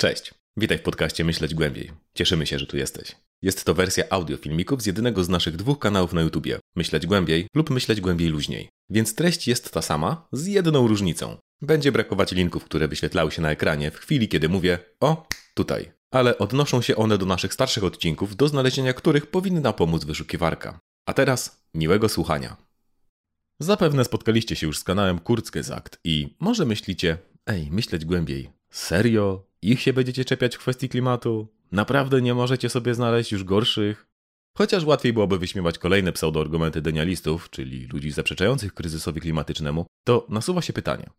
Cześć, witaj w podcaście Myśleć Głębiej. Cieszymy się, że tu jesteś. Jest to wersja audio filmików z jednego z naszych dwóch kanałów na YouTubie Myśleć Głębiej lub Myśleć Głębiej Luźniej. Więc treść jest ta sama, z jedną różnicą. Będzie brakować linków, które wyświetlały się na ekranie w chwili, kiedy mówię o tutaj. Ale odnoszą się one do naszych starszych odcinków, do znalezienia których powinna pomóc wyszukiwarka. A teraz miłego słuchania. Zapewne spotkaliście się już z kanałem Kurzgesagt i może myślicie, ej, myśleć głębiej, serio? Ich się będziecie czepiać w kwestii klimatu? Naprawdę nie możecie sobie znaleźć już gorszych? Chociaż łatwiej byłoby wyśmiewać kolejne pseudoargumenty denialistów, czyli ludzi zaprzeczających kryzysowi klimatycznemu, to nasuwa się pytanie.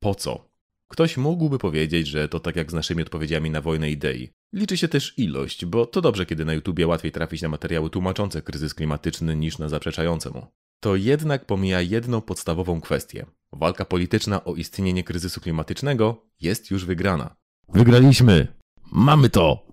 Po co? Ktoś mógłby powiedzieć, że to tak jak z naszymi odpowiedziami na wojnę idei. Liczy się też ilość, bo to dobrze, kiedy na YouTubie łatwiej trafić na materiały tłumaczące kryzys klimatyczny niż na zaprzeczające mu. To jednak pomija jedną podstawową kwestię. Walka polityczna o istnienie kryzysu klimatycznego jest już wygrana. Wygraliśmy! Mamy to!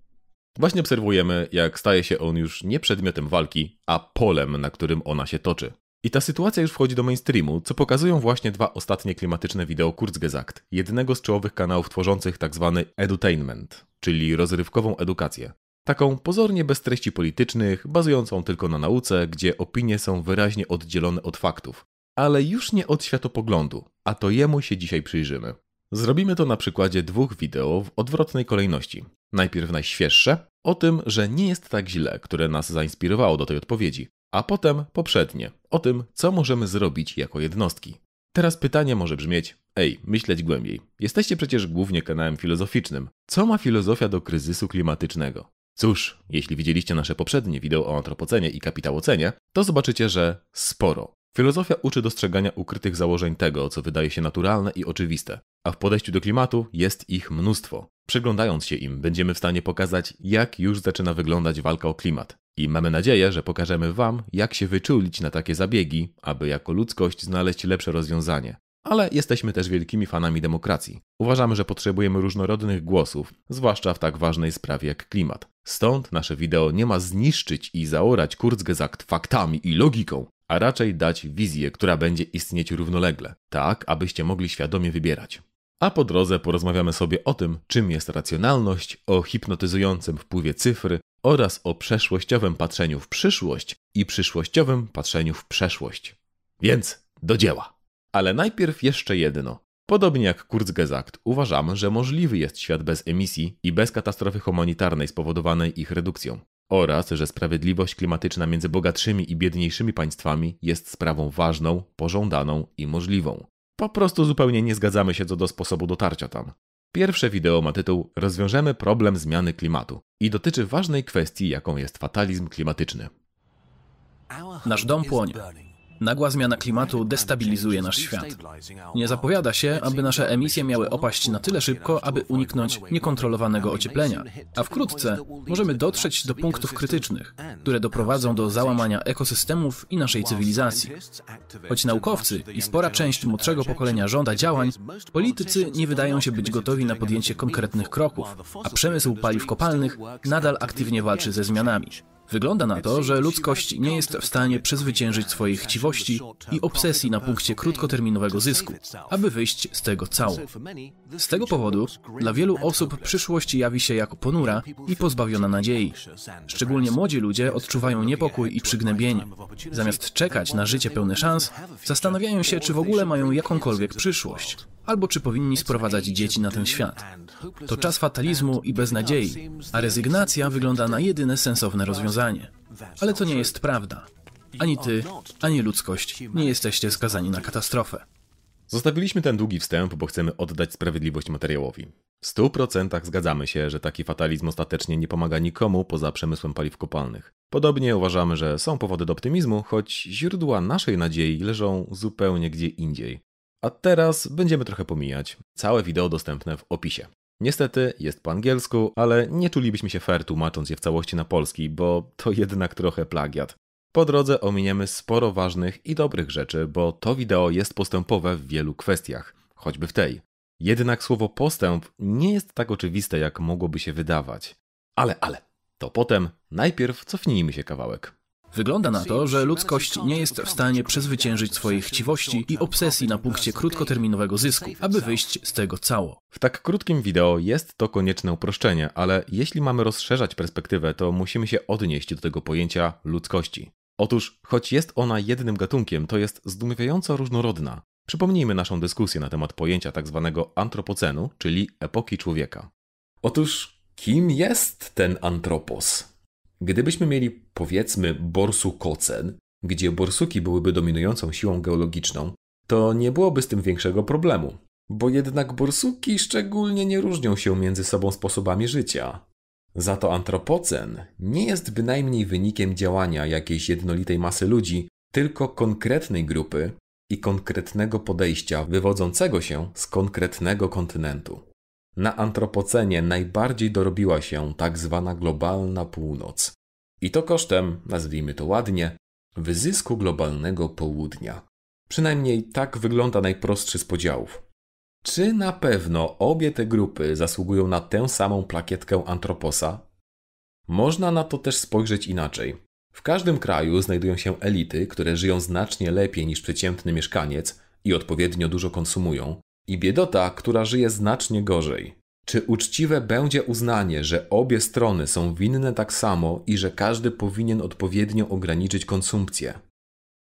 Właśnie obserwujemy, jak staje się on już nie przedmiotem walki, a polem, na którym ona się toczy. I ta sytuacja już wchodzi do mainstreamu, co pokazują właśnie dwa ostatnie klimatyczne wideo Kurzgesagt, jednego z czołowych kanałów tworzących tzw. Tak edutainment, czyli rozrywkową edukację. Taką pozornie bez treści politycznych, bazującą tylko na nauce, gdzie opinie są wyraźnie oddzielone od faktów. Ale już nie od światopoglądu, a to jemu się dzisiaj przyjrzymy. Zrobimy to na przykładzie dwóch wideo w odwrotnej kolejności. Najpierw najświeższe, o tym, że nie jest tak źle, które nas zainspirowało do tej odpowiedzi, a potem poprzednie, o tym, co możemy zrobić jako jednostki. Teraz pytanie może brzmieć: Ej, myśleć głębiej. Jesteście przecież głównie kanałem filozoficznym. Co ma filozofia do kryzysu klimatycznego? Cóż, jeśli widzieliście nasze poprzednie wideo o antropocenie i kapitałocenie, to zobaczycie, że sporo. Filozofia uczy dostrzegania ukrytych założeń tego, co wydaje się naturalne i oczywiste, a w podejściu do klimatu jest ich mnóstwo. Przyglądając się im, będziemy w stanie pokazać, jak już zaczyna wyglądać walka o klimat. I mamy nadzieję, że pokażemy Wam, jak się wyczulić na takie zabiegi, aby jako ludzkość znaleźć lepsze rozwiązanie. Ale jesteśmy też wielkimi fanami demokracji. Uważamy, że potrzebujemy różnorodnych głosów, zwłaszcza w tak ważnej sprawie jak klimat. Stąd nasze wideo nie ma zniszczyć i zaorać Kurzgesagt faktami i logiką, a raczej dać wizję, która będzie istnieć równolegle, tak abyście mogli świadomie wybierać. A po drodze porozmawiamy sobie o tym, czym jest racjonalność, o hipnotyzującym wpływie cyfr oraz o przeszłościowym patrzeniu w przyszłość i przyszłościowym patrzeniu w przeszłość. Więc do dzieła! Ale najpierw jeszcze jedno. Podobnie jak Kurzgesagt, uważamy, że możliwy jest świat bez emisji i bez katastrofy humanitarnej spowodowanej ich redukcją. Oraz, że sprawiedliwość klimatyczna między bogatszymi i biedniejszymi państwami jest sprawą ważną, pożądaną i możliwą. Po prostu zupełnie nie zgadzamy się co do sposobu dotarcia tam. Pierwsze wideo ma tytuł Rozwiążemy problem zmiany klimatu i dotyczy ważnej kwestii, jaką jest fatalizm klimatyczny. Nasz dom płonie. Nagła zmiana klimatu destabilizuje nasz świat. Nie zapowiada się, aby nasze emisje miały opaść na tyle szybko, aby uniknąć niekontrolowanego ocieplenia, a wkrótce możemy dotrzeć do punktów krytycznych, które doprowadzą do załamania ekosystemów i naszej cywilizacji. Choć naukowcy i spora część młodszego pokolenia żąda działań, politycy nie wydają się być gotowi na podjęcie konkretnych kroków, a przemysł paliw kopalnych nadal aktywnie walczy ze zmianami. Wygląda na to, że ludzkość nie jest w stanie przezwyciężyć swojej chciwości i obsesji na punkcie krótkoterminowego zysku, aby wyjść z tego cało. Z tego powodu dla wielu osób przyszłość jawi się jako ponura i pozbawiona nadziei. Szczególnie młodzi ludzie odczuwają niepokój i przygnębienie. Zamiast czekać na życie pełne szans, zastanawiają się, czy w ogóle mają jakąkolwiek przyszłość albo czy powinni sprowadzać dzieci na ten świat. To czas fatalizmu i beznadziei, a rezygnacja wygląda na jedyne sensowne rozwiązanie. Ale to nie jest prawda. Ani ty, ani ludzkość nie jesteście skazani na katastrofę. Zostawiliśmy ten długi wstęp, bo chcemy oddać sprawiedliwość materiałowi. W 100% zgadzamy się, że taki fatalizm ostatecznie nie pomaga nikomu poza przemysłem paliw kopalnych. Podobnie uważamy, że są powody do optymizmu, choć źródła naszej nadziei leżą zupełnie gdzie indziej. A teraz będziemy trochę pomijać. Całe wideo dostępne w opisie. Niestety jest po angielsku, ale nie czulibyśmy się fair tłumacząc je w całości na polski, bo to jednak trochę plagiat. Po drodze ominiemy sporo ważnych i dobrych rzeczy, bo to wideo jest postępowe w wielu kwestiach, choćby w tej. Jednak słowo postęp nie jest tak oczywiste, jak mogłoby się wydawać. Ale, ale, to potem najpierw cofnijmy się kawałek. Wygląda na to, że ludzkość nie jest w stanie przezwyciężyć swojej chciwości i obsesji na punkcie krótkoterminowego zysku, aby wyjść z tego cało. W tak krótkim wideo jest to konieczne uproszczenie, ale jeśli mamy rozszerzać perspektywę, to musimy się odnieść do tego pojęcia ludzkości. Otóż, choć jest ona jednym gatunkiem, to jest zdumiewająco różnorodna. Przypomnijmy naszą dyskusję na temat pojęcia tzw. Tak antropocenu, czyli epoki człowieka. Otóż, kim jest ten antropos? Gdybyśmy mieli, powiedzmy, borsukocen, gdzie borsuki byłyby dominującą siłą geologiczną, to nie byłoby z tym większego problemu, bo jednak borsuki szczególnie nie różnią się między sobą sposobami życia. Za to antropocen nie jest bynajmniej wynikiem działania jakiejś jednolitej masy ludzi, tylko konkretnej grupy i konkretnego podejścia wywodzącego się z konkretnego kontynentu. Na antropocenie najbardziej dorobiła się tak zwana globalna północ. I to kosztem, nazwijmy to ładnie, wyzysku globalnego południa. Przynajmniej tak wygląda najprostszy z podziałów. Czy na pewno obie te grupy zasługują na tę samą plakietkę antroposa? Można na to też spojrzeć inaczej. W każdym kraju znajdują się elity, które żyją znacznie lepiej niż przeciętny mieszkaniec i odpowiednio dużo konsumują, i biedota, która żyje znacznie gorzej. Czy uczciwe będzie uznanie, że obie strony są winne tak samo i że każdy powinien odpowiednio ograniczyć konsumpcję?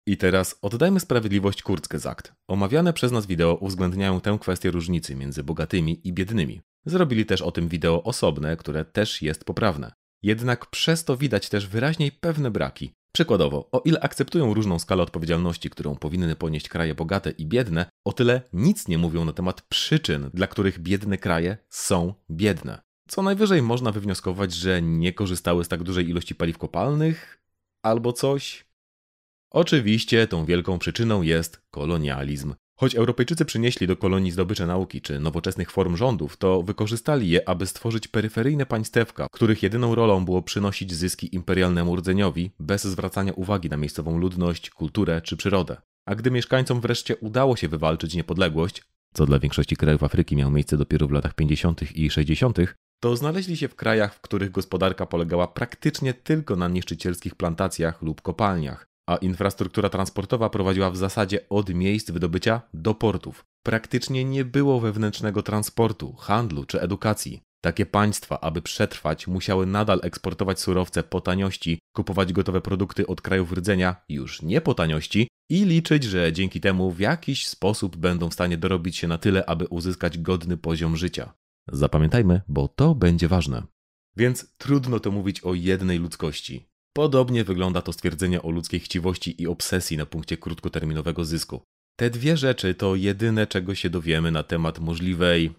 I teraz oddajmy sprawiedliwość Kurzgesagt. Omawiane przez nas wideo uwzględniają tę kwestię różnicy między bogatymi i biednymi. Zrobili też o tym wideo osobne, które też jest poprawne. Jednak przez to widać też wyraźniej pewne braki. Przykładowo, o ile akceptują różną skalę odpowiedzialności, którą powinny ponieść kraje bogate i biedne, o tyle nic nie mówią na temat przyczyn, dla których biedne kraje są biedne. Co najwyżej można wywnioskować, że nie korzystały z tak dużej ilości paliw kopalnych albo coś. Oczywiście tą wielką przyczyną jest kolonializm. Choć Europejczycy przynieśli do kolonii zdobycze nauki czy nowoczesnych form rządów, to wykorzystali je, aby stworzyć peryferyjne państewka, których jedyną rolą było przynosić zyski imperialnemu rdzeniowi bez zwracania uwagi na miejscową ludność, kulturę czy przyrodę. A gdy mieszkańcom wreszcie udało się wywalczyć niepodległość, co dla większości krajów Afryki miało miejsce dopiero w latach 50. i 60., to znaleźli się w krajach, w których gospodarka polegała praktycznie tylko na niszczycielskich plantacjach lub kopalniach, a infrastruktura transportowa prowadziła w zasadzie od miejsc wydobycia do portów. Praktycznie nie było wewnętrznego transportu, handlu czy edukacji. Takie państwa, aby przetrwać, musiały nadal eksportować surowce po taniości, kupować gotowe produkty od krajów rdzenia już nie po taniości i liczyć, że dzięki temu w jakiś sposób będą w stanie dorobić się na tyle, aby uzyskać godny poziom życia. Zapamiętajmy, bo to będzie ważne. Więc trudno to mówić o jednej ludzkości. Podobnie wygląda to stwierdzenie o ludzkiej chciwości i obsesji na punkcie krótkoterminowego zysku. Te dwie rzeczy to jedyne, czego się dowiemy na temat możliwej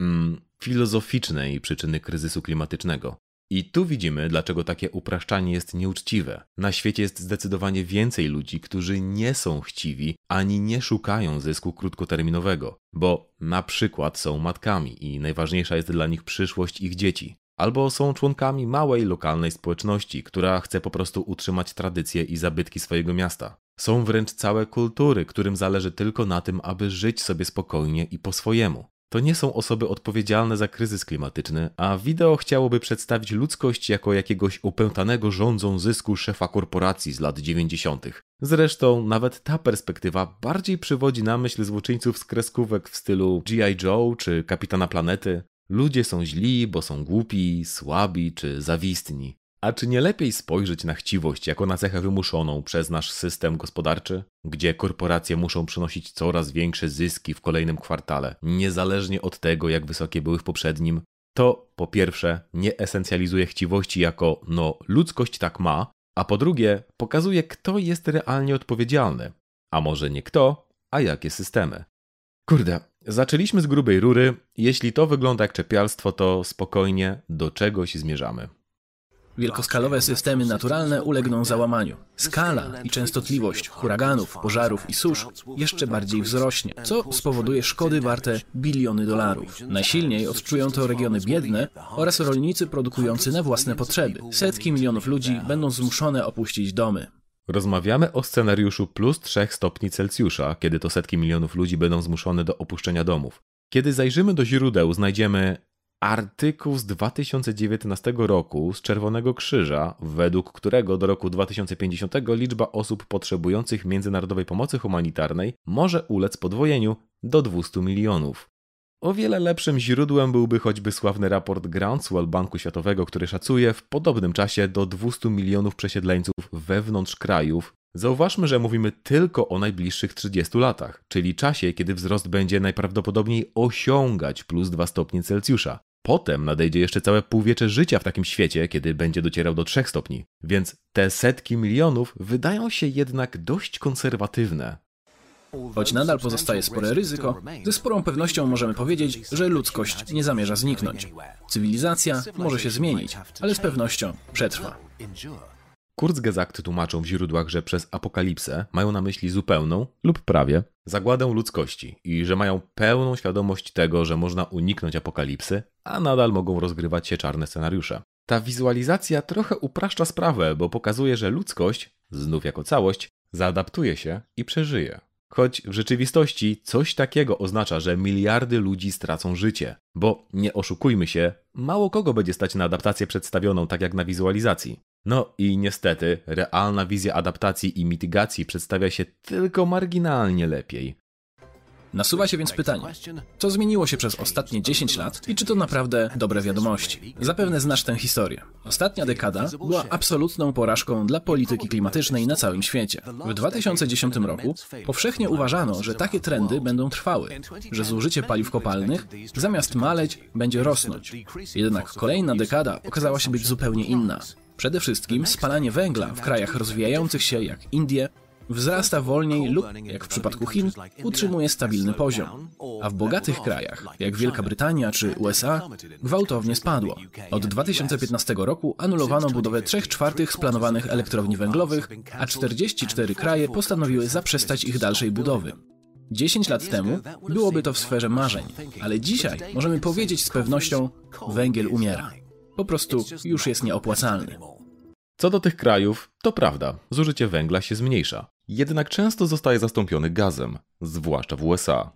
mm, filozoficznej przyczyny kryzysu klimatycznego. I tu widzimy, dlaczego takie upraszczanie jest nieuczciwe. Na świecie jest zdecydowanie więcej ludzi, którzy nie są chciwi ani nie szukają zysku krótkoterminowego, bo na przykład są matkami i najważniejsza jest dla nich przyszłość ich dzieci albo są członkami małej lokalnej społeczności, która chce po prostu utrzymać tradycje i zabytki swojego miasta. Są wręcz całe kultury, którym zależy tylko na tym, aby żyć sobie spokojnie i po swojemu. To nie są osoby odpowiedzialne za kryzys klimatyczny, a wideo chciałoby przedstawić ludzkość jako jakiegoś upętanego rządzą zysku szefa korporacji z lat 90. Zresztą nawet ta perspektywa bardziej przywodzi na myśl złoczyńców z kreskówek w stylu G.I. Joe czy Kapitana Planety, Ludzie są źli, bo są głupi, słabi czy zawistni. A czy nie lepiej spojrzeć na chciwość jako na cechę wymuszoną przez nasz system gospodarczy, gdzie korporacje muszą przynosić coraz większe zyski w kolejnym kwartale, niezależnie od tego, jak wysokie były w poprzednim? To po pierwsze nie esencjalizuje chciwości jako no ludzkość tak ma, a po drugie pokazuje, kto jest realnie odpowiedzialny. A może nie kto, a jakie systemy. Kurde, zaczęliśmy z grubej rury. Jeśli to wygląda jak czepialstwo, to spokojnie do czegoś zmierzamy. Wielkoskalowe systemy naturalne ulegną załamaniu. Skala i częstotliwość huraganów, pożarów i susz jeszcze bardziej wzrośnie, co spowoduje szkody warte biliony dolarów. Najsilniej odczują to regiony biedne oraz rolnicy produkujący na własne potrzeby. Setki milionów ludzi będą zmuszone opuścić domy. Rozmawiamy o scenariuszu plus 3 stopni Celsjusza, kiedy to setki milionów ludzi będą zmuszone do opuszczenia domów. Kiedy zajrzymy do źródeł, znajdziemy artykuł z 2019 roku z Czerwonego Krzyża, według którego do roku 2050 liczba osób potrzebujących międzynarodowej pomocy humanitarnej może ulec podwojeniu do 200 milionów. O wiele lepszym źródłem byłby choćby sławny raport Groundswell Banku Światowego, który szacuje w podobnym czasie do 200 milionów przesiedleńców wewnątrz krajów. Zauważmy, że mówimy tylko o najbliższych 30 latach, czyli czasie, kiedy wzrost będzie najprawdopodobniej osiągać plus 2 stopnie Celsjusza. Potem nadejdzie jeszcze całe półwiecze życia w takim świecie, kiedy będzie docierał do 3 stopni. Więc te setki milionów wydają się jednak dość konserwatywne. Choć nadal pozostaje spore ryzyko, ze sporą pewnością możemy powiedzieć, że ludzkość nie zamierza zniknąć. Cywilizacja może się zmienić, ale z pewnością przetrwa. Kurzgesagt tłumaczą w źródłach, że przez apokalipsę mają na myśli zupełną lub prawie zagładę ludzkości i że mają pełną świadomość tego, że można uniknąć apokalipsy, a nadal mogą rozgrywać się czarne scenariusze. Ta wizualizacja trochę upraszcza sprawę, bo pokazuje, że ludzkość, znów jako całość, zaadaptuje się i przeżyje. Choć w rzeczywistości coś takiego oznacza, że miliardy ludzi stracą życie. Bo nie oszukujmy się, mało kogo będzie stać na adaptację przedstawioną tak jak na wizualizacji. No i niestety, realna wizja adaptacji i mitygacji przedstawia się tylko marginalnie lepiej. Nasuwa się więc pytanie, co zmieniło się przez ostatnie 10 lat i czy to naprawdę dobre wiadomości? Zapewne znasz tę historię. Ostatnia dekada była absolutną porażką dla polityki klimatycznej na całym świecie. W 2010 roku powszechnie uważano, że takie trendy będą trwały, że zużycie paliw kopalnych zamiast maleć będzie rosnąć. Jednak kolejna dekada okazała się być zupełnie inna. Przede wszystkim spalanie węgla w krajach rozwijających się jak Indie wzrasta wolniej lub, jak w przypadku Chin, utrzymuje stabilny poziom, a w bogatych krajach, jak Wielka Brytania czy USA, gwałtownie spadło. Od 2015 roku anulowano budowę 3 czwartych splanowanych elektrowni węglowych, a 44 kraje postanowiły zaprzestać ich dalszej budowy. 10 lat temu byłoby to w sferze marzeń, ale dzisiaj możemy powiedzieć z pewnością, węgiel umiera. Po prostu już jest nieopłacalny. Co do tych krajów, to prawda, zużycie węgla się zmniejsza. Jednak często zostaje zastąpiony gazem, zwłaszcza w USA.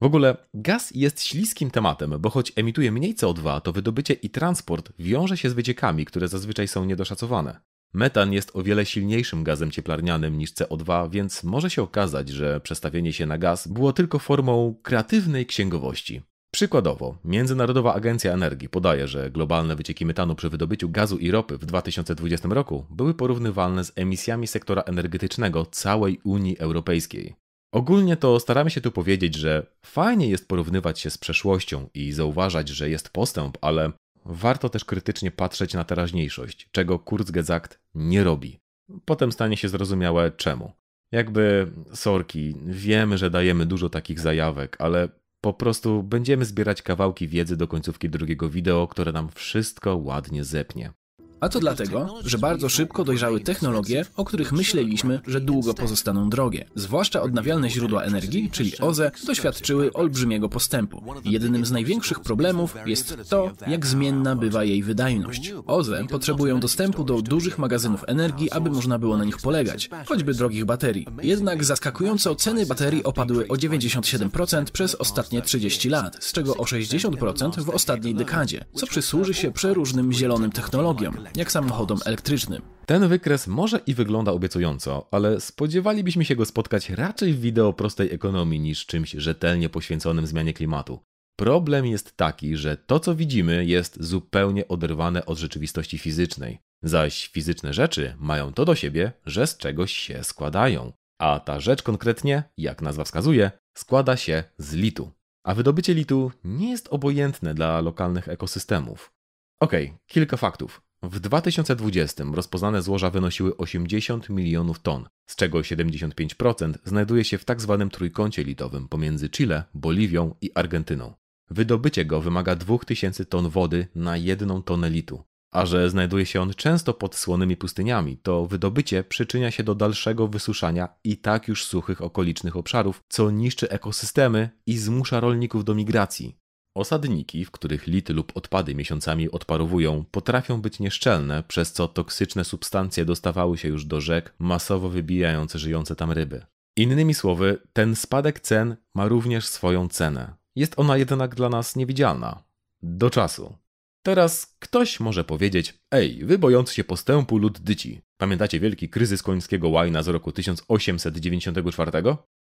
W ogóle gaz jest śliskim tematem, bo choć emituje mniej CO2, to wydobycie i transport wiąże się z wyciekami, które zazwyczaj są niedoszacowane. Metan jest o wiele silniejszym gazem cieplarnianym niż CO2, więc może się okazać, że przestawienie się na gaz było tylko formą kreatywnej księgowości. Przykładowo, Międzynarodowa Agencja Energii podaje, że globalne wycieki metanu przy wydobyciu gazu i ropy w 2020 roku były porównywalne z emisjami sektora energetycznego całej Unii Europejskiej. Ogólnie to staramy się tu powiedzieć, że fajnie jest porównywać się z przeszłością i zauważać, że jest postęp, ale warto też krytycznie patrzeć na teraźniejszość, czego Kurzgesagt nie robi. Potem stanie się zrozumiałe czemu. Jakby, sorki, wiemy, że dajemy dużo takich zajawek, ale po prostu będziemy zbierać kawałki wiedzy do końcówki drugiego wideo, które nam wszystko ładnie zepnie. A to dlatego, że bardzo szybko dojrzały technologie, o których myśleliśmy, że długo pozostaną drogie. Zwłaszcza odnawialne źródła energii, czyli OZE, doświadczyły olbrzymiego postępu. Jedynym z największych problemów jest to, jak zmienna bywa jej wydajność. OZE potrzebują dostępu do dużych magazynów energii, aby można było na nich polegać, choćby drogich baterii. Jednak zaskakująco ceny baterii opadły o 97% przez ostatnie 30 lat, z czego o 60% w ostatniej dekadzie, co przysłuży się przeróżnym zielonym technologiom jak samochodom elektrycznym. Ten wykres może i wygląda obiecująco, ale spodziewalibyśmy się go spotkać raczej w wideo prostej ekonomii niż czymś rzetelnie poświęconym zmianie klimatu. Problem jest taki, że to co widzimy jest zupełnie oderwane od rzeczywistości fizycznej, zaś fizyczne rzeczy mają to do siebie, że z czegoś się składają. A ta rzecz konkretnie, jak nazwa wskazuje, składa się z litu. A wydobycie litu nie jest obojętne dla lokalnych ekosystemów. Okej, okay, kilka faktów. W 2020 rozpoznane złoża wynosiły 80 milionów ton, z czego 75% znajduje się w tzw. Tak trójkącie litowym pomiędzy Chile, Boliwią i Argentyną. Wydobycie go wymaga 2000 ton wody na jedną tonę litu. A że znajduje się on często pod słonymi pustyniami, to wydobycie przyczynia się do dalszego wysuszania i tak już suchych okolicznych obszarów, co niszczy ekosystemy i zmusza rolników do migracji. Osadniki, w których lity lub odpady miesiącami odparowują, potrafią być nieszczelne, przez co toksyczne substancje dostawały się już do rzek, masowo wybijając żyjące tam ryby. Innymi słowy, ten spadek cen ma również swoją cenę. Jest ona jednak dla nas niewidzialna. do czasu. Teraz ktoś może powiedzieć, ej, wy bojący się postępu lud dyci. Pamiętacie wielki kryzys końskiego łajna z roku 1894?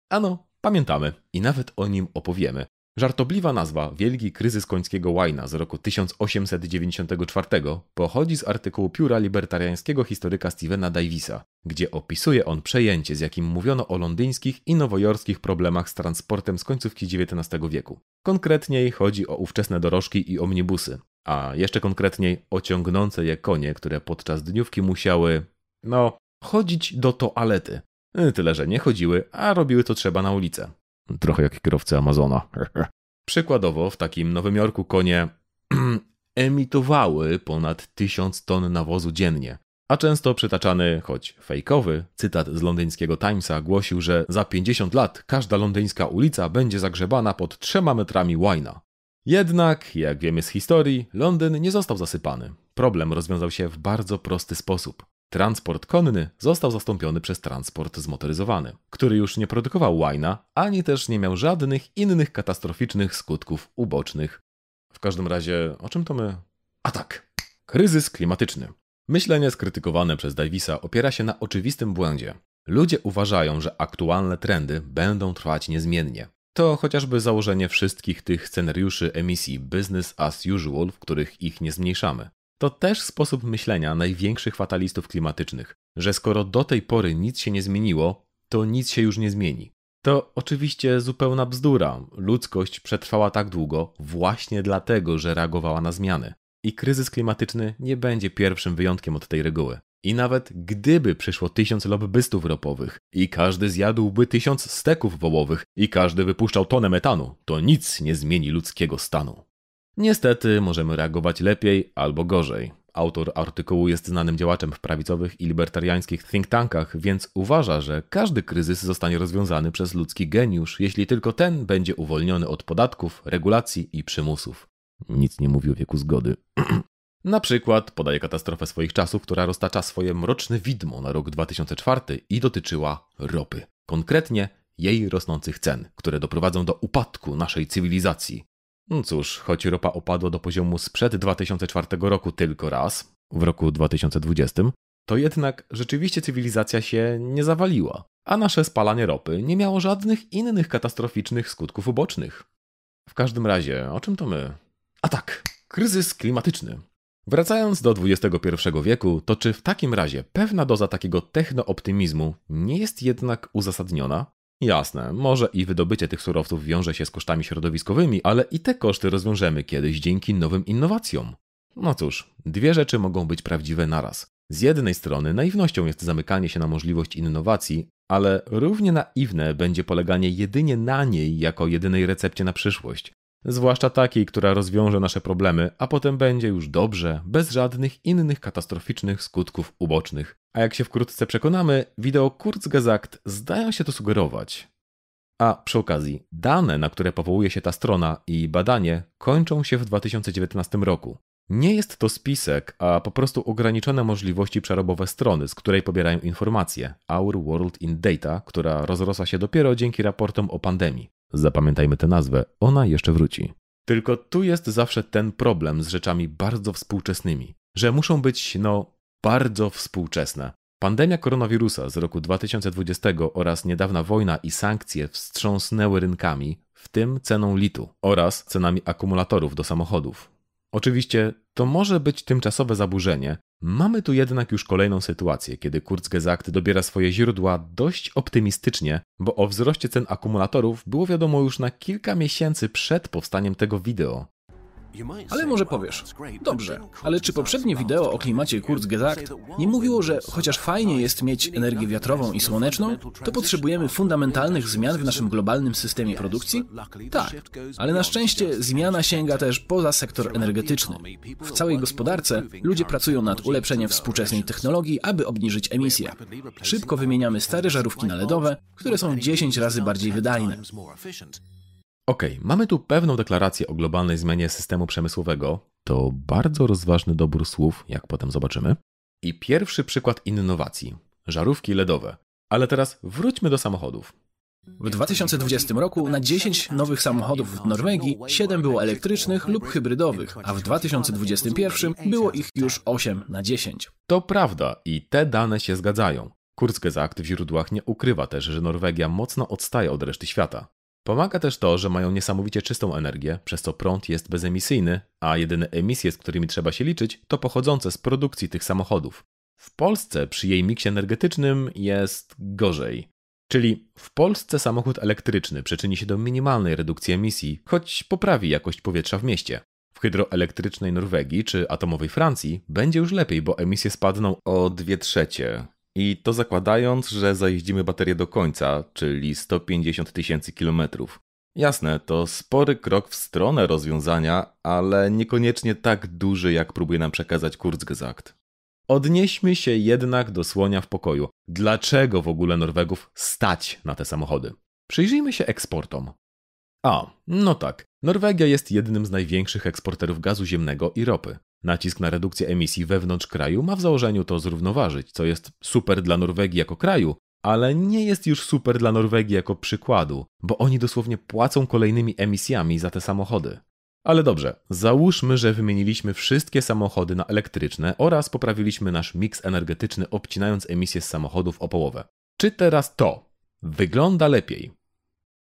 Ano, pamiętamy i nawet o nim opowiemy. Żartobliwa nazwa Wielki kryzys końskiego łajna z roku 1894 pochodzi z artykułu pióra libertariańskiego historyka Stevena Davisa, gdzie opisuje on przejęcie, z jakim mówiono o londyńskich i nowojorskich problemach z transportem z końcówki XIX wieku. Konkretniej chodzi o ówczesne dorożki i omnibusy, a jeszcze konkretniej o ciągnące je konie, które podczas dniówki musiały, no, chodzić do toalety. Tyle, że nie chodziły, a robiły to trzeba na ulicę. Trochę jak kierowcy Amazona. Przykładowo w takim Nowym Jorku konie emitowały ponad tysiąc ton nawozu dziennie. A często przytaczany, choć fejkowy, cytat z londyńskiego Timesa głosił, że za 50 lat każda londyńska ulica będzie zagrzebana pod trzema metrami łajna. Jednak, jak wiemy z historii, Londyn nie został zasypany. Problem rozwiązał się w bardzo prosty sposób. Transport konny został zastąpiony przez transport zmotoryzowany, który już nie produkował łajna, ani też nie miał żadnych innych katastroficznych skutków ubocznych. W każdym razie, o czym to my? A tak, kryzys klimatyczny. Myślenie skrytykowane przez Davisa opiera się na oczywistym błędzie. Ludzie uważają, że aktualne trendy będą trwać niezmiennie. To chociażby założenie wszystkich tych scenariuszy emisji business as usual, w których ich nie zmniejszamy. To też sposób myślenia największych fatalistów klimatycznych, że skoro do tej pory nic się nie zmieniło, to nic się już nie zmieni. To oczywiście zupełna bzdura. Ludzkość przetrwała tak długo właśnie dlatego, że reagowała na zmiany. I kryzys klimatyczny nie będzie pierwszym wyjątkiem od tej reguły. I nawet gdyby przyszło tysiąc lobbystów ropowych i każdy zjadłby tysiąc steków wołowych i każdy wypuszczał tonę metanu, to nic nie zmieni ludzkiego stanu. Niestety możemy reagować lepiej albo gorzej. Autor artykułu jest znanym działaczem w prawicowych i libertariańskich think tankach, więc uważa, że każdy kryzys zostanie rozwiązany przez ludzki geniusz, jeśli tylko ten będzie uwolniony od podatków, regulacji i przymusów. Nic nie mówi o wieku zgody. na przykład podaje katastrofę swoich czasów, która roztacza swoje mroczne widmo na rok 2004 i dotyczyła ropy. Konkretnie jej rosnących cen, które doprowadzą do upadku naszej cywilizacji. No cóż, choć ropa opadła do poziomu sprzed 2004 roku tylko raz, w roku 2020, to jednak rzeczywiście cywilizacja się nie zawaliła, a nasze spalanie ropy nie miało żadnych innych katastroficznych skutków ubocznych. W każdym razie, o czym to my? A tak, kryzys klimatyczny. Wracając do XXI wieku, to czy w takim razie pewna doza takiego technooptymizmu nie jest jednak uzasadniona? Jasne, może i wydobycie tych surowców wiąże się z kosztami środowiskowymi, ale i te koszty rozwiążemy kiedyś dzięki nowym innowacjom. No cóż, dwie rzeczy mogą być prawdziwe naraz. Z jednej strony naiwnością jest zamykanie się na możliwość innowacji, ale równie naiwne będzie poleganie jedynie na niej jako jedynej recepcie na przyszłość. Zwłaszcza takiej, która rozwiąże nasze problemy, a potem będzie już dobrze, bez żadnych innych katastroficznych skutków ubocznych. A jak się wkrótce przekonamy, wideo Kurzgesagt zdają się to sugerować. A przy okazji, dane, na które powołuje się ta strona i badanie kończą się w 2019 roku. Nie jest to spisek, a po prostu ograniczone możliwości przerobowe strony, z której pobierają informacje Our World in Data, która rozrosła się dopiero dzięki raportom o pandemii. Zapamiętajmy tę nazwę, ona jeszcze wróci. Tylko tu jest zawsze ten problem z rzeczami bardzo współczesnymi, że muszą być, no, bardzo współczesne. Pandemia koronawirusa z roku 2020 oraz niedawna wojna i sankcje wstrząsnęły rynkami, w tym ceną litu oraz cenami akumulatorów do samochodów. Oczywiście to może być tymczasowe zaburzenie, Mamy tu jednak już kolejną sytuację, kiedy Kurzgesagt dobiera swoje źródła dość optymistycznie, bo o wzroście cen akumulatorów było wiadomo już na kilka miesięcy przed powstaniem tego wideo. Ale może powiesz, dobrze, ale czy poprzednie wideo o klimacie Kurzgesagt nie mówiło, że chociaż fajnie jest mieć energię wiatrową i słoneczną, to potrzebujemy fundamentalnych zmian w naszym globalnym systemie produkcji? Tak, ale na szczęście zmiana sięga też poza sektor energetyczny. W całej gospodarce ludzie pracują nad ulepszeniem współczesnej technologii, aby obniżyć emisje. Szybko wymieniamy stare żarówki na LEDowe, które są 10 razy bardziej wydajne. Okej, okay, mamy tu pewną deklarację o globalnej zmianie systemu przemysłowego. To bardzo rozważny dobór słów, jak potem zobaczymy. I pierwszy przykład innowacji żarówki LEDowe. Ale teraz wróćmy do samochodów. W 2020 roku na 10 nowych samochodów w Norwegii 7 było elektrycznych lub hybrydowych, a w 2021 było ich już 8 na 10. To prawda i te dane się zgadzają. Kurzgesagt w źródłach nie ukrywa też, że Norwegia mocno odstaje od reszty świata. Pomaga też to, że mają niesamowicie czystą energię, przez co prąd jest bezemisyjny, a jedyne emisje, z którymi trzeba się liczyć, to pochodzące z produkcji tych samochodów. W Polsce przy jej miksie energetycznym jest gorzej. Czyli w Polsce samochód elektryczny przyczyni się do minimalnej redukcji emisji, choć poprawi jakość powietrza w mieście. W hydroelektrycznej Norwegii czy atomowej Francji będzie już lepiej, bo emisje spadną o 2 trzecie. I to zakładając, że zajeździmy baterię do końca, czyli 150 tysięcy kilometrów. Jasne, to spory krok w stronę rozwiązania, ale niekoniecznie tak duży, jak próbuje nam przekazać Kurzgesagt. Odnieśmy się jednak do słonia w pokoju. Dlaczego w ogóle Norwegów stać na te samochody? Przyjrzyjmy się eksportom. A, no tak. Norwegia jest jednym z największych eksporterów gazu ziemnego i ropy. Nacisk na redukcję emisji wewnątrz kraju ma w założeniu to zrównoważyć, co jest super dla Norwegii jako kraju, ale nie jest już super dla Norwegii jako przykładu, bo oni dosłownie płacą kolejnymi emisjami za te samochody. Ale dobrze, załóżmy, że wymieniliśmy wszystkie samochody na elektryczne oraz poprawiliśmy nasz miks energetyczny, obcinając emisję z samochodów o połowę. Czy teraz to wygląda lepiej?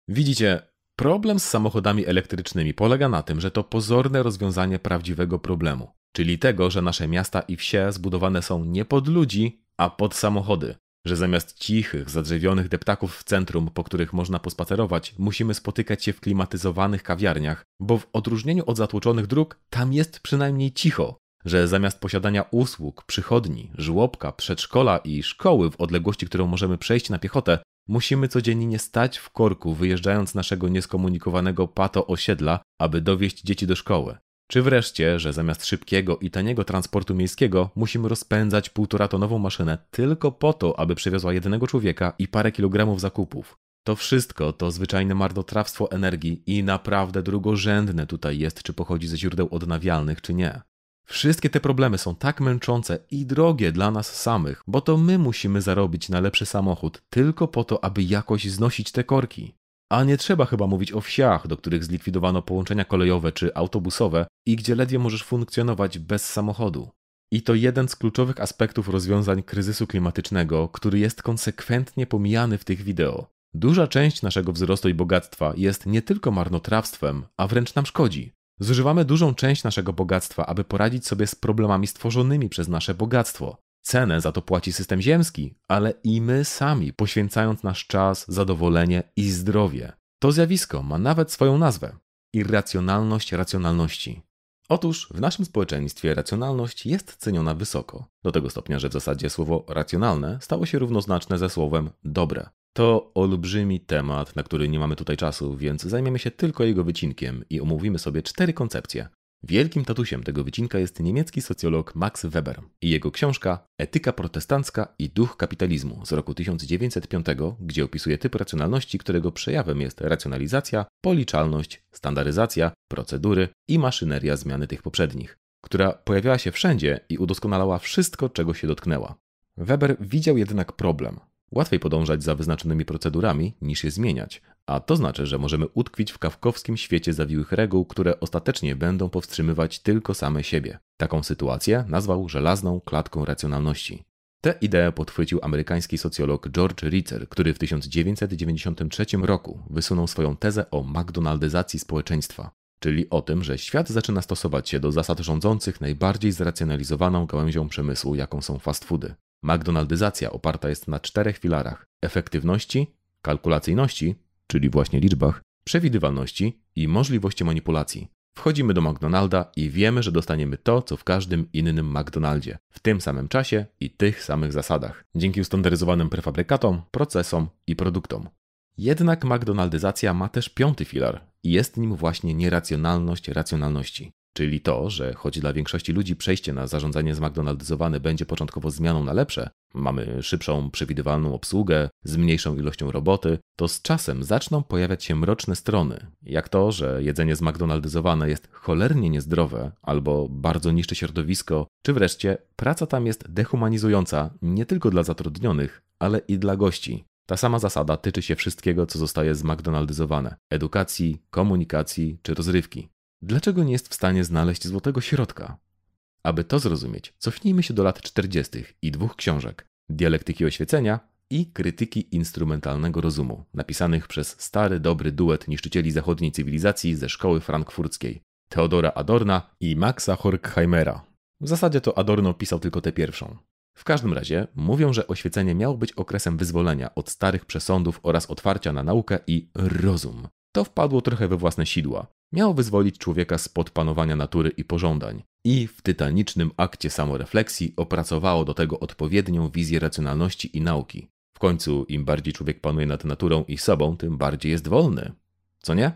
Widzicie, problem z samochodami elektrycznymi polega na tym, że to pozorne rozwiązanie prawdziwego problemu, czyli tego, że nasze miasta i wsie zbudowane są nie pod ludzi, a pod samochody że zamiast cichych, zadrzewionych deptaków w centrum, po których można pospacerować, musimy spotykać się w klimatyzowanych kawiarniach, bo w odróżnieniu od zatłoczonych dróg, tam jest przynajmniej cicho. Że zamiast posiadania usług, przychodni, żłobka, przedszkola i szkoły w odległości, którą możemy przejść na piechotę, musimy codziennie stać w korku, wyjeżdżając z naszego nieskomunikowanego pato osiedla, aby dowieść dzieci do szkoły. Czy wreszcie, że zamiast szybkiego i taniego transportu miejskiego musimy rozpędzać półtoratonową maszynę tylko po to, aby przewiozła jednego człowieka i parę kilogramów zakupów. To wszystko to zwyczajne marnotrawstwo energii i naprawdę drugorzędne tutaj jest, czy pochodzi ze źródeł odnawialnych, czy nie. Wszystkie te problemy są tak męczące i drogie dla nas samych, bo to my musimy zarobić na lepszy samochód tylko po to, aby jakoś znosić te korki. A nie trzeba chyba mówić o wsiach, do których zlikwidowano połączenia kolejowe czy autobusowe i gdzie ledwie możesz funkcjonować bez samochodu. I to jeden z kluczowych aspektów rozwiązań kryzysu klimatycznego, który jest konsekwentnie pomijany w tych wideo. Duża część naszego wzrostu i bogactwa jest nie tylko marnotrawstwem, a wręcz nam szkodzi. Zużywamy dużą część naszego bogactwa, aby poradzić sobie z problemami stworzonymi przez nasze bogactwo. Cenę za to płaci system ziemski, ale i my sami, poświęcając nasz czas, zadowolenie i zdrowie. To zjawisko ma nawet swoją nazwę irracjonalność racjonalności. Otóż w naszym społeczeństwie racjonalność jest ceniona wysoko, do tego stopnia, że w zasadzie słowo racjonalne stało się równoznaczne ze słowem dobre. To olbrzymi temat, na który nie mamy tutaj czasu, więc zajmiemy się tylko jego wycinkiem i omówimy sobie cztery koncepcje, Wielkim tatusiem tego wycinka jest niemiecki socjolog Max Weber i jego książka Etyka protestancka i duch kapitalizmu z roku 1905, gdzie opisuje typ racjonalności, którego przejawem jest racjonalizacja, policzalność, standaryzacja, procedury i maszyneria zmiany tych poprzednich, która pojawiała się wszędzie i udoskonalała wszystko, czego się dotknęła. Weber widział jednak problem. Łatwiej podążać za wyznaczonymi procedurami niż je zmieniać, a to znaczy, że możemy utkwić w kawkowskim świecie zawiłych reguł, które ostatecznie będą powstrzymywać tylko same siebie. Taką sytuację nazwał żelazną klatką racjonalności. Tę ideę podchwycił amerykański socjolog George Ritzer, który w 1993 roku wysunął swoją tezę o McDonaldyzacji społeczeństwa, czyli o tym, że świat zaczyna stosować się do zasad rządzących najbardziej zracjonalizowaną gałęzią przemysłu, jaką są fast foody. McDonaldyzacja oparta jest na czterech filarach: efektywności, kalkulacyjności, czyli właśnie liczbach, przewidywalności i możliwości manipulacji. Wchodzimy do McDonalda i wiemy, że dostaniemy to, co w każdym innym McDonaldzie, w tym samym czasie i tych samych zasadach, dzięki ustandaryzowanym prefabrykatom, procesom i produktom. Jednak McDonaldyzacja ma też piąty filar i jest nim właśnie nieracjonalność racjonalności. Czyli to, że choć dla większości ludzi przejście na zarządzanie zmcdonaldyzowane będzie początkowo zmianą na lepsze, mamy szybszą, przewidywalną obsługę z mniejszą ilością roboty, to z czasem zaczną pojawiać się mroczne strony, jak to, że jedzenie zmcdonaldyzowane jest cholernie niezdrowe albo bardzo niszczy środowisko, czy wreszcie praca tam jest dehumanizująca nie tylko dla zatrudnionych, ale i dla gości. Ta sama zasada tyczy się wszystkiego, co zostaje zMcDonaldyzowane edukacji, komunikacji czy rozrywki. Dlaczego nie jest w stanie znaleźć złotego środka? Aby to zrozumieć, cofnijmy się do lat 40. i dwóch książek: Dialektyki oświecenia i Krytyki instrumentalnego rozumu, napisanych przez stary, dobry duet niszczycieli zachodniej cywilizacji ze szkoły frankfurckiej Theodora Adorna i Maxa Horkheimera. W zasadzie to Adorno pisał tylko tę pierwszą. W każdym razie mówią, że oświecenie miało być okresem wyzwolenia od starych przesądów oraz otwarcia na naukę i rozum. To wpadło trochę we własne sidła. Miało wyzwolić człowieka spod panowania natury i pożądań. I w tytanicznym akcie samorefleksji opracowało do tego odpowiednią wizję racjonalności i nauki. W końcu, im bardziej człowiek panuje nad naturą i sobą, tym bardziej jest wolny. Co nie?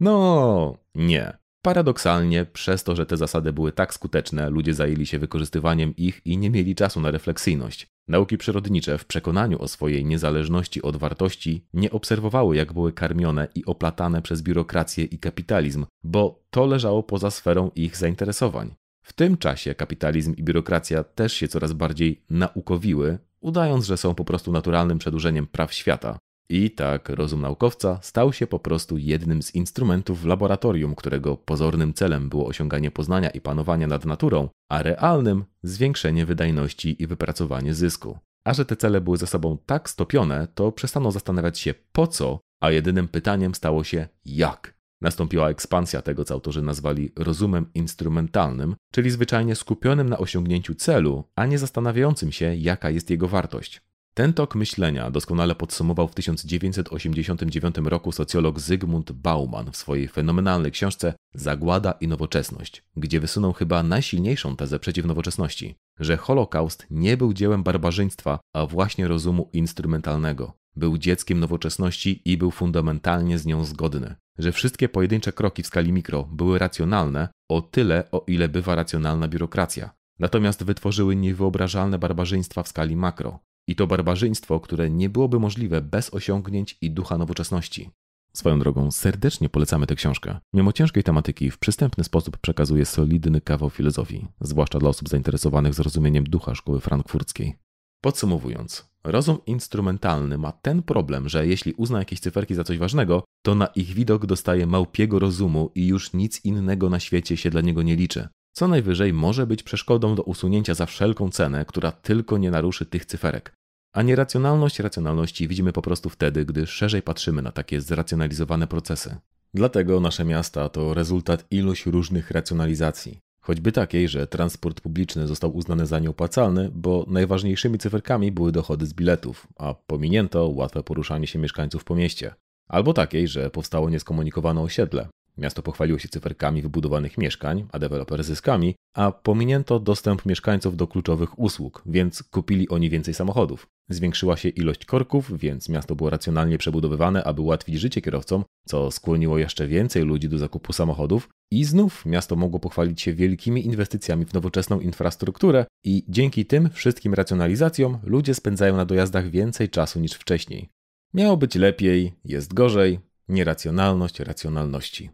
No, nie. Paradoksalnie, przez to, że te zasady były tak skuteczne, ludzie zajęli się wykorzystywaniem ich i nie mieli czasu na refleksyjność. Nauki przyrodnicze w przekonaniu o swojej niezależności od wartości nie obserwowały, jak były karmione i oplatane przez biurokrację i kapitalizm, bo to leżało poza sferą ich zainteresowań. W tym czasie kapitalizm i biurokracja też się coraz bardziej naukowiły, udając, że są po prostu naturalnym przedłużeniem praw świata. I tak rozum naukowca stał się po prostu jednym z instrumentów w laboratorium, którego pozornym celem było osiąganie poznania i panowania nad naturą, a realnym zwiększenie wydajności i wypracowanie zysku. A że te cele były ze sobą tak stopione, to przestano zastanawiać się po co, a jedynym pytaniem stało się jak. Nastąpiła ekspansja tego, co autorzy nazwali rozumem instrumentalnym, czyli zwyczajnie skupionym na osiągnięciu celu, a nie zastanawiającym się, jaka jest jego wartość. Ten tok myślenia doskonale podsumował w 1989 roku socjolog Zygmunt Bauman w swojej fenomenalnej książce Zagłada i nowoczesność, gdzie wysunął chyba najsilniejszą tezę przeciw nowoczesności, że Holokaust nie był dziełem barbarzyństwa, a właśnie rozumu instrumentalnego. Był dzieckiem nowoczesności i był fundamentalnie z nią zgodny, że wszystkie pojedyncze kroki w skali mikro były racjonalne o tyle, o ile bywa racjonalna biurokracja. Natomiast wytworzyły niewyobrażalne barbarzyństwa w skali makro, i to barbarzyństwo, które nie byłoby możliwe bez osiągnięć i ducha nowoczesności. Swoją drogą, serdecznie polecamy tę książkę. Mimo ciężkiej tematyki, w przystępny sposób przekazuje solidny kawał filozofii, zwłaszcza dla osób zainteresowanych zrozumieniem ducha szkoły frankfurckiej. Podsumowując, rozum instrumentalny ma ten problem, że jeśli uzna jakieś cyferki za coś ważnego, to na ich widok dostaje małpiego rozumu i już nic innego na świecie się dla niego nie liczy co najwyżej może być przeszkodą do usunięcia za wszelką cenę, która tylko nie naruszy tych cyferek. A nieracjonalność racjonalności widzimy po prostu wtedy, gdy szerzej patrzymy na takie zracjonalizowane procesy. Dlatego nasze miasta to rezultat iluś różnych racjonalizacji. Choćby takiej, że transport publiczny został uznany za nieopłacalny, bo najważniejszymi cyferkami były dochody z biletów, a pominięto łatwe poruszanie się mieszkańców po mieście. Albo takiej, że powstało nieskomunikowane osiedle, Miasto pochwaliło się cyferkami wybudowanych mieszkań, a deweloper zyskami, a pominięto dostęp mieszkańców do kluczowych usług, więc kupili oni więcej samochodów. Zwiększyła się ilość korków, więc miasto było racjonalnie przebudowywane, aby ułatwić życie kierowcom, co skłoniło jeszcze więcej ludzi do zakupu samochodów. I znów miasto mogło pochwalić się wielkimi inwestycjami w nowoczesną infrastrukturę i dzięki tym wszystkim racjonalizacjom ludzie spędzają na dojazdach więcej czasu niż wcześniej. Miało być lepiej, jest gorzej, nieracjonalność racjonalności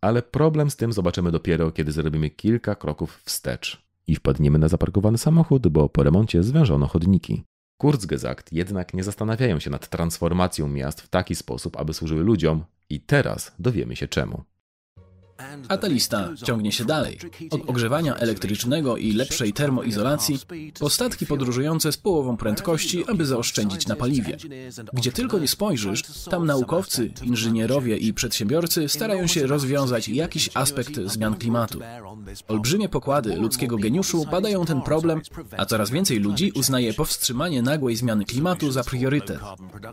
ale problem z tym zobaczymy dopiero, kiedy zrobimy kilka kroków wstecz i wpadniemy na zaparkowany samochód, bo po remoncie zwężono chodniki. Kurzgesagt jednak nie zastanawiają się nad transformacją miast w taki sposób, aby służyły ludziom, i teraz dowiemy się czemu. A ta lista ciągnie się dalej. Od ogrzewania elektrycznego i lepszej termoizolacji po statki podróżujące z połową prędkości, aby zaoszczędzić na paliwie. Gdzie tylko nie spojrzysz, tam naukowcy, inżynierowie i przedsiębiorcy starają się rozwiązać jakiś aspekt zmian klimatu. Olbrzymie pokłady ludzkiego geniuszu badają ten problem, a coraz więcej ludzi uznaje powstrzymanie nagłej zmiany klimatu za priorytet.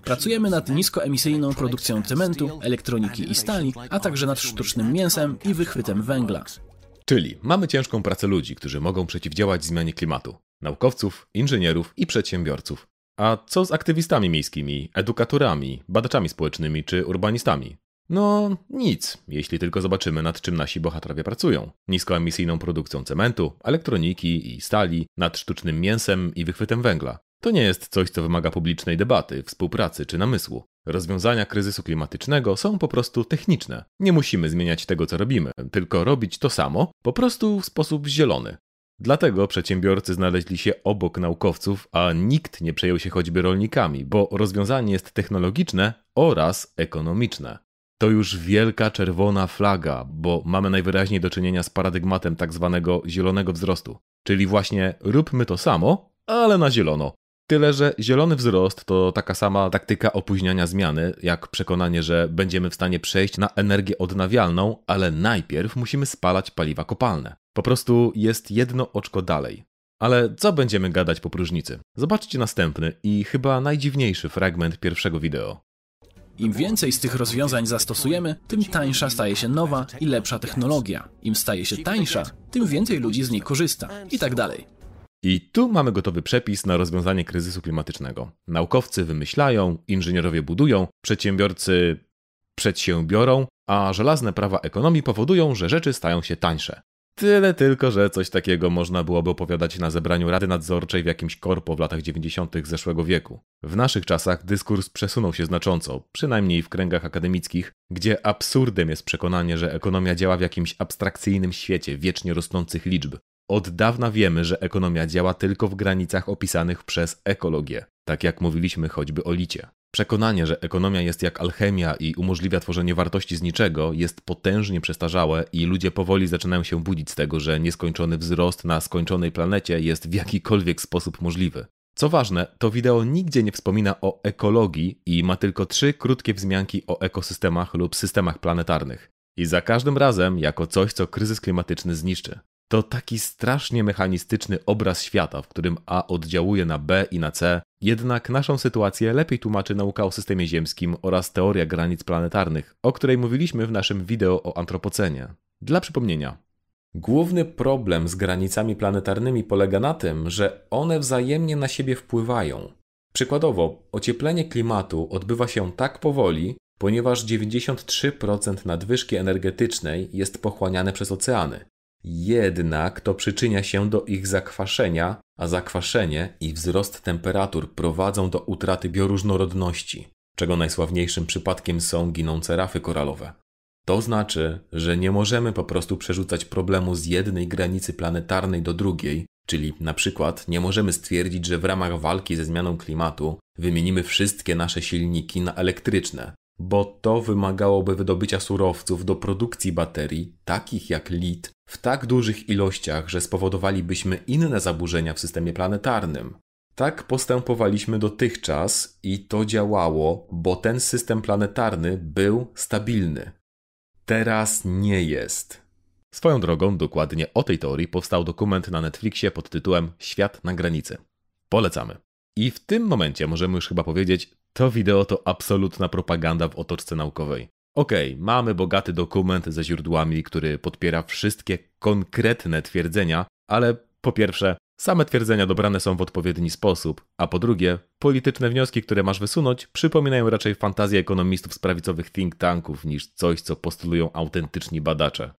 Pracujemy nad niskoemisyjną produkcją cementu, elektroniki i stali, a także nad sztucznym mięsem i wychwytem węgla. Czyli mamy ciężką pracę ludzi, którzy mogą przeciwdziałać zmianie klimatu naukowców, inżynierów i przedsiębiorców. A co z aktywistami miejskimi, edukatorami, badaczami społecznymi czy urbanistami? No nic, jeśli tylko zobaczymy nad czym nasi bohaterowie pracują. Niskoemisyjną produkcją cementu, elektroniki i stali, nad sztucznym mięsem i wychwytem węgla. To nie jest coś, co wymaga publicznej debaty, współpracy czy namysłu. Rozwiązania kryzysu klimatycznego są po prostu techniczne. Nie musimy zmieniać tego, co robimy, tylko robić to samo, po prostu w sposób zielony. Dlatego przedsiębiorcy znaleźli się obok naukowców, a nikt nie przejął się choćby rolnikami, bo rozwiązanie jest technologiczne oraz ekonomiczne. To już wielka czerwona flaga, bo mamy najwyraźniej do czynienia z paradygmatem tak zwanego zielonego wzrostu. Czyli właśnie róbmy to samo, ale na zielono. Tyle, że zielony wzrost to taka sama taktyka opóźniania zmiany, jak przekonanie, że będziemy w stanie przejść na energię odnawialną, ale najpierw musimy spalać paliwa kopalne. Po prostu jest jedno oczko dalej. Ale co będziemy gadać po próżnicy? Zobaczcie następny i chyba najdziwniejszy fragment pierwszego wideo. Im więcej z tych rozwiązań zastosujemy, tym tańsza staje się nowa i lepsza technologia. Im staje się tańsza, tym więcej ludzi z niej korzysta i tak dalej. I tu mamy gotowy przepis na rozwiązanie kryzysu klimatycznego. Naukowcy wymyślają, inżynierowie budują, przedsiębiorcy przedsiębiorą, a żelazne prawa ekonomii powodują, że rzeczy stają się tańsze. Tyle tylko, że coś takiego można byłoby opowiadać na zebraniu Rady Nadzorczej w jakimś korpo w latach 90. zeszłego wieku. W naszych czasach dyskurs przesunął się znacząco, przynajmniej w kręgach akademickich, gdzie absurdem jest przekonanie, że ekonomia działa w jakimś abstrakcyjnym świecie wiecznie rosnących liczb. Od dawna wiemy, że ekonomia działa tylko w granicach opisanych przez ekologię, tak jak mówiliśmy choćby o licie. Przekonanie, że ekonomia jest jak alchemia i umożliwia tworzenie wartości z niczego, jest potężnie przestarzałe i ludzie powoli zaczynają się budzić z tego, że nieskończony wzrost na skończonej planecie jest w jakikolwiek sposób możliwy. Co ważne, to wideo nigdzie nie wspomina o ekologii i ma tylko trzy krótkie wzmianki o ekosystemach lub systemach planetarnych. I za każdym razem jako coś, co kryzys klimatyczny zniszczy. To taki strasznie mechanistyczny obraz świata, w którym A oddziałuje na B i na C, jednak naszą sytuację lepiej tłumaczy nauka o systemie ziemskim oraz teoria granic planetarnych, o której mówiliśmy w naszym wideo o antropocenie. Dla przypomnienia, Główny problem z granicami planetarnymi polega na tym, że one wzajemnie na siebie wpływają. Przykładowo, ocieplenie klimatu odbywa się tak powoli, ponieważ 93% nadwyżki energetycznej jest pochłaniane przez oceany. Jednak to przyczynia się do ich zakwaszenia, a zakwaszenie i wzrost temperatur prowadzą do utraty bioróżnorodności, czego najsławniejszym przypadkiem są ginące rafy koralowe. To znaczy, że nie możemy po prostu przerzucać problemu z jednej granicy planetarnej do drugiej, czyli na przykład nie możemy stwierdzić, że w ramach walki ze zmianą klimatu wymienimy wszystkie nasze silniki na elektryczne, bo to wymagałoby wydobycia surowców do produkcji baterii, takich jak lit, w tak dużych ilościach, że spowodowalibyśmy inne zaburzenia w systemie planetarnym. Tak postępowaliśmy dotychczas i to działało, bo ten system planetarny był stabilny. Teraz nie jest. Swoją drogą, dokładnie o tej teorii powstał dokument na Netflixie pod tytułem Świat na granicy. Polecamy. I w tym momencie możemy już chyba powiedzieć, to wideo to absolutna propaganda w otoczce naukowej. Okej, okay, mamy bogaty dokument ze źródłami, który podpiera wszystkie konkretne twierdzenia, ale po pierwsze, same twierdzenia dobrane są w odpowiedni sposób, a po drugie, polityczne wnioski, które masz wysunąć, przypominają raczej fantazję ekonomistów z prawicowych think tanków niż coś, co postulują autentyczni badacze.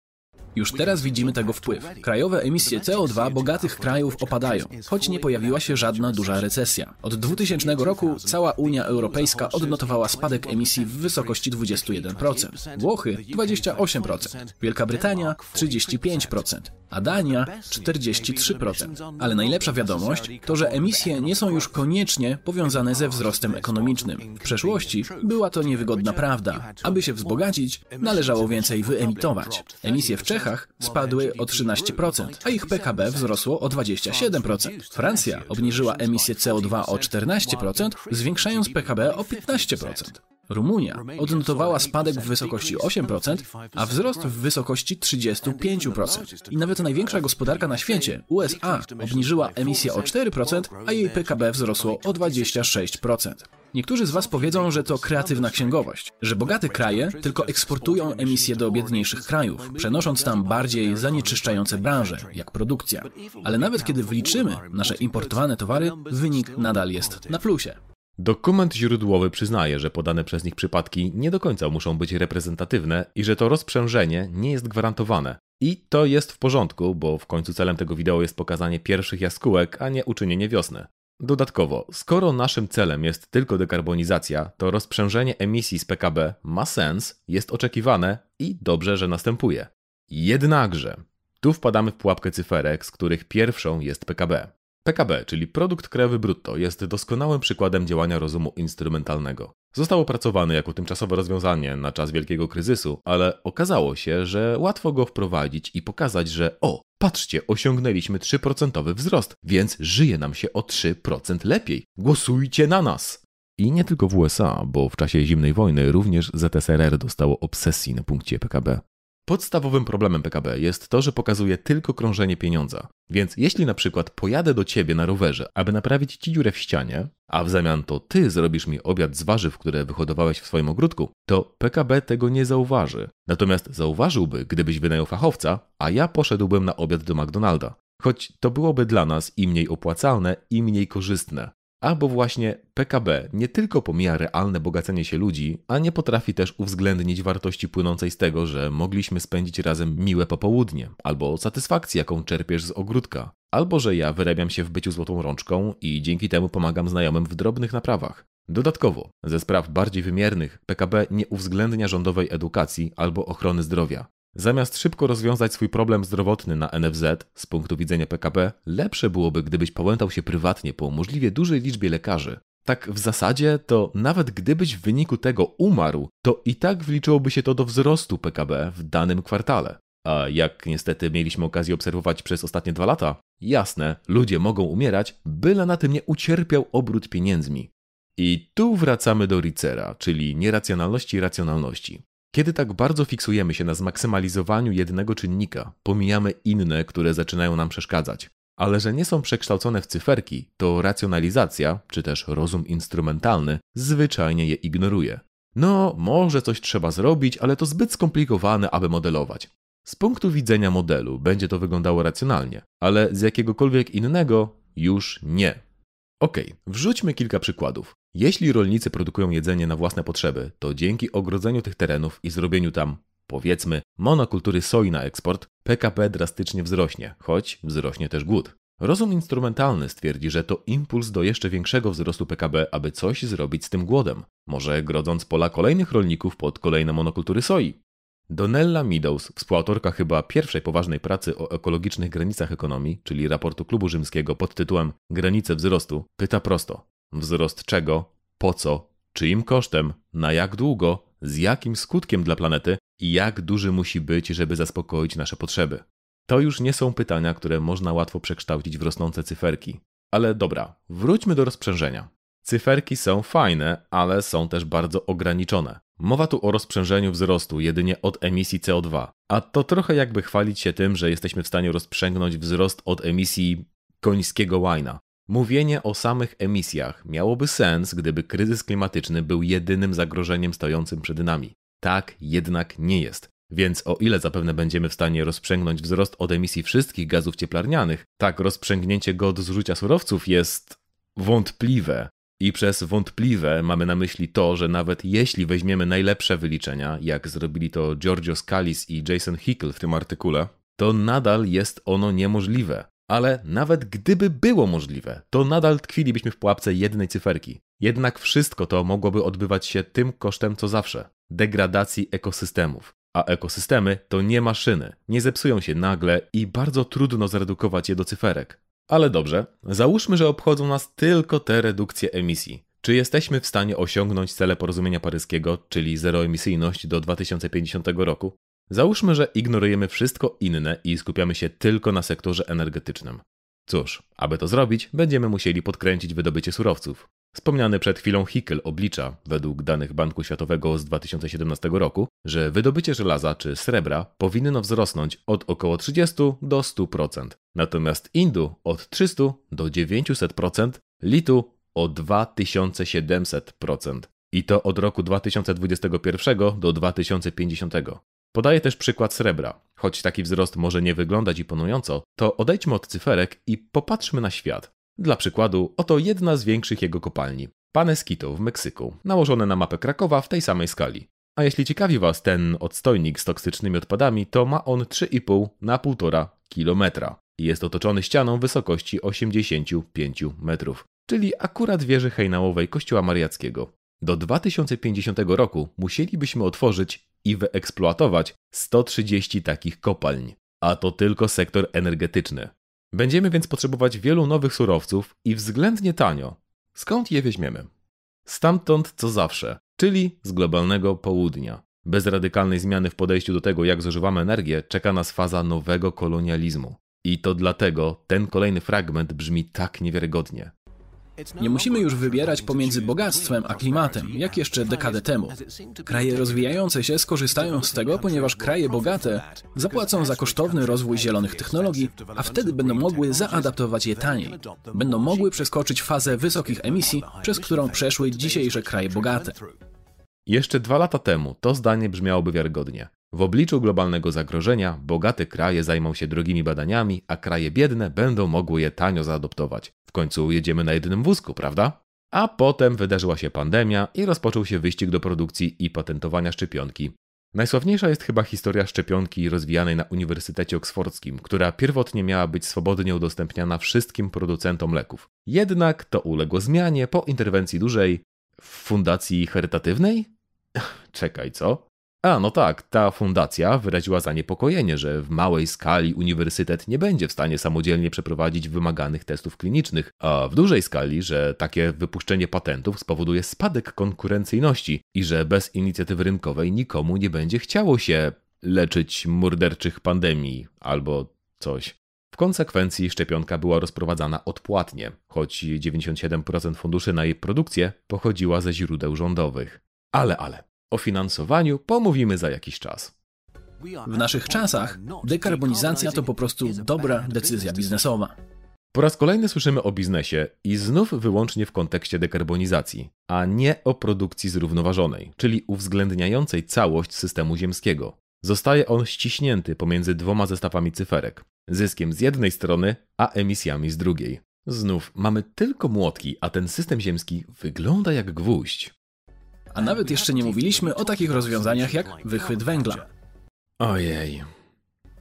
Już teraz widzimy tego wpływ. Krajowe emisje CO2 bogatych krajów opadają, choć nie pojawiła się żadna duża recesja. Od 2000 roku cała Unia Europejska odnotowała spadek emisji w wysokości 21%, Włochy 28%, Wielka Brytania 35%, a Dania 43%. Ale najlepsza wiadomość to, że emisje nie są już koniecznie powiązane ze wzrostem ekonomicznym. W przeszłości była to niewygodna prawda. Aby się wzbogacić, należało więcej wyemitować. Emisje w Czechach spadły o 13%, a ich PKB wzrosło o 27%. Francja obniżyła emisję CO2 o 14%, zwiększając PKB o 15%. Rumunia odnotowała spadek w wysokości 8%, a wzrost w wysokości 35%. I nawet największa gospodarka na świecie, USA, obniżyła emisję o 4%, a jej PKB wzrosło o 26%. Niektórzy z Was powiedzą, że to kreatywna księgowość, że bogate kraje tylko eksportują emisje do biedniejszych krajów, przenosząc tam bardziej zanieczyszczające branże, jak produkcja. Ale nawet kiedy wliczymy nasze importowane towary, wynik nadal jest na plusie. Dokument źródłowy przyznaje, że podane przez nich przypadki nie do końca muszą być reprezentatywne i że to rozprzężenie nie jest gwarantowane. I to jest w porządku, bo w końcu celem tego wideo jest pokazanie pierwszych jaskółek, a nie uczynienie wiosny. Dodatkowo, skoro naszym celem jest tylko dekarbonizacja, to rozprzężenie emisji z PKB ma sens, jest oczekiwane i dobrze, że następuje. Jednakże Tu wpadamy w pułapkę cyferek, z których pierwszą jest PKB. PKB, czyli produkt krajowy brutto, jest doskonałym przykładem działania rozumu instrumentalnego. Został opracowany jako tymczasowe rozwiązanie na czas wielkiego kryzysu, ale okazało się, że łatwo go wprowadzić i pokazać, że o, patrzcie, osiągnęliśmy 3% wzrost, więc żyje nam się o 3% lepiej. Głosujcie na nas! I nie tylko w USA, bo w czasie zimnej wojny również ZSRR dostało obsesji na punkcie PKB. Podstawowym problemem PKB jest to, że pokazuje tylko krążenie pieniądza. Więc jeśli na przykład pojadę do ciebie na rowerze, aby naprawić ci dziurę w ścianie, a w zamian to ty zrobisz mi obiad z warzyw, które wyhodowałeś w swoim ogródku, to PKB tego nie zauważy. Natomiast zauważyłby, gdybyś wynajął fachowca, a ja poszedłbym na obiad do McDonalda. Choć to byłoby dla nas i mniej opłacalne, i mniej korzystne. Albo właśnie PKB nie tylko pomija realne bogacenie się ludzi, a nie potrafi też uwzględnić wartości płynącej z tego, że mogliśmy spędzić razem miłe popołudnie, albo satysfakcji, jaką czerpiesz z ogródka, albo że ja wyrabiam się w byciu złotą rączką i dzięki temu pomagam znajomym w drobnych naprawach. Dodatkowo, ze spraw bardziej wymiernych, PKB nie uwzględnia rządowej edukacji albo ochrony zdrowia. Zamiast szybko rozwiązać swój problem zdrowotny na NFZ z punktu widzenia PKB, lepsze byłoby, gdybyś pałętał się prywatnie po możliwie dużej liczbie lekarzy. Tak w zasadzie to nawet gdybyś w wyniku tego umarł, to i tak wliczyłoby się to do wzrostu PKB w danym kwartale. A jak niestety mieliśmy okazję obserwować przez ostatnie dwa lata, jasne, ludzie mogą umierać, byle na tym nie ucierpiał obrót pieniędzmi. I tu wracamy do Ricera, czyli nieracjonalności i racjonalności. Kiedy tak bardzo fiksujemy się na zmaksymalizowaniu jednego czynnika, pomijamy inne, które zaczynają nam przeszkadzać. Ale że nie są przekształcone w cyferki, to racjonalizacja, czy też rozum instrumentalny, zwyczajnie je ignoruje. No, może coś trzeba zrobić, ale to zbyt skomplikowane, aby modelować. Z punktu widzenia modelu będzie to wyglądało racjonalnie, ale z jakiegokolwiek innego już nie. Ok, wrzućmy kilka przykładów. Jeśli rolnicy produkują jedzenie na własne potrzeby, to dzięki ogrodzeniu tych terenów i zrobieniu tam, powiedzmy, monokultury soi na eksport, PKB drastycznie wzrośnie, choć wzrośnie też głód. Rozum instrumentalny stwierdzi, że to impuls do jeszcze większego wzrostu PKB, aby coś zrobić z tym głodem, może grodząc pola kolejnych rolników pod kolejne monokultury soi. Donella Meadows, współautorka chyba pierwszej poważnej pracy o ekologicznych granicach ekonomii, czyli raportu klubu rzymskiego pod tytułem Granice wzrostu, pyta prosto: wzrost czego, po co, czyim kosztem, na jak długo, z jakim skutkiem dla planety i jak duży musi być, żeby zaspokoić nasze potrzeby? To już nie są pytania, które można łatwo przekształcić w rosnące cyferki. Ale dobra, wróćmy do rozprzężenia. Cyferki są fajne, ale są też bardzo ograniczone. Mowa tu o rozprzężeniu wzrostu jedynie od emisji CO2, a to trochę jakby chwalić się tym, że jesteśmy w stanie rozprzęgnąć wzrost od emisji końskiego łajna. Mówienie o samych emisjach miałoby sens, gdyby kryzys klimatyczny był jedynym zagrożeniem stojącym przed nami. Tak jednak nie jest. Więc o ile zapewne będziemy w stanie rozprzęgnąć wzrost od emisji wszystkich gazów cieplarnianych, tak rozprzęgnięcie go od zużycia surowców jest wątpliwe. I przez wątpliwe mamy na myśli to, że nawet jeśli weźmiemy najlepsze wyliczenia, jak zrobili to Giorgio Scalis i Jason Hickel w tym artykule, to nadal jest ono niemożliwe. Ale nawet gdyby było możliwe, to nadal tkwilibyśmy w pułapce jednej cyferki. Jednak wszystko to mogłoby odbywać się tym kosztem co zawsze degradacji ekosystemów. A ekosystemy to nie maszyny, nie zepsują się nagle i bardzo trudno zredukować je do cyferek. Ale dobrze, załóżmy, że obchodzą nas tylko te redukcje emisji. Czy jesteśmy w stanie osiągnąć cele porozumienia paryskiego, czyli zeroemisyjność do 2050 roku? Załóżmy, że ignorujemy wszystko inne i skupiamy się tylko na sektorze energetycznym. Cóż, aby to zrobić, będziemy musieli podkręcić wydobycie surowców. Wspomniany przed chwilą Hickel oblicza, według danych Banku Światowego z 2017 roku, że wydobycie żelaza czy srebra powinno wzrosnąć od około 30 do 100%, natomiast indu od 300 do 900%, litu o 2700%. I to od roku 2021 do 2050. Podaję też przykład srebra. Choć taki wzrost może nie wyglądać imponująco, to odejdźmy od cyferek i popatrzmy na świat. Dla przykładu, oto jedna z większych jego kopalni. Paneskito w Meksyku, nałożone na mapę Krakowa w tej samej skali. A jeśli ciekawi Was ten odstojnik z toksycznymi odpadami, to ma on 3,5 na 1,5 kilometra i jest otoczony ścianą wysokości 85 metrów, czyli akurat wieży hejnałowej Kościoła Mariackiego. Do 2050 roku musielibyśmy otworzyć i wyeksploatować 130 takich kopalń. a to tylko sektor energetyczny. Będziemy więc potrzebować wielu nowych surowców i względnie tanio. Skąd je weźmiemy? Stamtąd co zawsze, czyli z globalnego południa. Bez radykalnej zmiany w podejściu do tego, jak zużywamy energię, czeka nas faza nowego kolonializmu. I to dlatego ten kolejny fragment brzmi tak niewiarygodnie. Nie musimy już wybierać pomiędzy bogactwem a klimatem, jak jeszcze dekadę temu. Kraje rozwijające się skorzystają z tego, ponieważ kraje bogate zapłacą za kosztowny rozwój zielonych technologii, a wtedy będą mogły zaadaptować je taniej. Będą mogły przeskoczyć fazę wysokich emisji, przez którą przeszły dzisiejsze kraje bogate. Jeszcze dwa lata temu to zdanie brzmiałoby wiarygodnie. W obliczu globalnego zagrożenia bogate kraje zajmą się drogimi badaniami, a kraje biedne będą mogły je tanio zaadoptować. W końcu jedziemy na jednym wózku, prawda? A potem wydarzyła się pandemia i rozpoczął się wyścig do produkcji i patentowania szczepionki. Najsławniejsza jest chyba historia szczepionki rozwijanej na Uniwersytecie Oksfordzkim, która pierwotnie miała być swobodnie udostępniana wszystkim producentom leków. Jednak to uległo zmianie po interwencji dużej fundacji charytatywnej? Czekaj, co? A, no tak, ta fundacja wyraziła zaniepokojenie, że w małej skali uniwersytet nie będzie w stanie samodzielnie przeprowadzić wymaganych testów klinicznych, a w dużej skali, że takie wypuszczenie patentów spowoduje spadek konkurencyjności i że bez inicjatywy rynkowej nikomu nie będzie chciało się leczyć morderczych pandemii albo coś. W konsekwencji szczepionka była rozprowadzana odpłatnie, choć 97% funduszy na jej produkcję pochodziła ze źródeł rządowych. Ale, ale, o finansowaniu pomówimy za jakiś czas. W naszych czasach dekarbonizacja to po prostu dobra decyzja biznesowa. Po raz kolejny słyszymy o biznesie i znów wyłącznie w kontekście dekarbonizacji, a nie o produkcji zrównoważonej, czyli uwzględniającej całość systemu ziemskiego. Zostaje on ściśnięty pomiędzy dwoma zestawami cyferek zyskiem z jednej strony, a emisjami z drugiej. Znów mamy tylko młotki, a ten system ziemski wygląda jak gwóźdź. A nawet jeszcze nie mówiliśmy o takich rozwiązaniach jak wychwyt węgla. Ojej.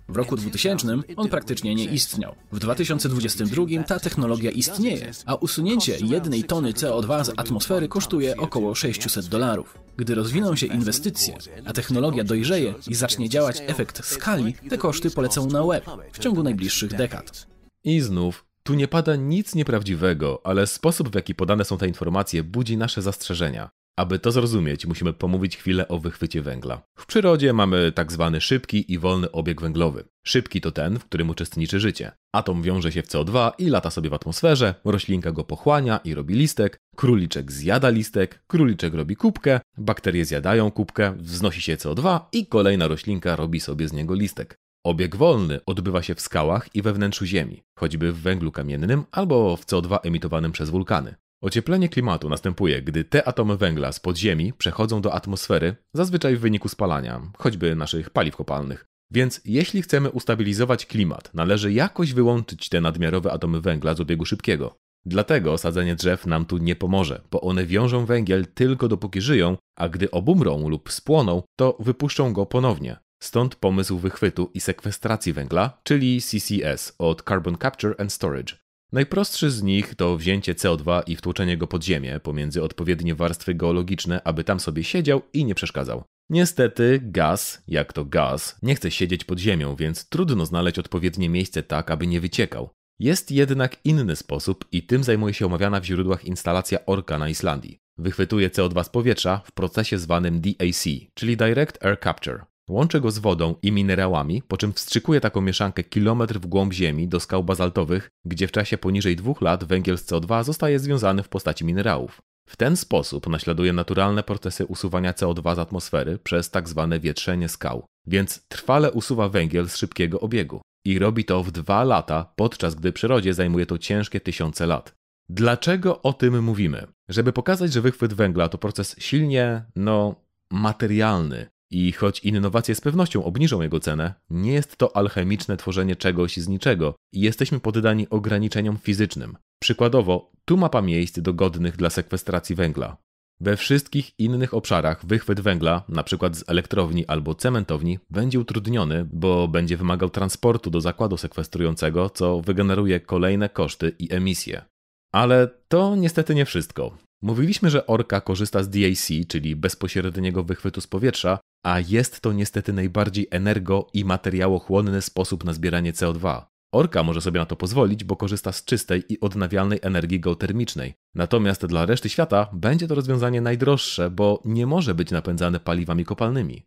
W roku 2000 on praktycznie nie istniał. W 2022 ta technologia istnieje, a usunięcie jednej tony CO2 z atmosfery kosztuje około 600 dolarów. Gdy rozwiną się inwestycje, a technologia dojrzeje i zacznie działać efekt skali, te koszty polecą na łeb w ciągu najbliższych dekad. I znów tu nie pada nic nieprawdziwego, ale sposób w jaki podane są te informacje budzi nasze zastrzeżenia. Aby to zrozumieć, musimy pomówić chwilę o wychwycie węgla. W przyrodzie mamy tak zwany szybki i wolny obieg węglowy. Szybki to ten, w którym uczestniczy życie. Atom wiąże się w CO2 i lata sobie w atmosferze, roślinka go pochłania i robi listek, króliczek zjada listek, króliczek robi kubkę, bakterie zjadają kubkę, wznosi się CO2 i kolejna roślinka robi sobie z niego listek. Obieg wolny odbywa się w skałach i we wnętrzu Ziemi, choćby w węglu kamiennym albo w CO2 emitowanym przez wulkany. Ocieplenie klimatu następuje, gdy te atomy węgla z podziemi przechodzą do atmosfery, zazwyczaj w wyniku spalania, choćby naszych paliw kopalnych. Więc jeśli chcemy ustabilizować klimat, należy jakoś wyłączyć te nadmiarowe atomy węgla z obiegu szybkiego. Dlatego sadzenie drzew nam tu nie pomoże, bo one wiążą węgiel tylko dopóki żyją, a gdy obumrą lub spłoną, to wypuszczą go ponownie. Stąd pomysł wychwytu i sekwestracji węgla, czyli CCS od Carbon Capture and Storage. Najprostszy z nich to wzięcie CO2 i wtłoczenie go pod ziemię pomiędzy odpowiednie warstwy geologiczne, aby tam sobie siedział i nie przeszkadzał. Niestety gaz, jak to gaz, nie chce siedzieć pod ziemią, więc trudno znaleźć odpowiednie miejsce tak, aby nie wyciekał. Jest jednak inny sposób i tym zajmuje się omawiana w źródłach instalacja Orka na Islandii. Wychwytuje CO2 z powietrza w procesie zwanym DAC, czyli Direct Air Capture. Łączy go z wodą i minerałami, po czym wstrzykuje taką mieszankę kilometr w głąb ziemi do skał bazaltowych, gdzie w czasie poniżej dwóch lat węgiel z CO2 zostaje związany w postaci minerałów. W ten sposób naśladuje naturalne procesy usuwania CO2 z atmosfery przez tak zwane wietrzenie skał, więc trwale usuwa węgiel z szybkiego obiegu. I robi to w dwa lata, podczas gdy przyrodzie zajmuje to ciężkie tysiące lat. Dlaczego o tym mówimy? Żeby pokazać, że wychwyt węgla to proces silnie, no, materialny, i choć innowacje z pewnością obniżą jego cenę, nie jest to alchemiczne tworzenie czegoś z niczego i jesteśmy poddani ograniczeniom fizycznym. Przykładowo, tu mapa miejsc dogodnych dla sekwestracji węgla. We wszystkich innych obszarach wychwyt węgla, np. z elektrowni albo cementowni, będzie utrudniony, bo będzie wymagał transportu do zakładu sekwestrującego, co wygeneruje kolejne koszty i emisje. Ale to niestety nie wszystko. Mówiliśmy, że Orka korzysta z DAC, czyli bezpośredniego wychwytu z powietrza, a jest to niestety najbardziej energo i materiałochłonny sposób na zbieranie CO2. Orka może sobie na to pozwolić, bo korzysta z czystej i odnawialnej energii geotermicznej. Natomiast dla reszty świata będzie to rozwiązanie najdroższe, bo nie może być napędzane paliwami kopalnymi.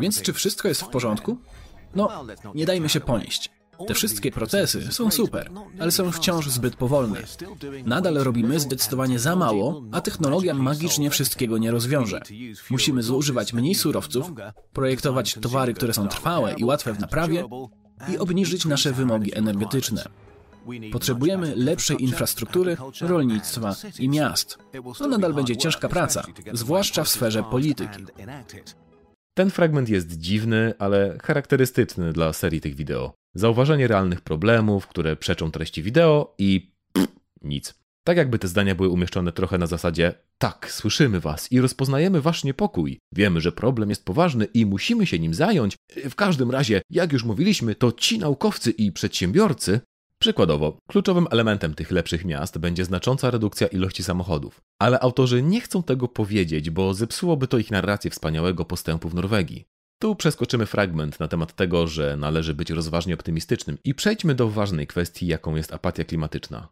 Więc czy wszystko jest w porządku? No, nie dajmy się ponieść. Te wszystkie procesy są super, ale są wciąż zbyt powolne. Nadal robimy zdecydowanie za mało, a technologia magicznie wszystkiego nie rozwiąże. Musimy zużywać mniej surowców, projektować towary, które są trwałe i łatwe w naprawie i obniżyć nasze wymogi energetyczne. Potrzebujemy lepszej infrastruktury, rolnictwa i miast. To nadal będzie ciężka praca, zwłaszcza w sferze polityki. Ten fragment jest dziwny, ale charakterystyczny dla serii tych wideo. Zauważenie realnych problemów, które przeczą treści wideo i pff, nic. Tak jakby te zdania były umieszczone trochę na zasadzie tak, słyszymy was i rozpoznajemy wasz niepokój. Wiemy, że problem jest poważny i musimy się nim zająć. W każdym razie, jak już mówiliśmy, to ci naukowcy i przedsiębiorcy Przykładowo, kluczowym elementem tych lepszych miast będzie znacząca redukcja ilości samochodów. Ale autorzy nie chcą tego powiedzieć, bo zepsułoby to ich narrację wspaniałego postępu w Norwegii. Tu przeskoczymy fragment na temat tego, że należy być rozważnie optymistycznym i przejdźmy do ważnej kwestii, jaką jest apatia klimatyczna.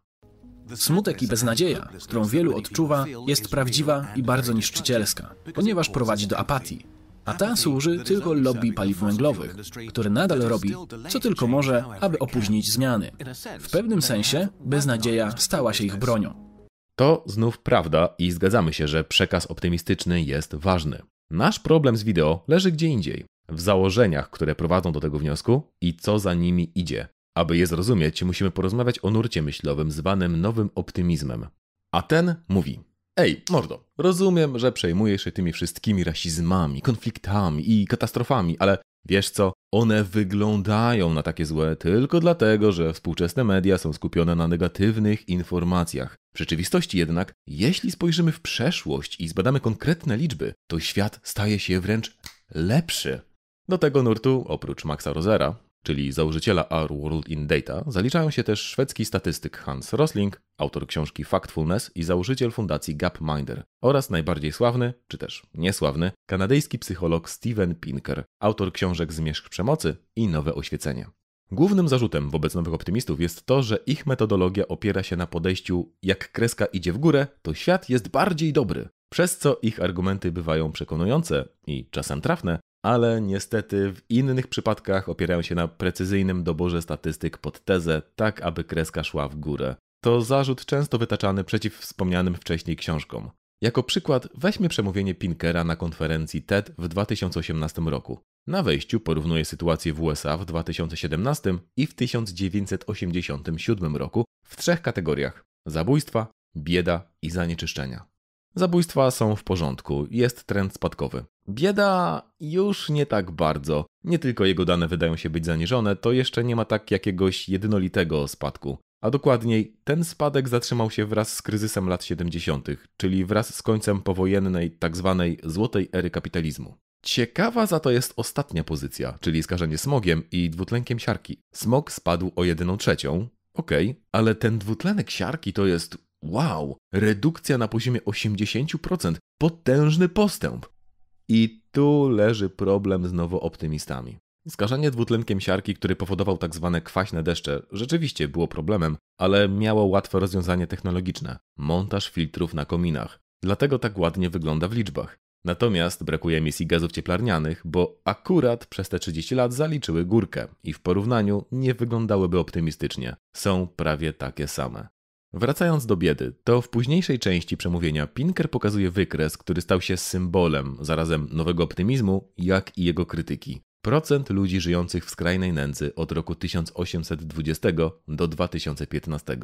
Smutek i beznadzieja, którą wielu odczuwa, jest prawdziwa i bardzo niszczycielska, ponieważ prowadzi do apatii. A ta służy tylko lobby paliw węglowych, które nadal robi, co tylko może, aby opóźnić zmiany. W pewnym sensie beznadzieja stała się ich bronią. To znów prawda i zgadzamy się, że przekaz optymistyczny jest ważny. Nasz problem z wideo leży gdzie indziej. W założeniach, które prowadzą do tego wniosku i co za nimi idzie. Aby je zrozumieć, musimy porozmawiać o nurcie myślowym zwanym nowym optymizmem. A ten mówi: Ej, mordo, rozumiem, że przejmujesz się tymi wszystkimi rasizmami, konfliktami i katastrofami, ale wiesz co? One wyglądają na takie złe tylko dlatego, że współczesne media są skupione na negatywnych informacjach. W rzeczywistości jednak, jeśli spojrzymy w przeszłość i zbadamy konkretne liczby, to świat staje się wręcz lepszy. Do tego nurtu, oprócz Maxa Rosera, czyli założyciela Our World in Data, zaliczają się też szwedzki statystyk Hans Rosling, autor książki Factfulness i założyciel fundacji Gapminder oraz najbardziej sławny, czy też niesławny, kanadyjski psycholog Steven Pinker, autor książek Zmierzch przemocy i Nowe oświecenie. Głównym zarzutem wobec nowych optymistów jest to, że ich metodologia opiera się na podejściu jak kreska idzie w górę, to świat jest bardziej dobry, przez co ich argumenty bywają przekonujące i czasem trafne, ale niestety w innych przypadkach opierają się na precyzyjnym doborze statystyk pod tezę, tak aby kreska szła w górę. To zarzut często wytaczany przeciw wspomnianym wcześniej książkom. Jako przykład weźmy przemówienie Pinkera na konferencji TED w 2018 roku. Na wejściu porównuje sytuację w USA w 2017 i w 1987 roku w trzech kategoriach: zabójstwa, bieda i zanieczyszczenia. Zabójstwa są w porządku, jest trend spadkowy. Bieda już nie tak bardzo. Nie tylko jego dane wydają się być zaniżone, to jeszcze nie ma tak jakiegoś jednolitego spadku. A dokładniej, ten spadek zatrzymał się wraz z kryzysem lat 70., czyli wraz z końcem powojennej tzw. Tak złotej ery kapitalizmu. Ciekawa za to jest ostatnia pozycja, czyli skażenie smogiem i dwutlenkiem siarki. Smog spadł o 1 trzecią, okej, okay, ale ten dwutlenek siarki to jest wow, redukcja na poziomie 80%, potężny postęp. I tu leży problem z nowooptymistami. Skażenie dwutlenkiem siarki, który powodował tak zwane kwaśne deszcze, rzeczywiście było problemem, ale miało łatwe rozwiązanie technologiczne montaż filtrów na kominach. Dlatego tak ładnie wygląda w liczbach. Natomiast brakuje emisji gazów cieplarnianych, bo akurat przez te 30 lat zaliczyły górkę i w porównaniu nie wyglądałyby optymistycznie. Są prawie takie same. Wracając do biedy, to w późniejszej części przemówienia Pinker pokazuje wykres, który stał się symbolem zarazem nowego optymizmu, jak i jego krytyki. Procent ludzi żyjących w skrajnej nędzy od roku 1820 do 2015.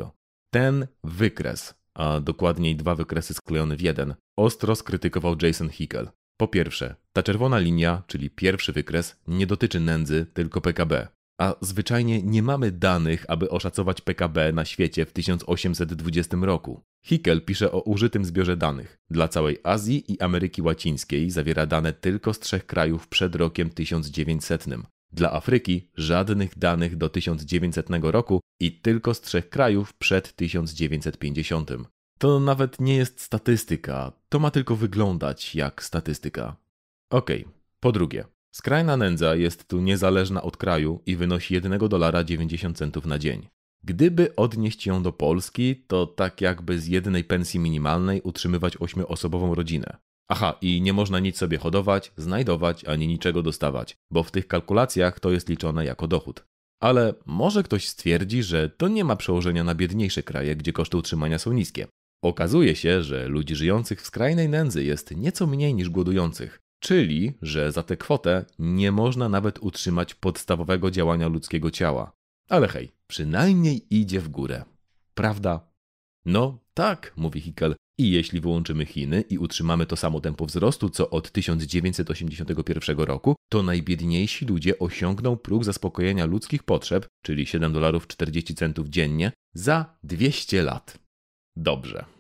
Ten wykres, a dokładniej dwa wykresy sklejone w jeden, ostro skrytykował Jason Hickel. Po pierwsze, ta czerwona linia, czyli pierwszy wykres, nie dotyczy nędzy, tylko PKB a zwyczajnie nie mamy danych, aby oszacować PKB na świecie w 1820 roku. Hickel pisze o użytym zbiorze danych. Dla całej Azji i Ameryki Łacińskiej zawiera dane tylko z trzech krajów przed rokiem 1900. Dla Afryki żadnych danych do 1900 roku i tylko z trzech krajów przed 1950. To nawet nie jest statystyka, to ma tylko wyglądać jak statystyka. Okej, okay. Po drugie, skrajna nędza jest tu niezależna od kraju i wynosi 1 dolara 90 centów na dzień. Gdyby odnieść ją do Polski, to tak jakby z jednej pensji minimalnej utrzymywać ośmioosobową rodzinę. Aha, i nie można nic sobie hodować, znajdować ani niczego dostawać, bo w tych kalkulacjach to jest liczone jako dochód. Ale może ktoś stwierdzi, że to nie ma przełożenia na biedniejsze kraje, gdzie koszty utrzymania są niskie. Okazuje się, że ludzi żyjących w skrajnej nędzy jest nieco mniej niż głodujących, czyli że za tę kwotę nie można nawet utrzymać podstawowego działania ludzkiego ciała. Ale hej, przynajmniej idzie w górę. Prawda? No tak, mówi Hickel. I jeśli wyłączymy Chiny i utrzymamy to samo tempo wzrostu co od 1981 roku, to najbiedniejsi ludzie osiągną próg zaspokojenia ludzkich potrzeb, czyli 7 dolarów 40 centów dziennie, za 200 lat. Dobrze.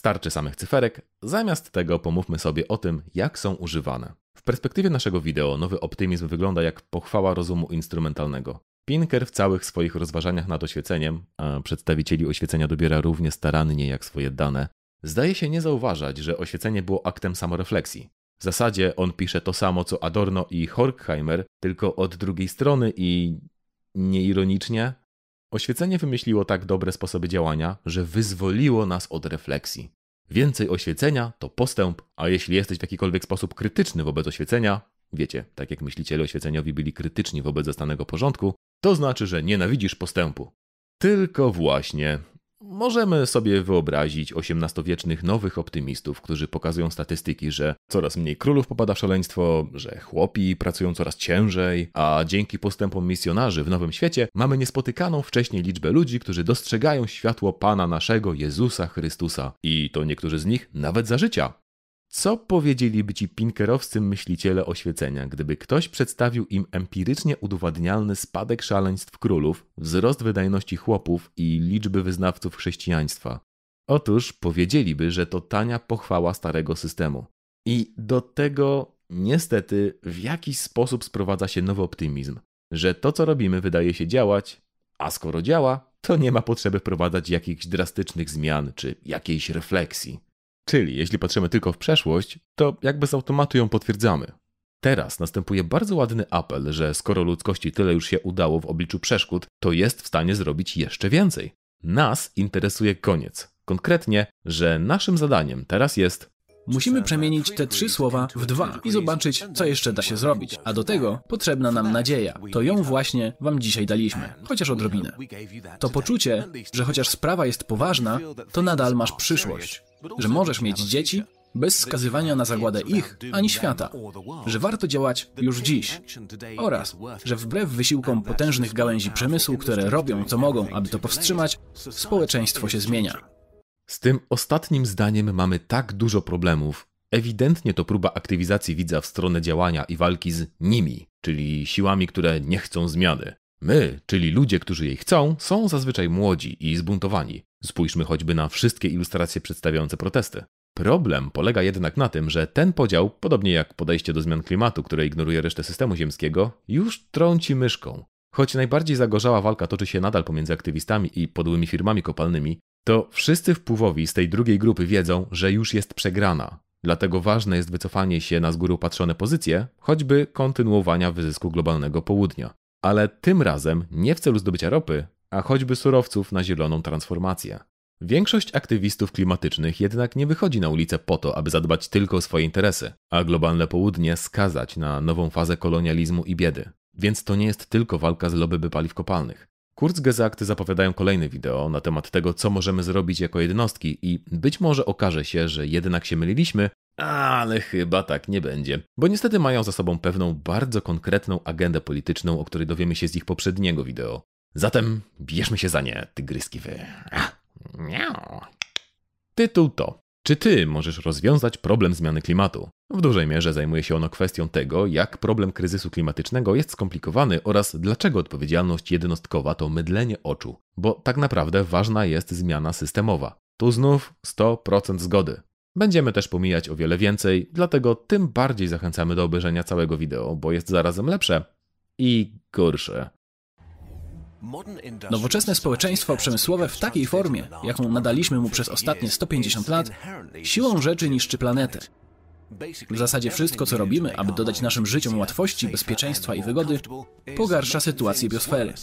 Starczy samych cyferek, zamiast tego pomówmy sobie o tym, jak są używane. W perspektywie naszego wideo nowy optymizm wygląda jak pochwała rozumu instrumentalnego. Pinker w całych swoich rozważaniach nad oświeceniem, a przedstawicieli oświecenia dobiera równie starannie jak swoje dane, zdaje się nie zauważać, że oświecenie było aktem samorefleksji. W zasadzie on pisze to samo co Adorno i Horkheimer, tylko od drugiej strony i nieironicznie. Oświecenie wymyśliło tak dobre sposoby działania, że wyzwoliło nas od refleksji. Więcej oświecenia to postęp, a jeśli jesteś w jakikolwiek sposób krytyczny wobec oświecenia, wiecie, tak jak myśliciele oświeceniowi byli krytyczni wobec zastanego porządku, to znaczy, że nienawidzisz postępu. Tylko właśnie możemy sobie wyobrazić XVIII-wiecznych nowych optymistów, którzy pokazują statystyki, że coraz mniej królów popada w szaleństwo, że chłopi pracują coraz ciężej, a dzięki postępom misjonarzy w Nowym Świecie mamy niespotykaną wcześniej liczbę ludzi, którzy dostrzegają światło Pana naszego Jezusa Chrystusa i to niektórzy z nich nawet za życia. Co powiedzieliby ci pinkerowscy myśliciele oświecenia, gdyby ktoś przedstawił im empirycznie udowadnialny spadek szaleństw królów, wzrost wydajności chłopów i liczby wyznawców chrześcijaństwa? Otóż powiedzieliby, że to tania pochwała starego systemu. I do tego niestety w jakiś sposób sprowadza się nowy optymizm, że to co robimy wydaje się działać, a skoro działa, to nie ma potrzeby wprowadzać jakichś drastycznych zmian czy jakiejś refleksji. Czyli jeśli patrzymy tylko w przeszłość, to jakby z automatu ją potwierdzamy. Teraz następuje bardzo ładny apel, że skoro ludzkości tyle już się udało w obliczu przeszkód, to jest w stanie zrobić jeszcze więcej. Nas interesuje koniec. Konkretnie, że naszym zadaniem teraz jest Musimy przemienić te trzy słowa w dwa i zobaczyć, co jeszcze da się zrobić. A do tego potrzebna nam nadzieja. To ją właśnie Wam dzisiaj daliśmy, chociaż odrobinę. To poczucie, że chociaż sprawa jest poważna, to nadal masz przyszłość. Że możesz mieć dzieci bez skazywania na zagładę ich ani świata, że warto działać już dziś oraz, że wbrew wysiłkom potężnych gałęzi przemysłu, które robią co mogą, aby to powstrzymać, społeczeństwo się zmienia. Z tym ostatnim zdaniem mamy tak dużo problemów. Ewidentnie to próba aktywizacji widza w stronę działania i walki z nimi, czyli siłami, które nie chcą zmiany. My, czyli ludzie, którzy jej chcą, są zazwyczaj młodzi i zbuntowani. Spójrzmy choćby na wszystkie ilustracje przedstawiające protesty. Problem polega jednak na tym, że ten podział, podobnie jak podejście do zmian klimatu, które ignoruje resztę systemu ziemskiego, już trąci myszką. Choć najbardziej zagorzała walka toczy się nadal pomiędzy aktywistami i podłymi firmami kopalnymi, to wszyscy wpływowi z tej drugiej grupy wiedzą, że już jest przegrana. Dlatego ważne jest wycofanie się na z góry patrzone pozycje, choćby kontynuowania wyzysku globalnego południa. Ale tym razem nie w celu zdobycia ropy, a choćby surowców na zieloną transformację. Większość aktywistów klimatycznych jednak nie wychodzi na ulicę po to, aby zadbać tylko o swoje interesy, a globalne południe skazać na nową fazę kolonializmu i biedy. Więc to nie jest tylko walka z lobby paliw kopalnych. Kurzgesagt zapowiadają kolejne wideo na temat tego, co możemy zrobić jako jednostki i być może okaże się, że jednak się myliliśmy, ale chyba tak nie będzie, bo niestety mają za sobą pewną bardzo konkretną agendę polityczną, o której dowiemy się z ich poprzedniego wideo. Zatem bierzmy się za nie, tygryski wy. Tytuł to czy ty możesz rozwiązać problem zmiany klimatu? W dużej mierze zajmuje się ono kwestią tego, jak problem kryzysu klimatycznego jest skomplikowany oraz dlaczego odpowiedzialność jednostkowa to mydlenie oczu, bo tak naprawdę ważna jest zmiana systemowa. Tu znów 100% zgody. Będziemy też pomijać o wiele więcej, dlatego tym bardziej zachęcamy do obejrzenia całego wideo, bo jest zarazem lepsze i gorsze. Nowoczesne społeczeństwo przemysłowe w takiej formie, jaką nadaliśmy mu przez ostatnie 150 lat, siłą rzeczy niszczy planetę. W zasadzie wszystko, co robimy, aby dodać naszym życiom łatwości, bezpieczeństwa i wygody, pogarsza sytuację biosfery.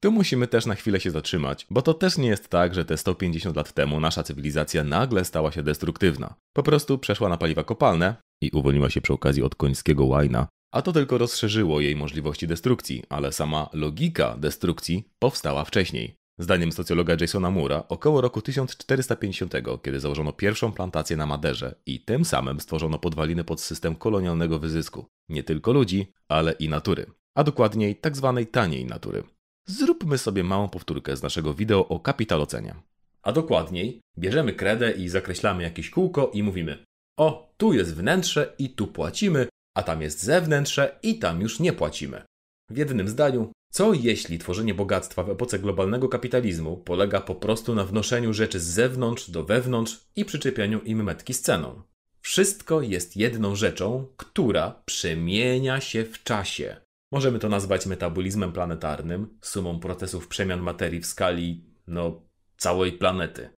Tu musimy też na chwilę się zatrzymać, bo to też nie jest tak, że te 150 lat temu nasza cywilizacja nagle stała się destruktywna. Po prostu przeszła na paliwa kopalne i uwolniła się przy okazji od końskiego łajna, a to tylko rozszerzyło jej możliwości destrukcji, ale sama logika destrukcji powstała wcześniej. Zdaniem socjologa Jasona Mura, około roku 1450, kiedy założono pierwszą plantację na Maderze i tym samym stworzono podwaliny pod system kolonialnego wyzysku, nie tylko ludzi, ale i natury, a dokładniej tak zwanej taniej natury. Zróbmy sobie małą powtórkę z naszego wideo o kapitalocenie. A dokładniej, bierzemy kredę i zakreślamy jakieś kółko i mówimy: O, tu jest wnętrze i tu płacimy, a tam jest zewnętrze i tam już nie płacimy. W jednym zdaniu, co jeśli tworzenie bogactwa w epoce globalnego kapitalizmu polega po prostu na wnoszeniu rzeczy z zewnątrz do wewnątrz i przyczepianiu im metki z ceną? Wszystko jest jedną rzeczą, która przemienia się w czasie. Możemy to nazwać metabolizmem planetarnym, sumą procesów przemian materii w skali, no, całej planety.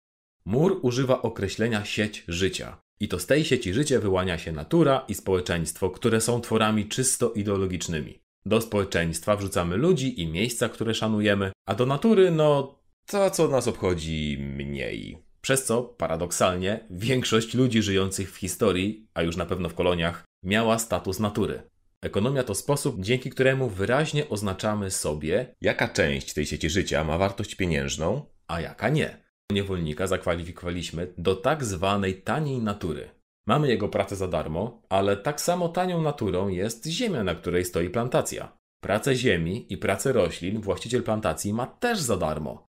Mur używa określenia sieć życia. I to z tej sieci życia wyłania się natura i społeczeństwo, które są tworami czysto ideologicznymi. Do społeczeństwa wrzucamy ludzi i miejsca, które szanujemy, a do natury, no, to co nas obchodzi mniej. Przez co, paradoksalnie, większość ludzi żyjących w historii, a już na pewno w koloniach, miała status natury. Ekonomia to sposób, dzięki któremu wyraźnie oznaczamy sobie, jaka część tej sieci życia ma wartość pieniężną, a jaka nie. Niewolnika zakwalifikowaliśmy do tak zwanej taniej natury. Mamy jego pracę za darmo, ale tak samo tanią naturą jest ziemia, na której stoi plantacja. Pracę ziemi i pracę roślin właściciel plantacji ma też za darmo.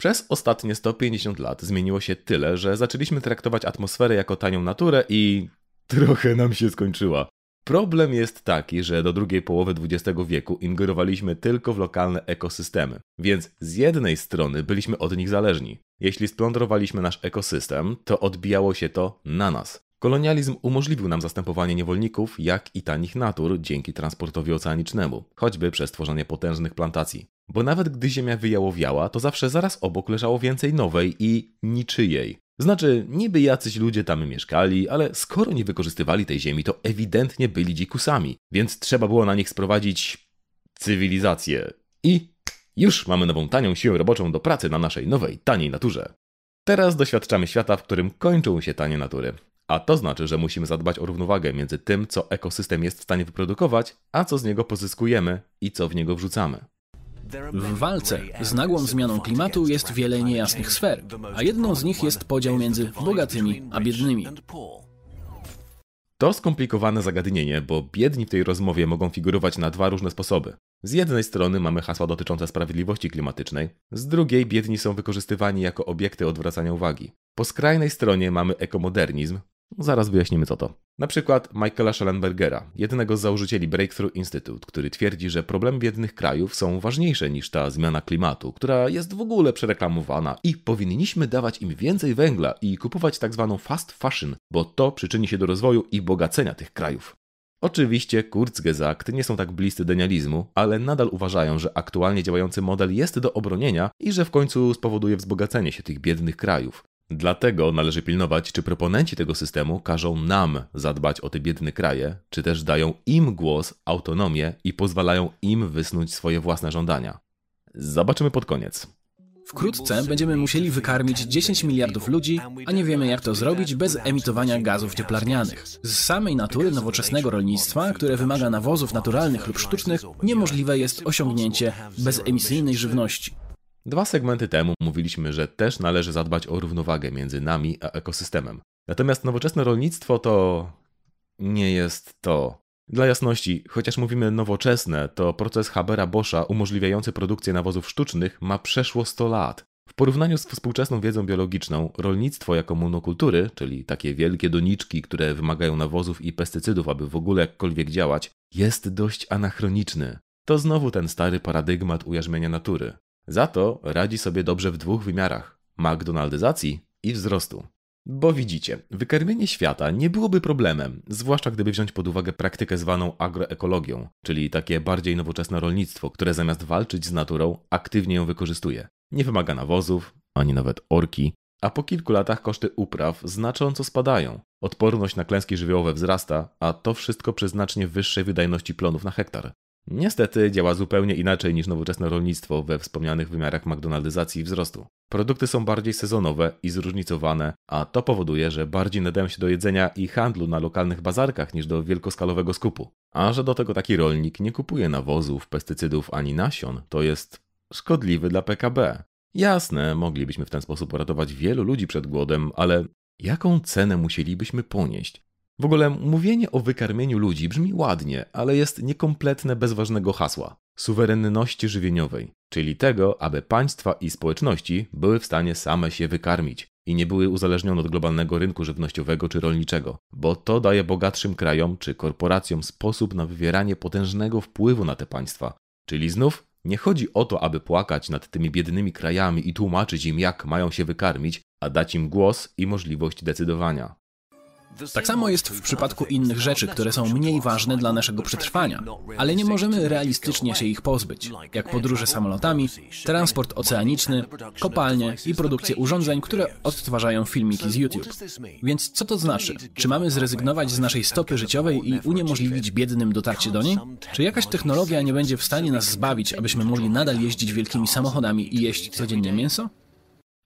Przez ostatnie 150 lat zmieniło się tyle, że zaczęliśmy traktować atmosferę jako tanią naturę i trochę nam się skończyła. Problem jest taki, że do drugiej połowy XX wieku ingerowaliśmy tylko w lokalne ekosystemy, więc z jednej strony byliśmy od nich zależni. Jeśli splądrowaliśmy nasz ekosystem, to odbijało się to na nas. Kolonializm umożliwił nam zastępowanie niewolników, jak i tanich natur dzięki transportowi oceanicznemu, choćby przez tworzenie potężnych plantacji. Bo nawet gdy ziemia wyjałowiała, to zawsze zaraz obok leżało więcej nowej i niczyjej. Znaczy, niby jacyś ludzie tam mieszkali, ale skoro nie wykorzystywali tej ziemi, to ewidentnie byli dzikusami, więc trzeba było na nich sprowadzić cywilizację. I już mamy nową tanią siłę roboczą do pracy na naszej nowej, taniej naturze. Teraz doświadczamy świata, w którym kończą się tanie natury. A to znaczy, że musimy zadbać o równowagę między tym, co ekosystem jest w stanie wyprodukować, a co z niego pozyskujemy i co w niego wrzucamy. W walce z nagłą zmianą klimatu jest wiele niejasnych sfer, a jedną z nich jest podział między bogatymi a biednymi. To skomplikowane zagadnienie, bo biedni w tej rozmowie mogą figurować na dwa różne sposoby. Z jednej strony mamy hasła dotyczące sprawiedliwości klimatycznej, z drugiej biedni są wykorzystywani jako obiekty odwracania uwagi. Po skrajnej stronie mamy ekomodernizm, Zaraz wyjaśnimy co to. Na przykład Michaela Schellenbergera, jednego z założycieli Breakthrough Institute, który twierdzi, że problemy biednych krajów są ważniejsze niż ta zmiana klimatu, która jest w ogóle przereklamowana i powinniśmy dawać im więcej węgla i kupować tak zwaną fast fashion, bo to przyczyni się do rozwoju i bogacenia tych krajów. Oczywiście Kurzgesagt nie są tak bliscy denializmu, ale nadal uważają, że aktualnie działający model jest do obronienia i że w końcu spowoduje wzbogacenie się tych biednych krajów. Dlatego należy pilnować, czy proponenci tego systemu każą nam zadbać o te biedne kraje, czy też dają im głos, autonomię i pozwalają im wysnuć swoje własne żądania. Zobaczymy pod koniec. Wkrótce będziemy musieli wykarmić 10 miliardów ludzi, a nie wiemy jak to zrobić bez emitowania gazów cieplarnianych. Z samej natury nowoczesnego rolnictwa, które wymaga nawozów naturalnych lub sztucznych, niemożliwe jest osiągnięcie bezemisyjnej żywności. Dwa segmenty temu mówiliśmy, że też należy zadbać o równowagę między nami a ekosystemem. Natomiast nowoczesne rolnictwo to nie jest to. Dla jasności, chociaż mówimy nowoczesne, to proces Habera-Boscha umożliwiający produkcję nawozów sztucznych ma przeszło 100 lat. W porównaniu z współczesną wiedzą biologiczną, rolnictwo jako monokultury, czyli takie wielkie doniczki, które wymagają nawozów i pestycydów, aby w ogóle jakkolwiek działać, jest dość anachroniczny. To znowu ten stary paradygmat ujarzmienia natury. Za to radzi sobie dobrze w dwóch wymiarach McDonaldyzacji i wzrostu. Bo widzicie, wykarmienie świata nie byłoby problemem, zwłaszcza gdyby wziąć pod uwagę praktykę zwaną agroekologią, czyli takie bardziej nowoczesne rolnictwo, które zamiast walczyć z naturą, aktywnie ją wykorzystuje. Nie wymaga nawozów, ani nawet orki, a po kilku latach koszty upraw znacząco spadają. Odporność na klęski żywiołowe wzrasta, a to wszystko przy znacznie wyższej wydajności plonów na hektar. Niestety działa zupełnie inaczej niż nowoczesne rolnictwo we wspomnianych wymiarach McDonaldyzacji i wzrostu. Produkty są bardziej sezonowe i zróżnicowane, a to powoduje, że bardziej nadają się do jedzenia i handlu na lokalnych bazarkach niż do wielkoskalowego skupu. A że do tego taki rolnik nie kupuje nawozów, pestycydów ani nasion, to jest szkodliwy dla PKB. Jasne, moglibyśmy w ten sposób uratować wielu ludzi przed głodem, ale jaką cenę musielibyśmy ponieść? W ogóle mówienie o wykarmieniu ludzi brzmi ładnie, ale jest niekompletne bez ważnego hasła suwerenności żywieniowej, czyli tego, aby państwa i społeczności były w stanie same się wykarmić i nie były uzależnione od globalnego rynku żywnościowego czy rolniczego, bo to daje bogatszym krajom czy korporacjom sposób na wywieranie potężnego wpływu na te państwa. Czyli znów nie chodzi o to, aby płakać nad tymi biednymi krajami i tłumaczyć im, jak mają się wykarmić, a dać im głos i możliwość decydowania. Tak samo jest w przypadku innych rzeczy, które są mniej ważne dla naszego przetrwania, ale nie możemy realistycznie się ich pozbyć, jak podróże samolotami, transport oceaniczny, kopalnie i produkcję urządzeń, które odtwarzają filmiki z YouTube. Więc co to znaczy? Czy mamy zrezygnować z naszej stopy życiowej i uniemożliwić biednym dotarcie do niej? Czy jakaś technologia nie będzie w stanie nas zbawić, abyśmy mogli nadal jeździć wielkimi samochodami i jeść codziennie mięso?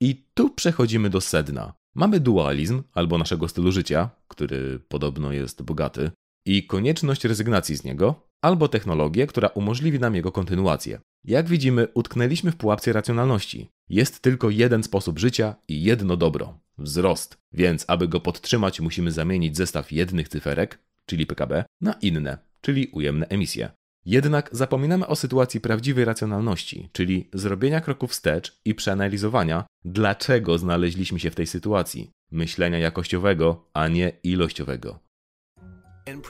I tu przechodzimy do sedna. Mamy dualizm albo naszego stylu życia, który podobno jest bogaty, i konieczność rezygnacji z niego, albo technologię, która umożliwi nam jego kontynuację. Jak widzimy, utknęliśmy w pułapce racjonalności. Jest tylko jeden sposób życia i jedno dobro wzrost. Więc, aby go podtrzymać, musimy zamienić zestaw jednych cyferek, czyli PKB, na inne, czyli ujemne emisje. Jednak zapominamy o sytuacji prawdziwej racjonalności, czyli zrobienia kroków wstecz i przeanalizowania, dlaczego znaleźliśmy się w tej sytuacji, myślenia jakościowego, a nie ilościowego.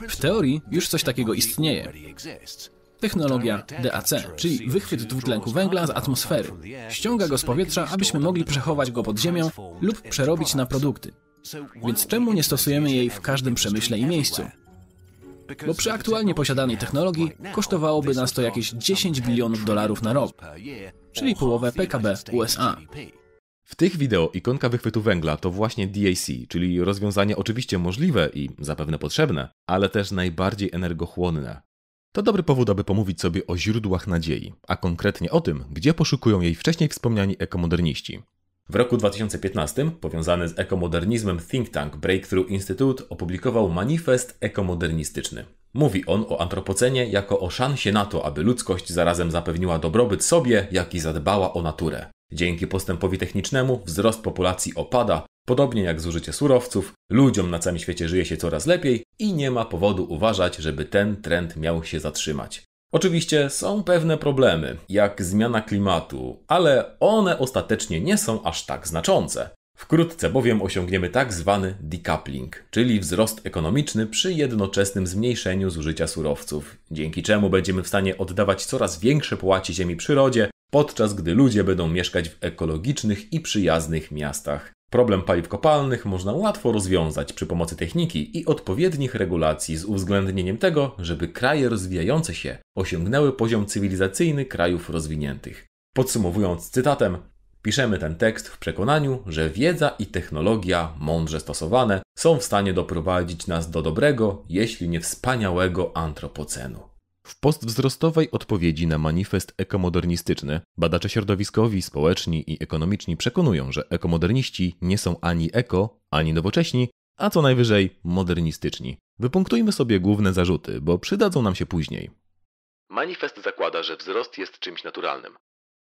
W teorii już coś takiego istnieje. Technologia DAC, czyli wychwyt dwutlenku węgla z atmosfery. Ściąga go z powietrza, abyśmy mogli przechować go pod ziemią lub przerobić na produkty. Więc czemu nie stosujemy jej w każdym przemyśle i miejscu? Bo przy aktualnie posiadanej technologii kosztowałoby nas to jakieś 10 bilionów dolarów na rok, czyli połowę PKB USA. W tych wideo ikonka wychwytu węgla to właśnie DAC, czyli rozwiązanie oczywiście możliwe i zapewne potrzebne, ale też najbardziej energochłonne. To dobry powód, aby pomówić sobie o źródłach nadziei, a konkretnie o tym, gdzie poszukują jej wcześniej wspomniani ekomoderniści. W roku 2015 powiązany z ekomodernizmem think tank Breakthrough Institute opublikował manifest ekomodernistyczny. Mówi on o antropocenie jako o szansie na to, aby ludzkość zarazem zapewniła dobrobyt sobie, jak i zadbała o naturę. Dzięki postępowi technicznemu wzrost populacji opada, podobnie jak zużycie surowców, ludziom na całym świecie żyje się coraz lepiej i nie ma powodu uważać, żeby ten trend miał się zatrzymać. Oczywiście są pewne problemy, jak zmiana klimatu, ale one ostatecznie nie są aż tak znaczące. Wkrótce bowiem osiągniemy tak zwany decoupling, czyli wzrost ekonomiczny przy jednoczesnym zmniejszeniu zużycia surowców, dzięki czemu będziemy w stanie oddawać coraz większe połacie ziemi przyrodzie, podczas gdy ludzie będą mieszkać w ekologicznych i przyjaznych miastach. Problem paliw kopalnych można łatwo rozwiązać przy pomocy techniki i odpowiednich regulacji z uwzględnieniem tego, żeby kraje rozwijające się osiągnęły poziom cywilizacyjny krajów rozwiniętych. Podsumowując cytatem, piszemy ten tekst w przekonaniu, że wiedza i technologia mądrze stosowane są w stanie doprowadzić nas do dobrego, jeśli nie wspaniałego antropocenu. W postwzrostowej odpowiedzi na manifest ekomodernistyczny badacze środowiskowi, społeczni i ekonomiczni przekonują, że ekomoderniści nie są ani eko, ani nowocześni, a co najwyżej modernistyczni. Wypunktujmy sobie główne zarzuty, bo przydadzą nam się później. Manifest zakłada, że wzrost jest czymś naturalnym.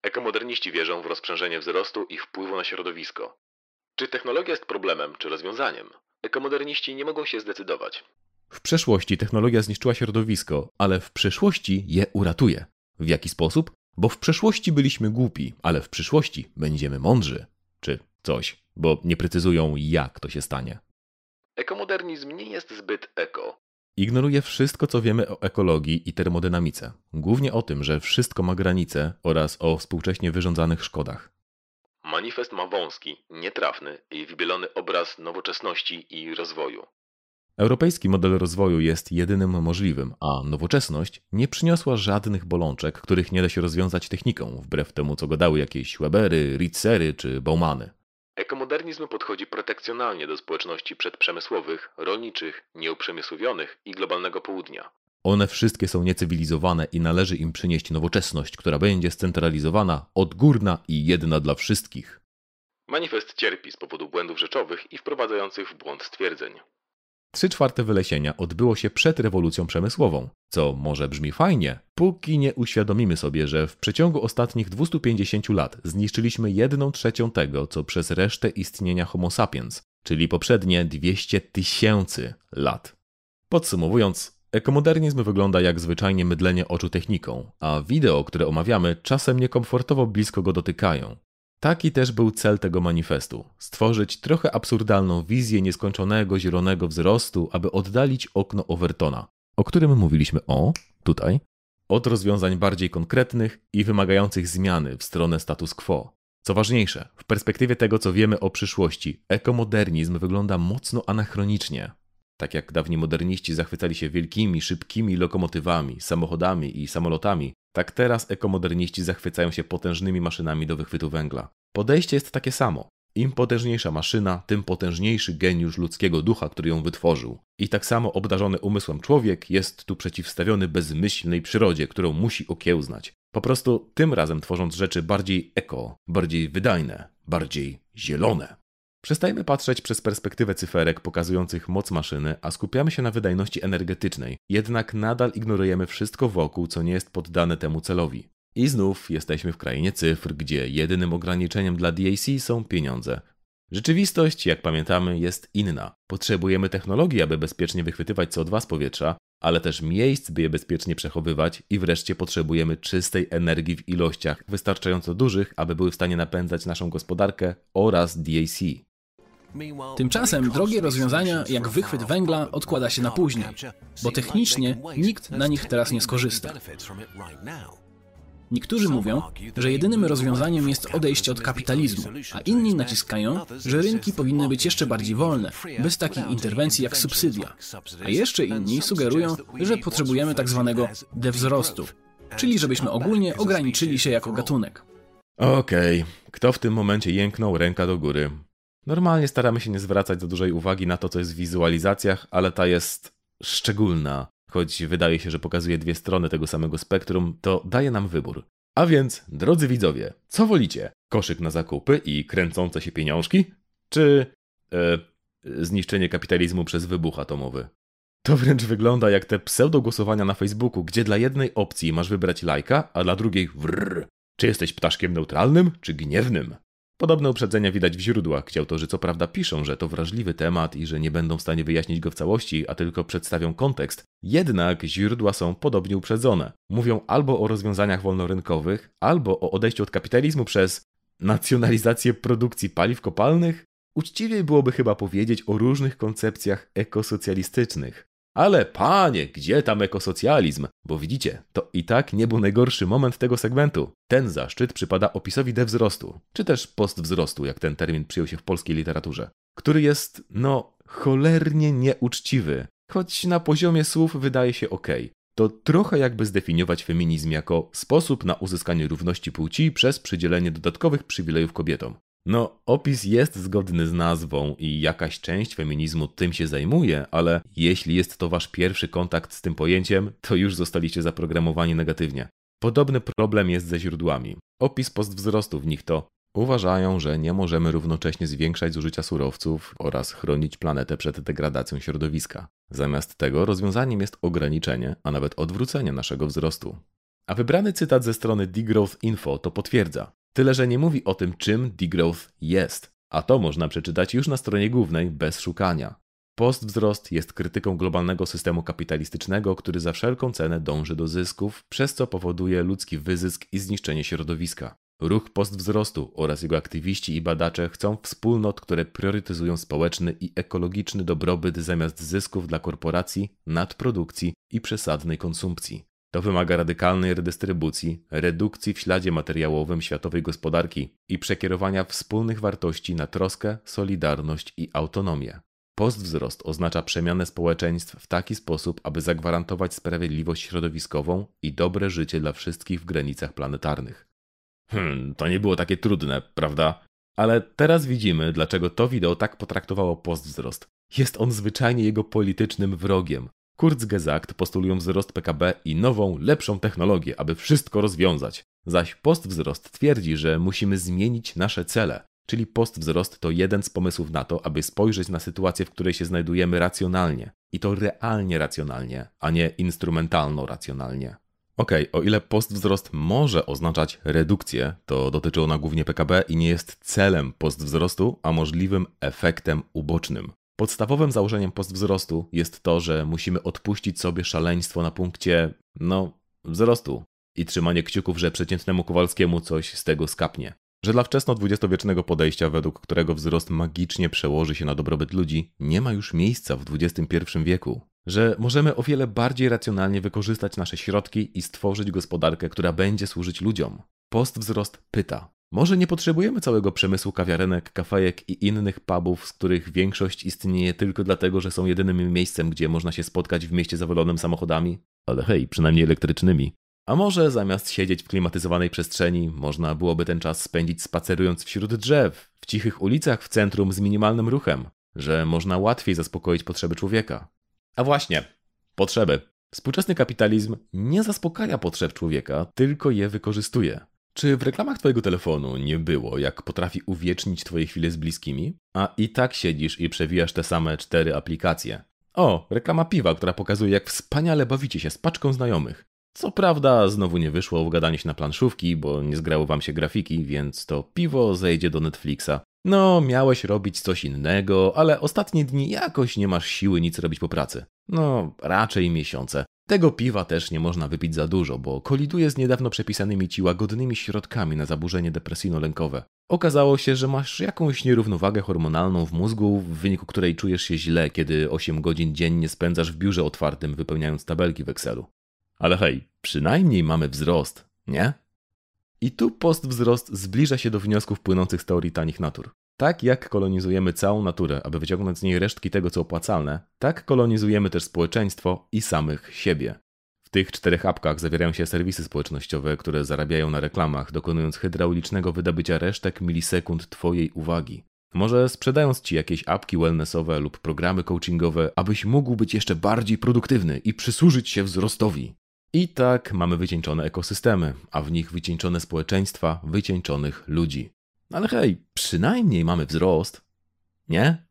Ekomoderniści wierzą w rozprzężenie wzrostu i wpływu na środowisko. Czy technologia jest problemem, czy rozwiązaniem? Ekomoderniści nie mogą się zdecydować. W przeszłości technologia zniszczyła środowisko, ale w przyszłości je uratuje. W jaki sposób? Bo w przeszłości byliśmy głupi, ale w przyszłości będziemy mądrzy. Czy coś, bo nie precyzują, jak to się stanie. Ekomodernizm nie jest zbyt eko. Ignoruje wszystko, co wiemy o ekologii i termodynamice. Głównie o tym, że wszystko ma granice oraz o współcześnie wyrządzanych szkodach. Manifest ma wąski, nietrafny i wybielony obraz nowoczesności i rozwoju. Europejski model rozwoju jest jedynym możliwym, a nowoczesność nie przyniosła żadnych bolączek, których nie da się rozwiązać techniką, wbrew temu co gadały jakieś Webery, Ritzery czy Baumany. Ekomodernizm podchodzi protekcjonalnie do społeczności przedprzemysłowych, rolniczych, nieuprzemysłowionych i globalnego południa. One wszystkie są niecywilizowane i należy im przynieść nowoczesność, która będzie scentralizowana, odgórna i jedna dla wszystkich. Manifest cierpi z powodu błędów rzeczowych i wprowadzających w błąd stwierdzeń. Trzy czwarte wylesienia odbyło się przed rewolucją przemysłową, co może brzmi fajnie, póki nie uświadomimy sobie, że w przeciągu ostatnich 250 lat zniszczyliśmy jedną trzecią tego, co przez resztę istnienia Homo sapiens, czyli poprzednie 200 tysięcy lat. Podsumowując, ekomodernizm wygląda jak zwyczajnie mydlenie oczu techniką, a wideo, które omawiamy, czasem niekomfortowo blisko go dotykają. Taki też był cel tego manifestu stworzyć trochę absurdalną wizję nieskończonego zielonego wzrostu, aby oddalić okno Overtona, o którym mówiliśmy o tutaj, od rozwiązań bardziej konkretnych i wymagających zmiany w stronę status quo. Co ważniejsze, w perspektywie tego, co wiemy o przyszłości, ekomodernizm wygląda mocno anachronicznie. Tak jak dawni moderniści zachwycali się wielkimi, szybkimi lokomotywami, samochodami i samolotami, tak teraz ekomoderniści zachwycają się potężnymi maszynami do wychwytu węgla. Podejście jest takie samo. Im potężniejsza maszyna, tym potężniejszy geniusz ludzkiego ducha, który ją wytworzył. I tak samo obdarzony umysłem człowiek jest tu przeciwstawiony bezmyślnej przyrodzie, którą musi okiełznać. Po prostu tym razem tworząc rzeczy bardziej eko, bardziej wydajne, bardziej zielone. Przestajemy patrzeć przez perspektywę cyferek pokazujących moc maszyny, a skupiamy się na wydajności energetycznej, jednak nadal ignorujemy wszystko wokół, co nie jest poddane temu celowi. I znów jesteśmy w krainie cyfr, gdzie jedynym ograniczeniem dla DAC są pieniądze. Rzeczywistość, jak pamiętamy, jest inna. Potrzebujemy technologii, aby bezpiecznie wychwytywać CO2 z powietrza, ale też miejsc, by je bezpiecznie przechowywać i wreszcie potrzebujemy czystej energii w ilościach wystarczająco dużych, aby były w stanie napędzać naszą gospodarkę oraz DAC. Tymczasem drogie rozwiązania jak wychwyt węgla odkłada się na później, bo technicznie nikt na nich teraz nie skorzysta. Niektórzy mówią, że jedynym rozwiązaniem jest odejście od kapitalizmu, a inni naciskają, że rynki powinny być jeszcze bardziej wolne, bez takich interwencji jak subsydia. A jeszcze inni sugerują, że potrzebujemy tak zwanego dewzrostu, czyli żebyśmy ogólnie ograniczyli się jako gatunek. Okej, okay. kto w tym momencie jęknął ręka do góry? Normalnie staramy się nie zwracać za dużej uwagi na to, co jest w wizualizacjach, ale ta jest szczególna. Choć wydaje się, że pokazuje dwie strony tego samego spektrum, to daje nam wybór. A więc, drodzy widzowie, co wolicie? Koszyk na zakupy i kręcące się pieniążki? Czy e, zniszczenie kapitalizmu przez wybuch atomowy? To wręcz wygląda jak te pseudo-głosowania na Facebooku, gdzie dla jednej opcji masz wybrać lajka, a dla drugiej wrr. Czy jesteś ptaszkiem neutralnym, czy gniewnym? Podobne uprzedzenia widać w źródłach, gdzie autorzy co prawda piszą, że to wrażliwy temat i że nie będą w stanie wyjaśnić go w całości, a tylko przedstawią kontekst. Jednak źródła są podobnie uprzedzone. Mówią albo o rozwiązaniach wolnorynkowych, albo o odejściu od kapitalizmu przez nacjonalizację produkcji paliw kopalnych. Uczciwiej byłoby chyba powiedzieć o różnych koncepcjach ekosocjalistycznych. Ale panie, gdzie tam ekosocjalizm? Bo widzicie, to i tak nie był najgorszy moment tego segmentu. Ten zaszczyt przypada opisowi dewzrostu, czy też postwzrostu, jak ten termin przyjął się w polskiej literaturze, który jest, no, cholernie nieuczciwy, choć na poziomie słów wydaje się ok. To trochę jakby zdefiniować feminizm jako sposób na uzyskanie równości płci przez przydzielenie dodatkowych przywilejów kobietom. No, opis jest zgodny z nazwą i jakaś część feminizmu tym się zajmuje, ale jeśli jest to wasz pierwszy kontakt z tym pojęciem, to już zostaliście zaprogramowani negatywnie. Podobny problem jest ze źródłami. Opis postwzrostu w nich to uważają, że nie możemy równocześnie zwiększać zużycia surowców oraz chronić planetę przed degradacją środowiska. Zamiast tego rozwiązaniem jest ograniczenie, a nawet odwrócenie naszego wzrostu. A wybrany cytat ze strony Degrowth Info to potwierdza. Tyle, że nie mówi o tym, czym degrowth jest, a to można przeczytać już na stronie głównej bez szukania. Postwzrost jest krytyką globalnego systemu kapitalistycznego, który za wszelką cenę dąży do zysków, przez co powoduje ludzki wyzysk i zniszczenie środowiska. Ruch postwzrostu oraz jego aktywiści i badacze chcą wspólnot, które priorytetyzują społeczny i ekologiczny dobrobyt zamiast zysków dla korporacji, nadprodukcji i przesadnej konsumpcji. To wymaga radykalnej redystrybucji, redukcji w śladzie materiałowym światowej gospodarki i przekierowania wspólnych wartości na troskę, solidarność i autonomię. Postwzrost oznacza przemianę społeczeństw w taki sposób, aby zagwarantować sprawiedliwość środowiskową i dobre życie dla wszystkich w granicach planetarnych. Hmm, to nie było takie trudne, prawda? Ale teraz widzimy, dlaczego to wideo tak potraktowało postwzrost. Jest on zwyczajnie jego politycznym wrogiem. Kurzgesagt postulują wzrost PKB i nową, lepszą technologię, aby wszystko rozwiązać. Zaś postwzrost twierdzi, że musimy zmienić nasze cele. Czyli postwzrost to jeden z pomysłów na to, aby spojrzeć na sytuację, w której się znajdujemy racjonalnie. I to realnie racjonalnie, a nie instrumentalno-racjonalnie. Okej, okay, o ile postwzrost może oznaczać redukcję, to dotyczy ona głównie PKB i nie jest celem postwzrostu, a możliwym efektem ubocznym. Podstawowym założeniem postwzrostu jest to, że musimy odpuścić sobie szaleństwo na punkcie, no, wzrostu i trzymanie kciuków, że przeciętnemu Kowalskiemu coś z tego skapnie. Że dla wczesno-dwudziestowiecznego podejścia, według którego wzrost magicznie przełoży się na dobrobyt ludzi, nie ma już miejsca w XXI wieku. Że możemy o wiele bardziej racjonalnie wykorzystać nasze środki i stworzyć gospodarkę, która będzie służyć ludziom. Postwzrost pyta, może nie potrzebujemy całego przemysłu kawiarenek, kafejek i innych pubów, z których większość istnieje tylko dlatego, że są jedynym miejscem, gdzie można się spotkać w mieście zawalonym samochodami? Ale hej, przynajmniej elektrycznymi. A może zamiast siedzieć w klimatyzowanej przestrzeni, można byłoby ten czas spędzić spacerując wśród drzew, w cichych ulicach w centrum z minimalnym ruchem, że można łatwiej zaspokoić potrzeby człowieka. A właśnie, potrzeby. Współczesny kapitalizm nie zaspokaja potrzeb człowieka, tylko je wykorzystuje. Czy w reklamach Twojego telefonu nie było, jak potrafi uwiecznić Twoje chwile z bliskimi? A i tak siedzisz i przewijasz te same cztery aplikacje. O, reklama piwa, która pokazuje, jak wspaniale bawicie się z paczką znajomych. Co prawda, znowu nie wyszło ugadanie się na planszówki, bo nie zgrały wam się grafiki, więc to piwo zejdzie do Netflixa. No, miałeś robić coś innego, ale ostatnie dni jakoś nie masz siły nic robić po pracy. No, raczej miesiące. Tego piwa też nie można wypić za dużo, bo koliduje z niedawno przepisanymi ci łagodnymi środkami na zaburzenie depresyjno-lękowe. Okazało się, że masz jakąś nierównowagę hormonalną w mózgu, w wyniku której czujesz się źle, kiedy 8 godzin dziennie spędzasz w biurze otwartym, wypełniając tabelki w Excelu. Ale hej, przynajmniej mamy wzrost, nie? I tu postwzrost zbliża się do wniosków płynących z teorii tanich natur. Tak jak kolonizujemy całą naturę, aby wyciągnąć z niej resztki tego, co opłacalne, tak kolonizujemy też społeczeństwo i samych siebie. W tych czterech apkach zawierają się serwisy społecznościowe, które zarabiają na reklamach, dokonując hydraulicznego wydobycia resztek milisekund Twojej uwagi. Może sprzedając Ci jakieś apki wellnessowe lub programy coachingowe, abyś mógł być jeszcze bardziej produktywny i przysłużyć się wzrostowi. I tak mamy wycieńczone ekosystemy, a w nich wycieńczone społeczeństwa wycieńczonych ludzi. Ale hej, przynajmniej mamy wzrost. Nie?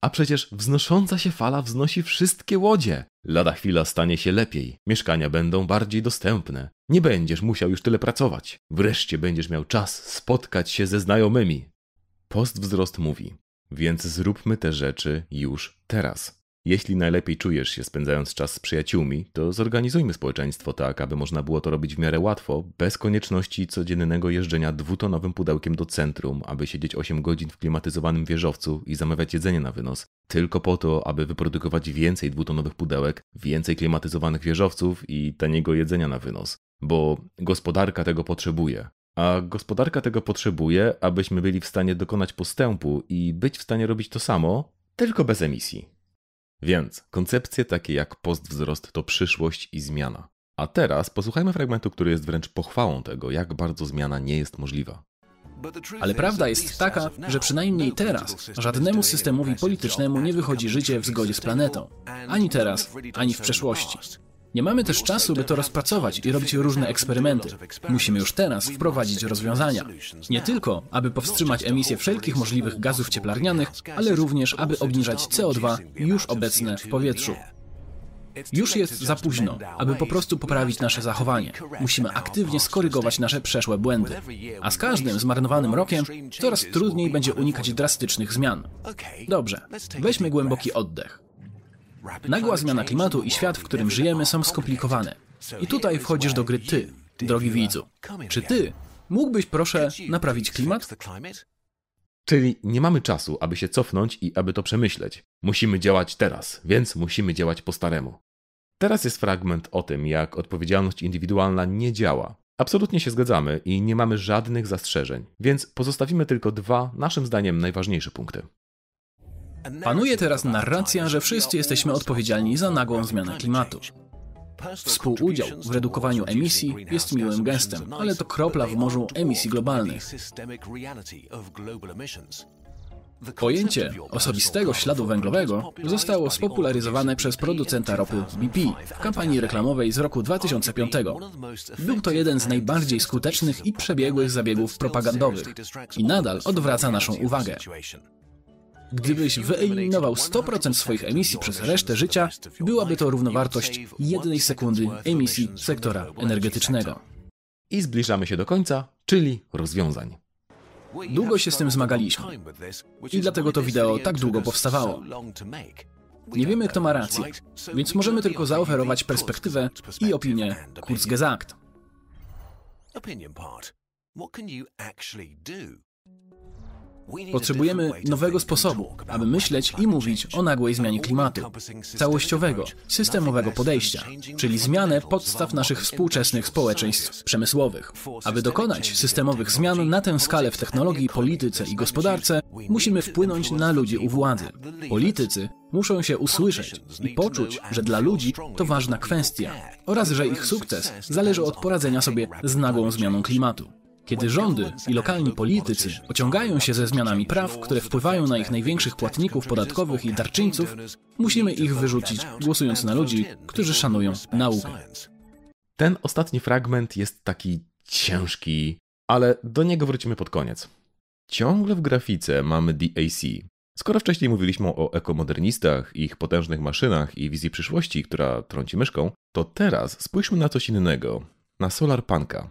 A przecież wznosząca się fala wznosi wszystkie łodzie. Lada chwila stanie się lepiej, mieszkania będą bardziej dostępne. Nie będziesz musiał już tyle pracować. Wreszcie będziesz miał czas spotkać się ze znajomymi. Postwzrost mówi, więc zróbmy te rzeczy już teraz. Jeśli najlepiej czujesz się spędzając czas z przyjaciółmi, to zorganizujmy społeczeństwo tak, aby można było to robić w miarę łatwo, bez konieczności codziennego jeżdżenia dwutonowym pudełkiem do centrum, aby siedzieć 8 godzin w klimatyzowanym wieżowcu i zamawiać jedzenie na wynos, tylko po to, aby wyprodukować więcej dwutonowych pudełek, więcej klimatyzowanych wieżowców i taniego jedzenia na wynos. Bo gospodarka tego potrzebuje. A gospodarka tego potrzebuje, abyśmy byli w stanie dokonać postępu i być w stanie robić to samo, tylko bez emisji. Więc koncepcje takie jak postwzrost to przyszłość i zmiana. A teraz posłuchajmy fragmentu, który jest wręcz pochwałą tego, jak bardzo zmiana nie jest możliwa. Ale prawda jest taka, że przynajmniej teraz żadnemu systemowi politycznemu nie wychodzi życie w zgodzie z planetą. Ani teraz, ani w przeszłości. Nie mamy też czasu, by to rozpracować i robić różne eksperymenty. Musimy już teraz wprowadzić rozwiązania. Nie tylko, aby powstrzymać emisję wszelkich możliwych gazów cieplarnianych, ale również, aby obniżać CO2 już obecne w powietrzu. Już jest za późno, aby po prostu poprawić nasze zachowanie. Musimy aktywnie skorygować nasze przeszłe błędy. A z każdym zmarnowanym rokiem coraz trudniej będzie unikać drastycznych zmian. Dobrze, weźmy głęboki oddech. Nagła zmiana klimatu i świat, w którym żyjemy, są skomplikowane. I tutaj wchodzisz do gry ty, drogi widzu. Czy ty mógłbyś proszę naprawić klimat? Czyli nie mamy czasu, aby się cofnąć i aby to przemyśleć. Musimy działać teraz, więc musimy działać po staremu. Teraz jest fragment o tym, jak odpowiedzialność indywidualna nie działa. Absolutnie się zgadzamy i nie mamy żadnych zastrzeżeń, więc pozostawimy tylko dwa, naszym zdaniem, najważniejsze punkty. Panuje teraz narracja, że wszyscy jesteśmy odpowiedzialni za nagłą zmianę klimatu. Współudział w redukowaniu emisji jest miłym gestem, ale to kropla w morzu emisji globalnych. Pojęcie osobistego śladu węglowego zostało spopularyzowane przez producenta ropy BP w kampanii reklamowej z roku 2005. Był to jeden z najbardziej skutecznych i przebiegłych zabiegów propagandowych i nadal odwraca naszą uwagę. Gdybyś wyeliminował 100% swoich emisji przez resztę życia, byłaby to równowartość jednej sekundy emisji sektora energetycznego. I zbliżamy się do końca, czyli rozwiązań. Długo się z tym zmagaliśmy i dlatego to wideo tak długo powstawało. Nie wiemy, kto ma rację, więc możemy tylko zaoferować perspektywę i opinię Kurzgesagt. Potrzebujemy nowego sposobu, aby myśleć i mówić o nagłej zmianie klimatu, całościowego, systemowego podejścia, czyli zmianę podstaw naszych współczesnych społeczeństw przemysłowych. Aby dokonać systemowych zmian na tę skalę w technologii, polityce i gospodarce, musimy wpłynąć na ludzi u władzy. Politycy muszą się usłyszeć i poczuć, że dla ludzi to ważna kwestia oraz że ich sukces zależy od poradzenia sobie z nagłą zmianą klimatu. Kiedy rządy i lokalni politycy ociągają się ze zmianami praw, które wpływają na ich największych płatników podatkowych i darczyńców, musimy ich wyrzucić, głosując na ludzi, którzy szanują naukę. Ten ostatni fragment jest taki ciężki, ale do niego wrócimy pod koniec. Ciągle w grafice mamy DAC. Skoro wcześniej mówiliśmy o ekomodernistach, ich potężnych maszynach i wizji przyszłości, która trąci myszką, to teraz spójrzmy na coś innego. Na Solarpunka,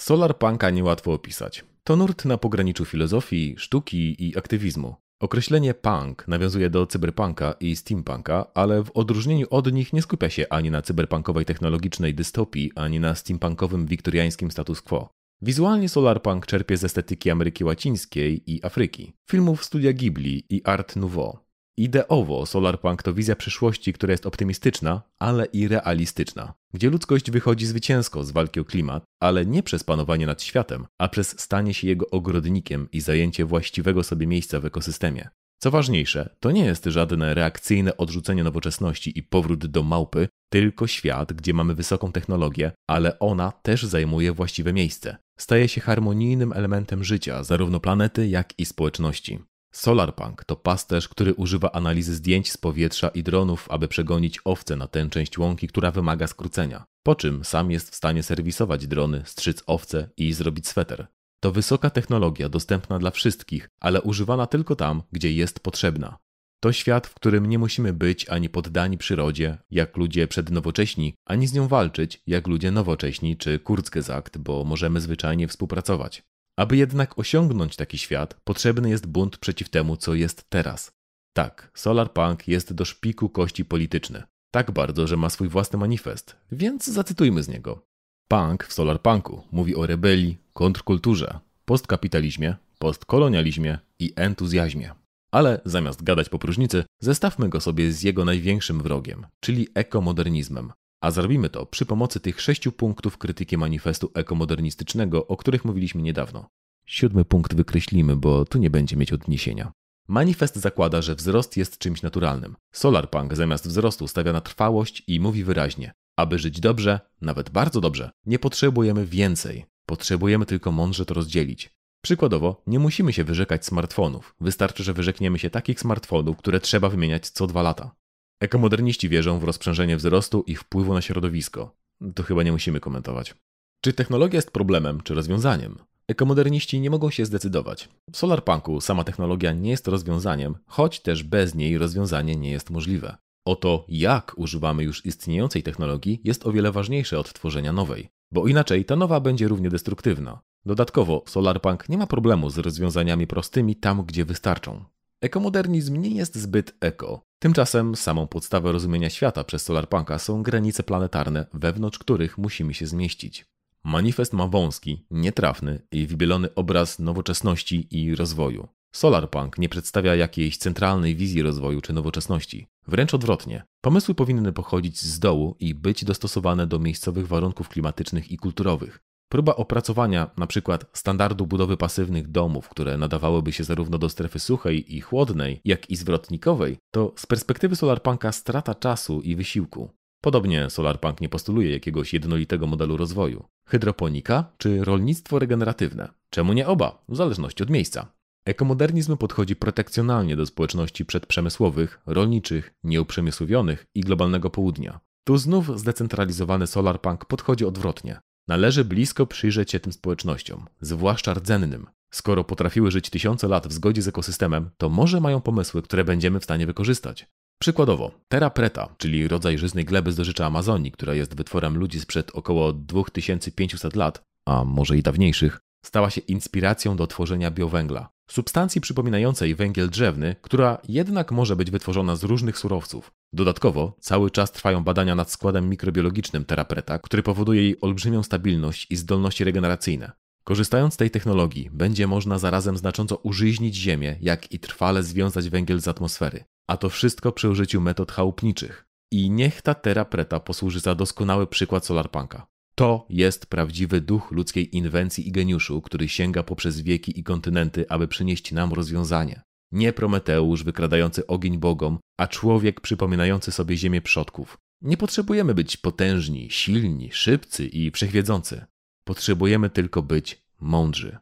Solarpunka niełatwo opisać. To nurt na pograniczu filozofii, sztuki i aktywizmu. Określenie punk nawiązuje do cyberpunka i steampunka, ale w odróżnieniu od nich nie skupia się ani na cyberpunkowej technologicznej dystopii, ani na steampunkowym wiktoriańskim status quo. Wizualnie solarpunk czerpie z estetyki Ameryki Łacińskiej i Afryki, filmów studia Ghibli i Art Nouveau. Ideowo Solarpunk to wizja przyszłości, która jest optymistyczna, ale i realistyczna, gdzie ludzkość wychodzi zwycięsko z walki o klimat, ale nie przez panowanie nad światem, a przez stanie się jego ogrodnikiem i zajęcie właściwego sobie miejsca w ekosystemie. Co ważniejsze, to nie jest żadne reakcyjne odrzucenie nowoczesności i powrót do małpy, tylko świat, gdzie mamy wysoką technologię, ale ona też zajmuje właściwe miejsce. Staje się harmonijnym elementem życia zarówno planety, jak i społeczności. Solarpunk to pasterz, który używa analizy zdjęć z powietrza i dronów, aby przegonić owce na tę część łąki, która wymaga skrócenia. Po czym sam jest w stanie serwisować drony, strzyc owce i zrobić sweter. To wysoka technologia dostępna dla wszystkich, ale używana tylko tam, gdzie jest potrzebna. To świat, w którym nie musimy być ani poddani przyrodzie, jak ludzie przednowocześni, ani z nią walczyć, jak ludzie nowocześni czy Kurzgesagt, bo możemy zwyczajnie współpracować. Aby jednak osiągnąć taki świat, potrzebny jest bunt przeciw temu, co jest teraz. Tak, Solarpunk jest do szpiku kości polityczny. Tak bardzo, że ma swój własny manifest, więc zacytujmy z niego. Punk w Solarpunku mówi o rebelii, kontrkulturze, postkapitalizmie, postkolonializmie i entuzjazmie. Ale zamiast gadać po próżnicy, zestawmy go sobie z jego największym wrogiem, czyli ekomodernizmem, a zrobimy to przy pomocy tych sześciu punktów krytyki manifestu ekomodernistycznego, o których mówiliśmy niedawno. Siódmy punkt wykreślimy, bo tu nie będzie mieć odniesienia. Manifest zakłada, że wzrost jest czymś naturalnym. Solarpunk zamiast wzrostu stawia na trwałość i mówi wyraźnie: aby żyć dobrze, nawet bardzo dobrze, nie potrzebujemy więcej. Potrzebujemy tylko mądrze to rozdzielić. Przykładowo, nie musimy się wyrzekać smartfonów. Wystarczy, że wyrzekniemy się takich smartfonów, które trzeba wymieniać co dwa lata. Ekomoderniści wierzą w rozprzężenie wzrostu i wpływu na środowisko. To chyba nie musimy komentować. Czy technologia jest problemem, czy rozwiązaniem? Ekomoderniści nie mogą się zdecydować. W Solarpunku sama technologia nie jest rozwiązaniem, choć też bez niej rozwiązanie nie jest możliwe. Oto jak używamy już istniejącej technologii jest o wiele ważniejsze od tworzenia nowej, bo inaczej ta nowa będzie równie destruktywna. Dodatkowo Solarpunk nie ma problemu z rozwiązaniami prostymi tam, gdzie wystarczą. Ekomodernizm nie jest zbyt eko. Tymczasem samą podstawę rozumienia świata przez Solarpunka są granice planetarne, wewnątrz których musimy się zmieścić. Manifest ma wąski, nietrafny i wybielony obraz nowoczesności i rozwoju. Solarpunk nie przedstawia jakiejś centralnej wizji rozwoju czy nowoczesności. Wręcz odwrotnie. Pomysły powinny pochodzić z dołu i być dostosowane do miejscowych warunków klimatycznych i kulturowych. Próba opracowania np. standardu budowy pasywnych domów, które nadawałyby się zarówno do strefy suchej i chłodnej, jak i zwrotnikowej, to z perspektywy solarpunka strata czasu i wysiłku. Podobnie Solarpunk nie postuluje jakiegoś jednolitego modelu rozwoju. Hydroponika czy rolnictwo regeneratywne? Czemu nie oba, w zależności od miejsca. Ekomodernizm podchodzi protekcjonalnie do społeczności przedprzemysłowych, rolniczych, nieuprzemysłowionych i globalnego południa. Tu znów zdecentralizowany Solarpunk podchodzi odwrotnie. Należy blisko przyjrzeć się tym społecznościom, zwłaszcza rdzennym. Skoro potrafiły żyć tysiące lat w zgodzie z ekosystemem, to może mają pomysły, które będziemy w stanie wykorzystać. Przykładowo, Terra Preta, czyli rodzaj żyznej gleby z dożycza Amazonii, która jest wytworem ludzi sprzed około 2500 lat, a może i dawniejszych, stała się inspiracją do tworzenia biowęgla, substancji przypominającej węgiel drzewny, która jednak może być wytworzona z różnych surowców. Dodatkowo cały czas trwają badania nad składem mikrobiologicznym Terra Preta, który powoduje jej olbrzymią stabilność i zdolności regeneracyjne. Korzystając z tej technologii, będzie można zarazem znacząco użyźnić Ziemię, jak i trwale związać węgiel z atmosfery. A to wszystko przy użyciu metod chałupniczych. I niech ta Terra Preta posłuży za doskonały przykład Solarpunka. To jest prawdziwy duch ludzkiej inwencji i geniuszu, który sięga poprzez wieki i kontynenty, aby przynieść nam rozwiązanie. Nie Prometeusz wykradający ogień bogom, a człowiek przypominający sobie ziemię przodków. Nie potrzebujemy być potężni, silni, szybcy i wszechwiedzący. Potrzebujemy tylko być mądrzy.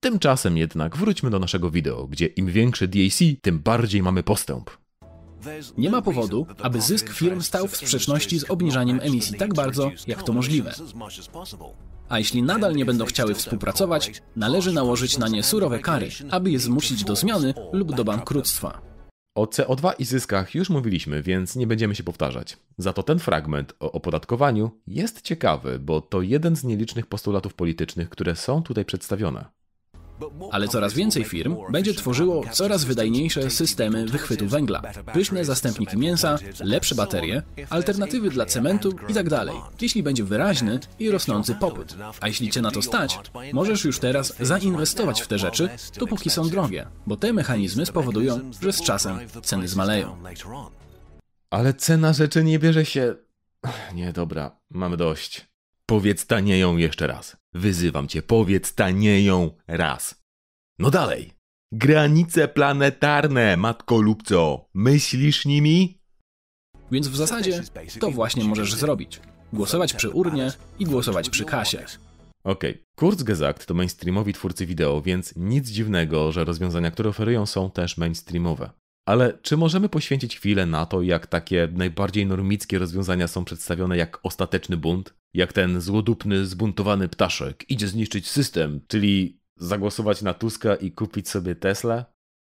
Tymczasem jednak wróćmy do naszego wideo, gdzie im większe DAC, tym bardziej mamy postęp. Nie ma powodu, aby zysk firm stał w sprzeczności z obniżaniem emisji tak bardzo, jak to możliwe. A jeśli nadal nie będą chciały współpracować, należy nałożyć na nie surowe kary, aby je zmusić do zmiany lub do bankructwa. O CO2 i zyskach już mówiliśmy, więc nie będziemy się powtarzać. Za to ten fragment o opodatkowaniu jest ciekawy, bo to jeden z nielicznych postulatów politycznych, które są tutaj przedstawione. Ale coraz więcej firm będzie tworzyło coraz wydajniejsze systemy wychwytu węgla, pyszne zastępniki mięsa, lepsze baterie, alternatywy dla cementu itd. Tak jeśli będzie wyraźny i rosnący popyt. A jeśli cię na to stać, możesz już teraz zainwestować w te rzeczy, dopóki są drogie, bo te mechanizmy spowodują, że z czasem ceny zmaleją. Ale cena rzeczy nie bierze się. Nie, dobra, mamy dość. Powiedz tanieją jeszcze raz. Wyzywam cię, powiedz tanieją raz. No dalej. Granice planetarne, matko lubco. Myślisz nimi? Więc w zasadzie to właśnie możesz zrobić. Głosować przy urnie i głosować przy kasie. Okej, okay. Kurzgesagt to mainstreamowi twórcy wideo, więc nic dziwnego, że rozwiązania, które oferują są też mainstreamowe. Ale czy możemy poświęcić chwilę na to, jak takie najbardziej normickie rozwiązania są przedstawione jak ostateczny bunt? Jak ten złodupny, zbuntowany ptaszek idzie zniszczyć system, czyli zagłosować na Tuska i kupić sobie Tesla?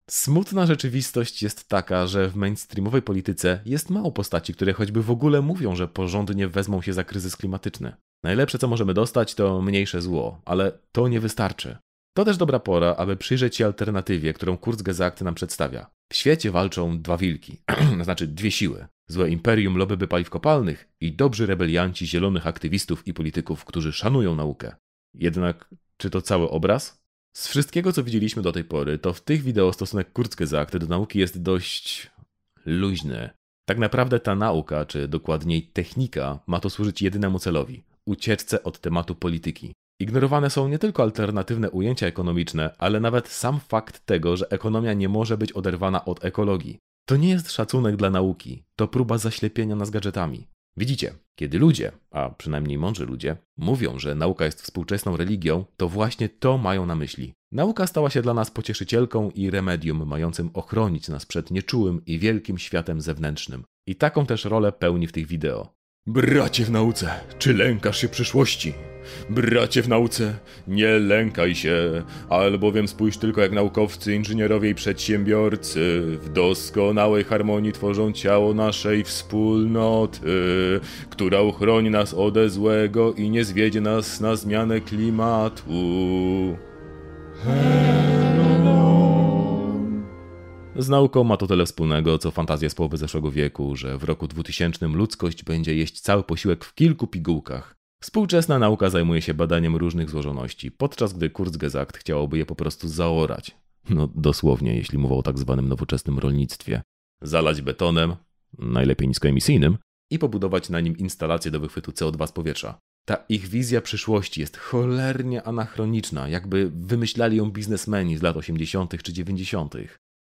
Smutna rzeczywistość jest taka, że w mainstreamowej polityce jest mało postaci, które choćby w ogóle mówią, że porządnie wezmą się za kryzys klimatyczny. Najlepsze, co możemy dostać, to mniejsze zło, ale to nie wystarczy. To też dobra pora, aby przyjrzeć się alternatywie, którą Kurzgesagt nam przedstawia. W świecie walczą dwa wilki, znaczy dwie siły. Złe imperium lobby paliw kopalnych i dobrzy rebelianci zielonych aktywistów i polityków, którzy szanują naukę. Jednak, czy to cały obraz? Z wszystkiego, co widzieliśmy do tej pory, to w tych wideo stosunek Kurzgesagt do nauki jest dość luźny. Tak naprawdę ta nauka, czy dokładniej technika, ma to służyć jedynemu celowi ucieczce od tematu polityki. Ignorowane są nie tylko alternatywne ujęcia ekonomiczne, ale nawet sam fakt tego, że ekonomia nie może być oderwana od ekologii. To nie jest szacunek dla nauki, to próba zaślepienia nas gadżetami. Widzicie, kiedy ludzie, a przynajmniej mądrzy ludzie, mówią, że nauka jest współczesną religią, to właśnie to mają na myśli. Nauka stała się dla nas pocieszycielką i remedium mającym ochronić nas przed nieczułym i wielkim światem zewnętrznym. I taką też rolę pełni w tych wideo. Bracie w nauce, czy lękasz się przyszłości? Bracie w nauce, nie lękaj się, albowiem spójrz tylko jak naukowcy, inżynierowie i przedsiębiorcy w doskonałej harmonii tworzą ciało naszej wspólnoty, która uchroni nas ode złego i nie zwiedzie nas na zmianę klimatu. Z nauką ma to tyle wspólnego, co fantazja z połowy zeszłego wieku, że w roku 2000 ludzkość będzie jeść cały posiłek w kilku pigułkach. Współczesna nauka zajmuje się badaniem różnych złożoności, podczas gdy Kurzgesagt chciałoby je po prostu zaorać. No dosłownie, jeśli mowa o tak zwanym nowoczesnym rolnictwie. Zalać betonem, najlepiej niskoemisyjnym, i pobudować na nim instalację do wychwytu CO2 z powietrza. Ta ich wizja przyszłości jest cholernie anachroniczna, jakby wymyślali ją biznesmeni z lat 80. czy 90.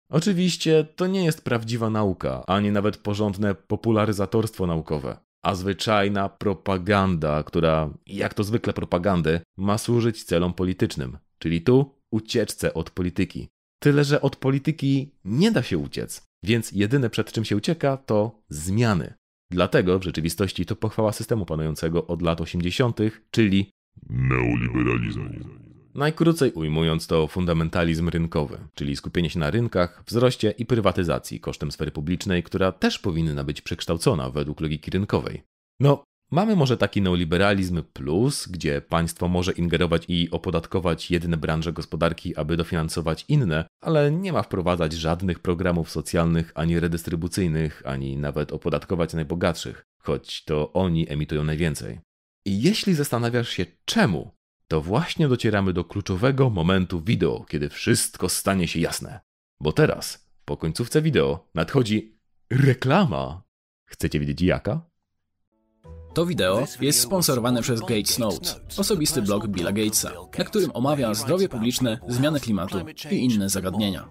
Oczywiście to nie jest prawdziwa nauka, ani nawet porządne popularyzatorstwo naukowe. A zwyczajna propaganda, która, jak to zwykle propagandy, ma służyć celom politycznym, czyli tu ucieczce od polityki. Tyle, że od polityki nie da się uciec, więc jedyne przed czym się ucieka to zmiany. Dlatego w rzeczywistości to pochwała systemu panującego od lat 80., czyli neoliberalizmu. Najkrócej ujmując to fundamentalizm rynkowy, czyli skupienie się na rynkach, wzroście i prywatyzacji kosztem sfery publicznej, która też powinna być przekształcona według logiki rynkowej. No, mamy może taki neoliberalizm plus, gdzie państwo może ingerować i opodatkować jedne branże gospodarki, aby dofinansować inne, ale nie ma wprowadzać żadnych programów socjalnych, ani redystrybucyjnych, ani nawet opodatkować najbogatszych, choć to oni emitują najwięcej. I jeśli zastanawiasz się czemu, to właśnie docieramy do kluczowego momentu wideo, kiedy wszystko stanie się jasne. Bo teraz, po końcówce wideo, nadchodzi reklama. Chcecie wiedzieć jaka? To wideo jest sponsorowane przez Gates Note, osobisty blog Billa Gatesa, na którym omawia zdrowie publiczne, zmianę klimatu i inne zagadnienia.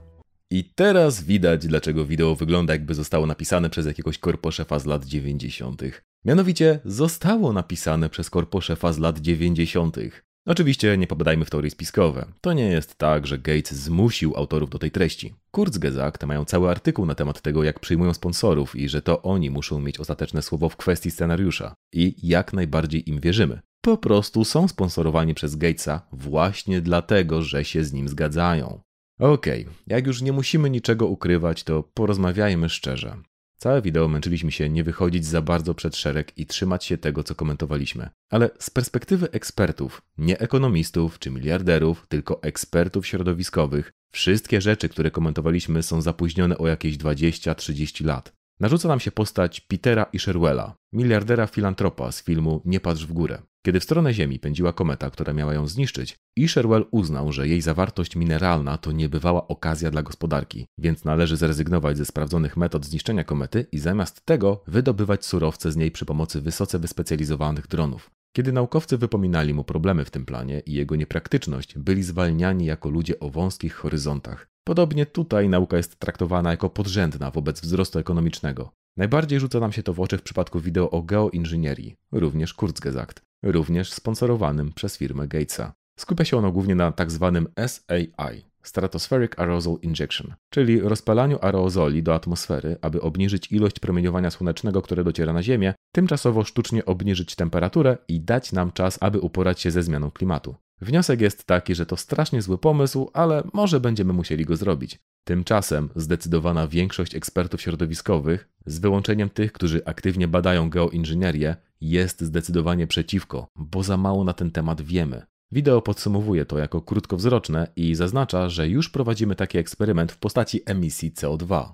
I teraz widać, dlaczego wideo wygląda jakby zostało napisane przez jakiegoś korposzefa z lat 90. Mianowicie zostało napisane przez korposzefa z lat 90. Oczywiście nie popadajmy w teorie spiskowe. To nie jest tak, że Gates zmusił autorów do tej treści. Kurzgesagt mają cały artykuł na temat tego, jak przyjmują sponsorów i że to oni muszą mieć ostateczne słowo w kwestii scenariusza. I jak najbardziej im wierzymy. Po prostu są sponsorowani przez Gatesa właśnie dlatego, że się z nim zgadzają. Okej, okay, jak już nie musimy niczego ukrywać, to porozmawiajmy szczerze. Całe wideo męczyliśmy się nie wychodzić za bardzo przed szereg i trzymać się tego, co komentowaliśmy. Ale z perspektywy ekspertów, nie ekonomistów czy miliarderów, tylko ekspertów środowiskowych, wszystkie rzeczy, które komentowaliśmy, są zapóźnione o jakieś 20-30 lat. Narzuca nam się postać Petera Isherwella, miliardera filantropa z filmu Nie patrz w górę. Kiedy w stronę Ziemi pędziła kometa, która miała ją zniszczyć, Isherwell uznał, że jej zawartość mineralna to niebywała okazja dla gospodarki, więc należy zrezygnować ze sprawdzonych metod zniszczenia komety i zamiast tego wydobywać surowce z niej przy pomocy wysoce wyspecjalizowanych dronów. Kiedy naukowcy wypominali mu problemy w tym planie i jego niepraktyczność, byli zwalniani jako ludzie o wąskich horyzontach. Podobnie tutaj nauka jest traktowana jako podrzędna wobec wzrostu ekonomicznego. Najbardziej rzuca nam się to w oczy w przypadku wideo o geoinżynierii, również Kurzgesagt, również sponsorowanym przez firmę Gatesa. Skupia się ono głównie na tzw. Tak SAI, Stratospheric Aerosol Injection, czyli rozpalaniu aerozoli do atmosfery, aby obniżyć ilość promieniowania słonecznego, które dociera na Ziemię, tymczasowo sztucznie obniżyć temperaturę i dać nam czas, aby uporać się ze zmianą klimatu. Wniosek jest taki, że to strasznie zły pomysł, ale może będziemy musieli go zrobić. Tymczasem zdecydowana większość ekspertów środowiskowych, z wyłączeniem tych, którzy aktywnie badają geoinżynierię, jest zdecydowanie przeciwko, bo za mało na ten temat wiemy. Wideo podsumowuje to jako krótkowzroczne i zaznacza, że już prowadzimy taki eksperyment w postaci emisji CO2.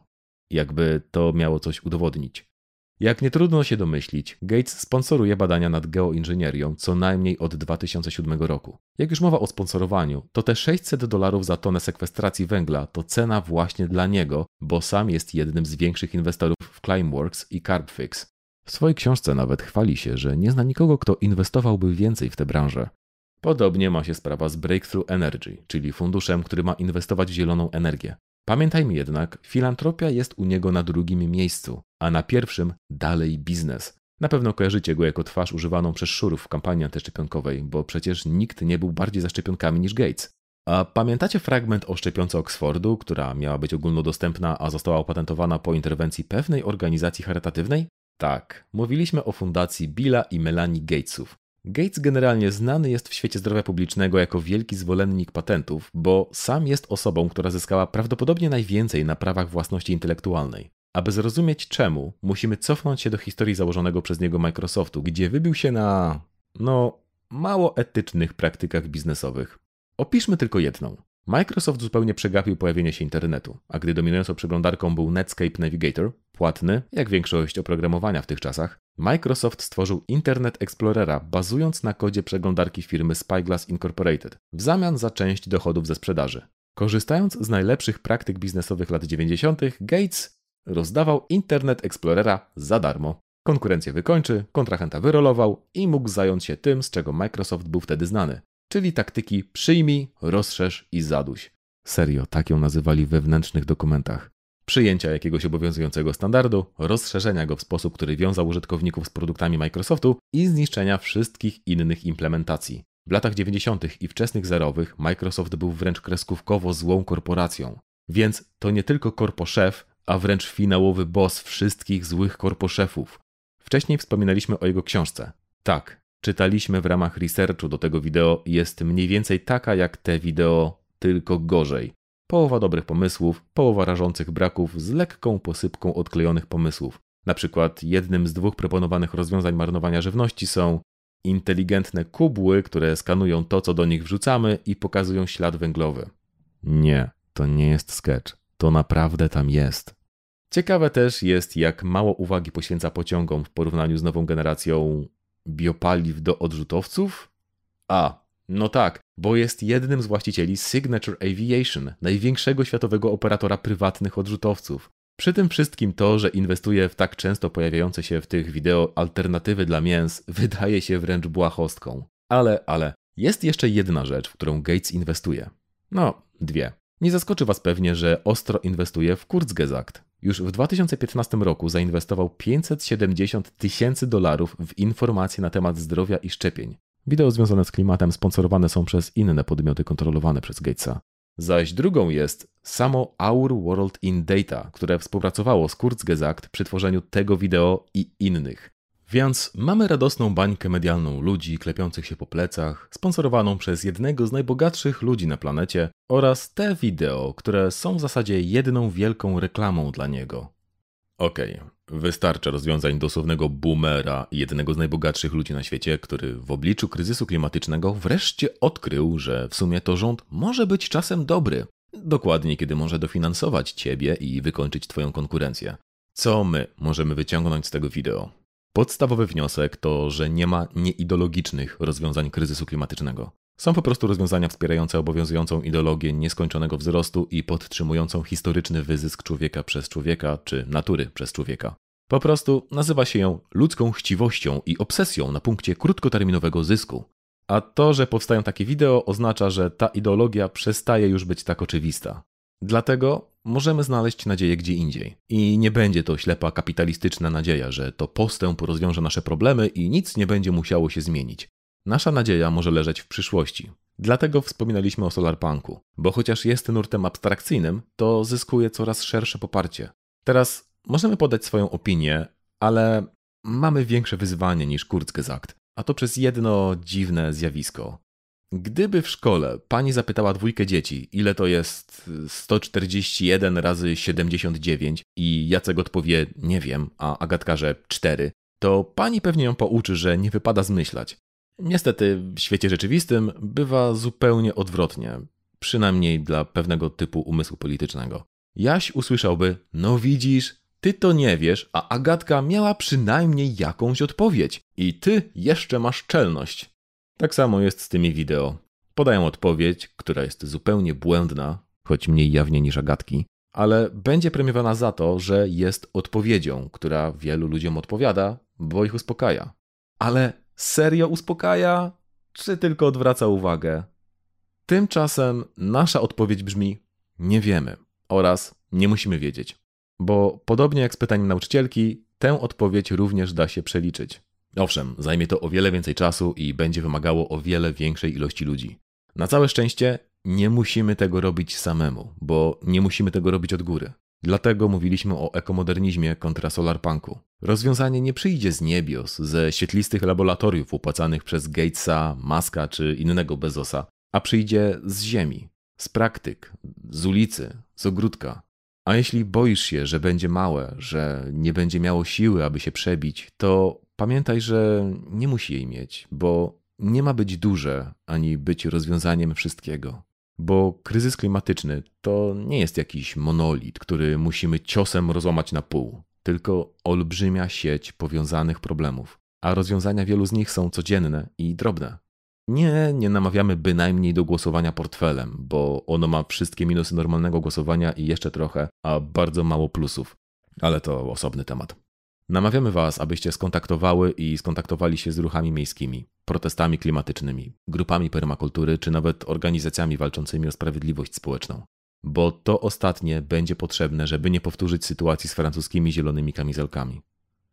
Jakby to miało coś udowodnić. Jak nie trudno się domyślić, Gates sponsoruje badania nad geoinżynierią co najmniej od 2007 roku. Jak już mowa o sponsorowaniu, to te 600 dolarów za tonę sekwestracji węgla to cena właśnie dla niego, bo sam jest jednym z większych inwestorów w Climeworks i Carbfix. W swojej książce nawet chwali się, że nie zna nikogo, kto inwestowałby więcej w tę branżę. Podobnie ma się sprawa z Breakthrough Energy, czyli funduszem, który ma inwestować w zieloną energię. Pamiętajmy jednak, filantropia jest u niego na drugim miejscu, a na pierwszym dalej biznes. Na pewno kojarzycie go jako twarz używaną przez szurów w kampanii antyszczepionkowej, bo przecież nikt nie był bardziej za szczepionkami niż Gates. A pamiętacie fragment o szczepionce Oxfordu, która miała być ogólnodostępna, a została opatentowana po interwencji pewnej organizacji charytatywnej? Tak, mówiliśmy o fundacji Billa i Melanie Gatesów. Gates generalnie znany jest w świecie zdrowia publicznego jako wielki zwolennik patentów, bo sam jest osobą, która zyskała prawdopodobnie najwięcej na prawach własności intelektualnej. Aby zrozumieć czemu, musimy cofnąć się do historii założonego przez niego Microsoftu, gdzie wybił się na, no, mało etycznych praktykach biznesowych. Opiszmy tylko jedną. Microsoft zupełnie przegapił pojawienie się internetu, a gdy dominującą przeglądarką był Netscape Navigator, płatny, jak większość oprogramowania w tych czasach, Microsoft stworzył Internet Explorera bazując na kodzie przeglądarki firmy Spyglass Incorporated w zamian za część dochodów ze sprzedaży. Korzystając z najlepszych praktyk biznesowych lat 90., Gates rozdawał Internet Explorera za darmo. Konkurencję wykończy, kontrahenta wyrolował i mógł zająć się tym, z czego Microsoft był wtedy znany, czyli taktyki przyjmij, rozszerz i zaduś. Serio, tak ją nazywali wewnętrznych dokumentach. Przyjęcia jakiegoś obowiązującego standardu, rozszerzenia go w sposób, który wiązał użytkowników z produktami Microsoftu i zniszczenia wszystkich innych implementacji. W latach 90. i wczesnych zerowych Microsoft był wręcz kreskówkowo złą korporacją. Więc to nie tylko korposzef, a wręcz finałowy boss wszystkich złych korposzefów. Wcześniej wspominaliśmy o jego książce. Tak, czytaliśmy w ramach researchu do tego wideo, jest mniej więcej taka jak te wideo, tylko gorzej. Połowa dobrych pomysłów, połowa rażących braków z lekką posypką odklejonych pomysłów. Na przykład jednym z dwóch proponowanych rozwiązań marnowania żywności są inteligentne kubły, które skanują to, co do nich wrzucamy i pokazują ślad węglowy. Nie, to nie jest sketch. To naprawdę tam jest. Ciekawe też jest, jak mało uwagi poświęca pociągom w porównaniu z nową generacją biopaliw do odrzutowców? A, no tak, bo jest jednym z właścicieli Signature Aviation, największego światowego operatora prywatnych odrzutowców. Przy tym wszystkim to, że inwestuje w tak często pojawiające się w tych wideo alternatywy dla mięs, wydaje się wręcz błahostką. Ale, ale, jest jeszcze jedna rzecz, w którą Gates inwestuje. No, dwie. Nie zaskoczy Was pewnie, że ostro inwestuje w Kurzgesagt. Już w 2015 roku zainwestował 570 tysięcy dolarów w informacje na temat zdrowia i szczepień. Wideo związane z klimatem sponsorowane są przez inne podmioty kontrolowane przez Gatesa. Zaś drugą jest samo Our World in Data, które współpracowało z Kurzgesagt przy tworzeniu tego wideo i innych. Więc mamy radosną bańkę medialną ludzi klepiących się po plecach, sponsorowaną przez jednego z najbogatszych ludzi na planecie oraz te wideo, które są w zasadzie jedną wielką reklamą dla niego. Okej, okay. Wystarcza rozwiązań dosłownego boomera jednego z najbogatszych ludzi na świecie, który w obliczu kryzysu klimatycznego wreszcie odkrył, że w sumie to rząd może być czasem dobry. Dokładnie, kiedy może dofinansować ciebie i wykończyć twoją konkurencję. Co my możemy wyciągnąć z tego wideo? Podstawowy wniosek to, że nie ma nieideologicznych rozwiązań kryzysu klimatycznego. Są po prostu rozwiązania wspierające obowiązującą ideologię nieskończonego wzrostu i podtrzymującą historyczny wyzysk człowieka przez człowieka czy natury przez człowieka. Po prostu nazywa się ją ludzką chciwością i obsesją na punkcie krótkoterminowego zysku. A to, że powstają takie wideo, oznacza, że ta ideologia przestaje już być tak oczywista. Dlatego możemy znaleźć nadzieję gdzie indziej. I nie będzie to ślepa kapitalistyczna nadzieja, że to postęp rozwiąże nasze problemy i nic nie będzie musiało się zmienić. Nasza nadzieja może leżeć w przyszłości. Dlatego wspominaliśmy o solarpunku, bo chociaż jest nurtem abstrakcyjnym, to zyskuje coraz szersze poparcie. Teraz możemy podać swoją opinię, ale mamy większe wyzwanie niż Kurzgesagt, a to przez jedno dziwne zjawisko. Gdyby w szkole pani zapytała dwójkę dzieci, ile to jest 141 razy 79 i Jacek odpowie nie wiem, a Agatka, że 4, to pani pewnie ją pouczy, że nie wypada zmyślać. Niestety w świecie rzeczywistym bywa zupełnie odwrotnie, przynajmniej dla pewnego typu umysłu politycznego. Jaś usłyszałby, no widzisz, ty to nie wiesz, a Agatka miała przynajmniej jakąś odpowiedź i ty jeszcze masz czelność. Tak samo jest z tymi wideo. Podają odpowiedź, która jest zupełnie błędna, choć mniej jawnie niż Agatki, ale będzie premiowana za to, że jest odpowiedzią, która wielu ludziom odpowiada, bo ich uspokaja. Ale serio uspokaja, czy tylko odwraca uwagę? Tymczasem nasza odpowiedź brzmi: nie wiemy oraz nie musimy wiedzieć. Bo podobnie jak z pytaniem nauczycielki, tę odpowiedź również da się przeliczyć. Owszem, zajmie to o wiele więcej czasu i będzie wymagało o wiele większej ilości ludzi. Na całe szczęście nie musimy tego robić samemu, bo nie musimy tego robić od góry. Dlatego mówiliśmy o ekomodernizmie kontra solarpunku. Rozwiązanie nie przyjdzie z niebios, ze świetlistych laboratoriów opłacanych przez Gatesa, Maska czy innego Bezosa, a przyjdzie z ziemi, z praktyk, z ulicy, z ogródka. A jeśli boisz się, że będzie małe, że nie będzie miało siły, aby się przebić, to Pamiętaj, że nie musi jej mieć, bo nie ma być duże ani być rozwiązaniem wszystkiego. Bo kryzys klimatyczny to nie jest jakiś monolit, który musimy ciosem rozłamać na pół, tylko olbrzymia sieć powiązanych problemów, a rozwiązania wielu z nich są codzienne i drobne. Nie, nie namawiamy bynajmniej do głosowania portfelem, bo ono ma wszystkie minusy normalnego głosowania i jeszcze trochę, a bardzo mało plusów. Ale to osobny temat. Namawiamy Was, abyście skontaktowały i skontaktowali się z ruchami miejskimi, protestami klimatycznymi, grupami permakultury czy nawet organizacjami walczącymi o sprawiedliwość społeczną. bo to ostatnie będzie potrzebne, żeby nie powtórzyć sytuacji z francuskimi zielonymi kamizelkami.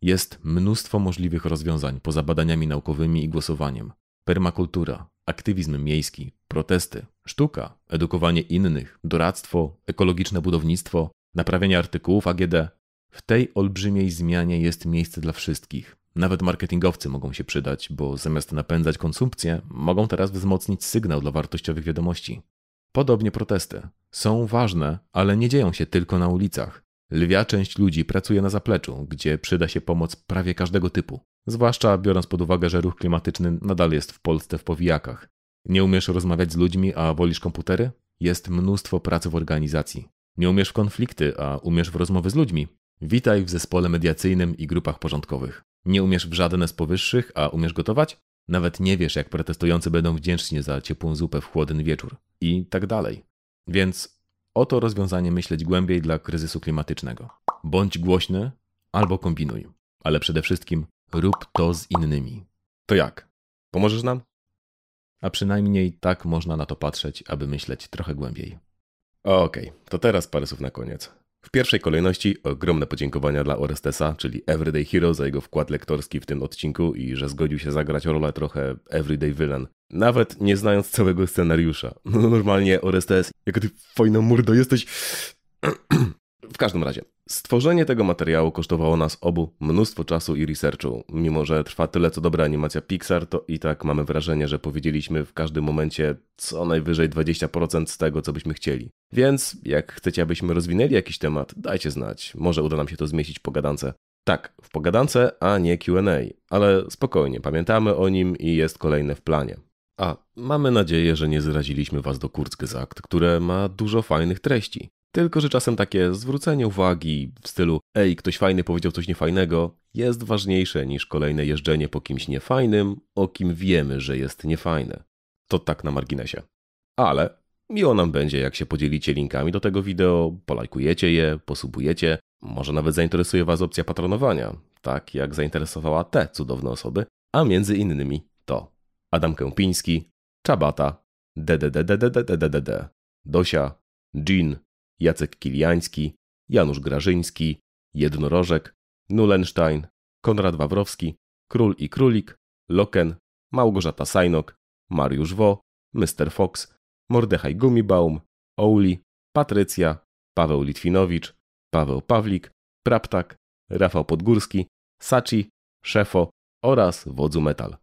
Jest mnóstwo możliwych rozwiązań poza badaniami naukowymi i głosowaniem. Permakultura, aktywizm miejski, protesty, sztuka, edukowanie innych, doradztwo, ekologiczne budownictwo, naprawienie artykułów AGD. W tej olbrzymiej zmianie jest miejsce dla wszystkich. Nawet marketingowcy mogą się przydać, bo zamiast napędzać konsumpcję, mogą teraz wzmocnić sygnał dla wartościowych wiadomości. Podobnie protesty. Są ważne, ale nie dzieją się tylko na ulicach. Lwia część ludzi pracuje na zapleczu, gdzie przyda się pomoc prawie każdego typu. Zwłaszcza biorąc pod uwagę, że ruch klimatyczny nadal jest w Polsce w powijakach. Nie umiesz rozmawiać z ludźmi, a wolisz komputery? Jest mnóstwo pracy w organizacji. Nie umiesz w konflikty, a umiesz w rozmowy z ludźmi? Witaj w zespole mediacyjnym i grupach porządkowych. Nie umiesz w żadne z powyższych, a umiesz gotować? Nawet nie wiesz, jak protestujący będą wdzięczni za ciepłą zupę w chłodny wieczór. I tak dalej. Więc oto rozwiązanie myśleć głębiej dla kryzysu klimatycznego. Bądź głośny albo kombinuj. Ale przede wszystkim rób to z innymi. To jak? Pomożesz nam? A przynajmniej tak można na to patrzeć, aby myśleć trochę głębiej. Okej, okay, to teraz parę słów na koniec. W pierwszej kolejności ogromne podziękowania dla Orestesa, czyli Everyday Hero, za jego wkład lektorski w tym odcinku i że zgodził się zagrać rolę trochę Everyday Villain. Nawet nie znając całego scenariusza. No normalnie Orestes, jak ty fajna murdo jesteś... w każdym razie, Stworzenie tego materiału kosztowało nas obu mnóstwo czasu i researchu. Mimo, że trwa tyle co dobra animacja Pixar, to i tak mamy wrażenie, że powiedzieliśmy w każdym momencie co najwyżej 20% z tego, co byśmy chcieli. Więc jak chcecie, abyśmy rozwinęli jakiś temat, dajcie znać. Może uda nam się to zmieścić w pogadance. Tak, w pogadance, a nie QA, ale spokojnie, pamiętamy o nim i jest kolejne w planie. A, mamy nadzieję, że nie zraziliśmy Was do Kurzgesagt, które ma dużo fajnych treści. Tylko, że czasem takie zwrócenie uwagi w stylu ej, ktoś fajny powiedział coś niefajnego jest ważniejsze niż kolejne jeżdżenie po kimś niefajnym, o kim wiemy, że jest niefajne. To tak na marginesie. Ale miło nam będzie, jak się podzielicie linkami do tego wideo, polajkujecie je, posubujecie, może nawet zainteresuje Was opcja patronowania, tak jak zainteresowała te cudowne osoby, a między innymi to Adam Kępiński, Czabata, DDDDDDDDD, Dosia, Jean, Jacek Kiliański, Janusz Grażyński, Jednorożek, Nulenstein, Konrad Wawrowski, Król i Królik, Loken, Małgorzata Sajnok, Mariusz Wo, Mr. Fox, Mordechaj Gumibaum, Ouli, Patrycja, Paweł Litwinowicz, Paweł Pawlik, Praptak, Rafał Podgórski, Saci, Szefo oraz Wodzu Metal.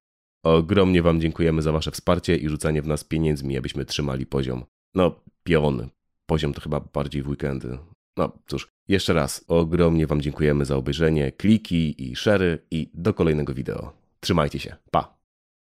Ogromnie Wam dziękujemy za Wasze wsparcie i rzucanie w nas pieniędzmi, abyśmy trzymali poziom. No, pion, Poziom to chyba bardziej w weekendy. No cóż, jeszcze raz ogromnie Wam dziękujemy za obejrzenie, kliki i share i do kolejnego wideo. Trzymajcie się. Pa!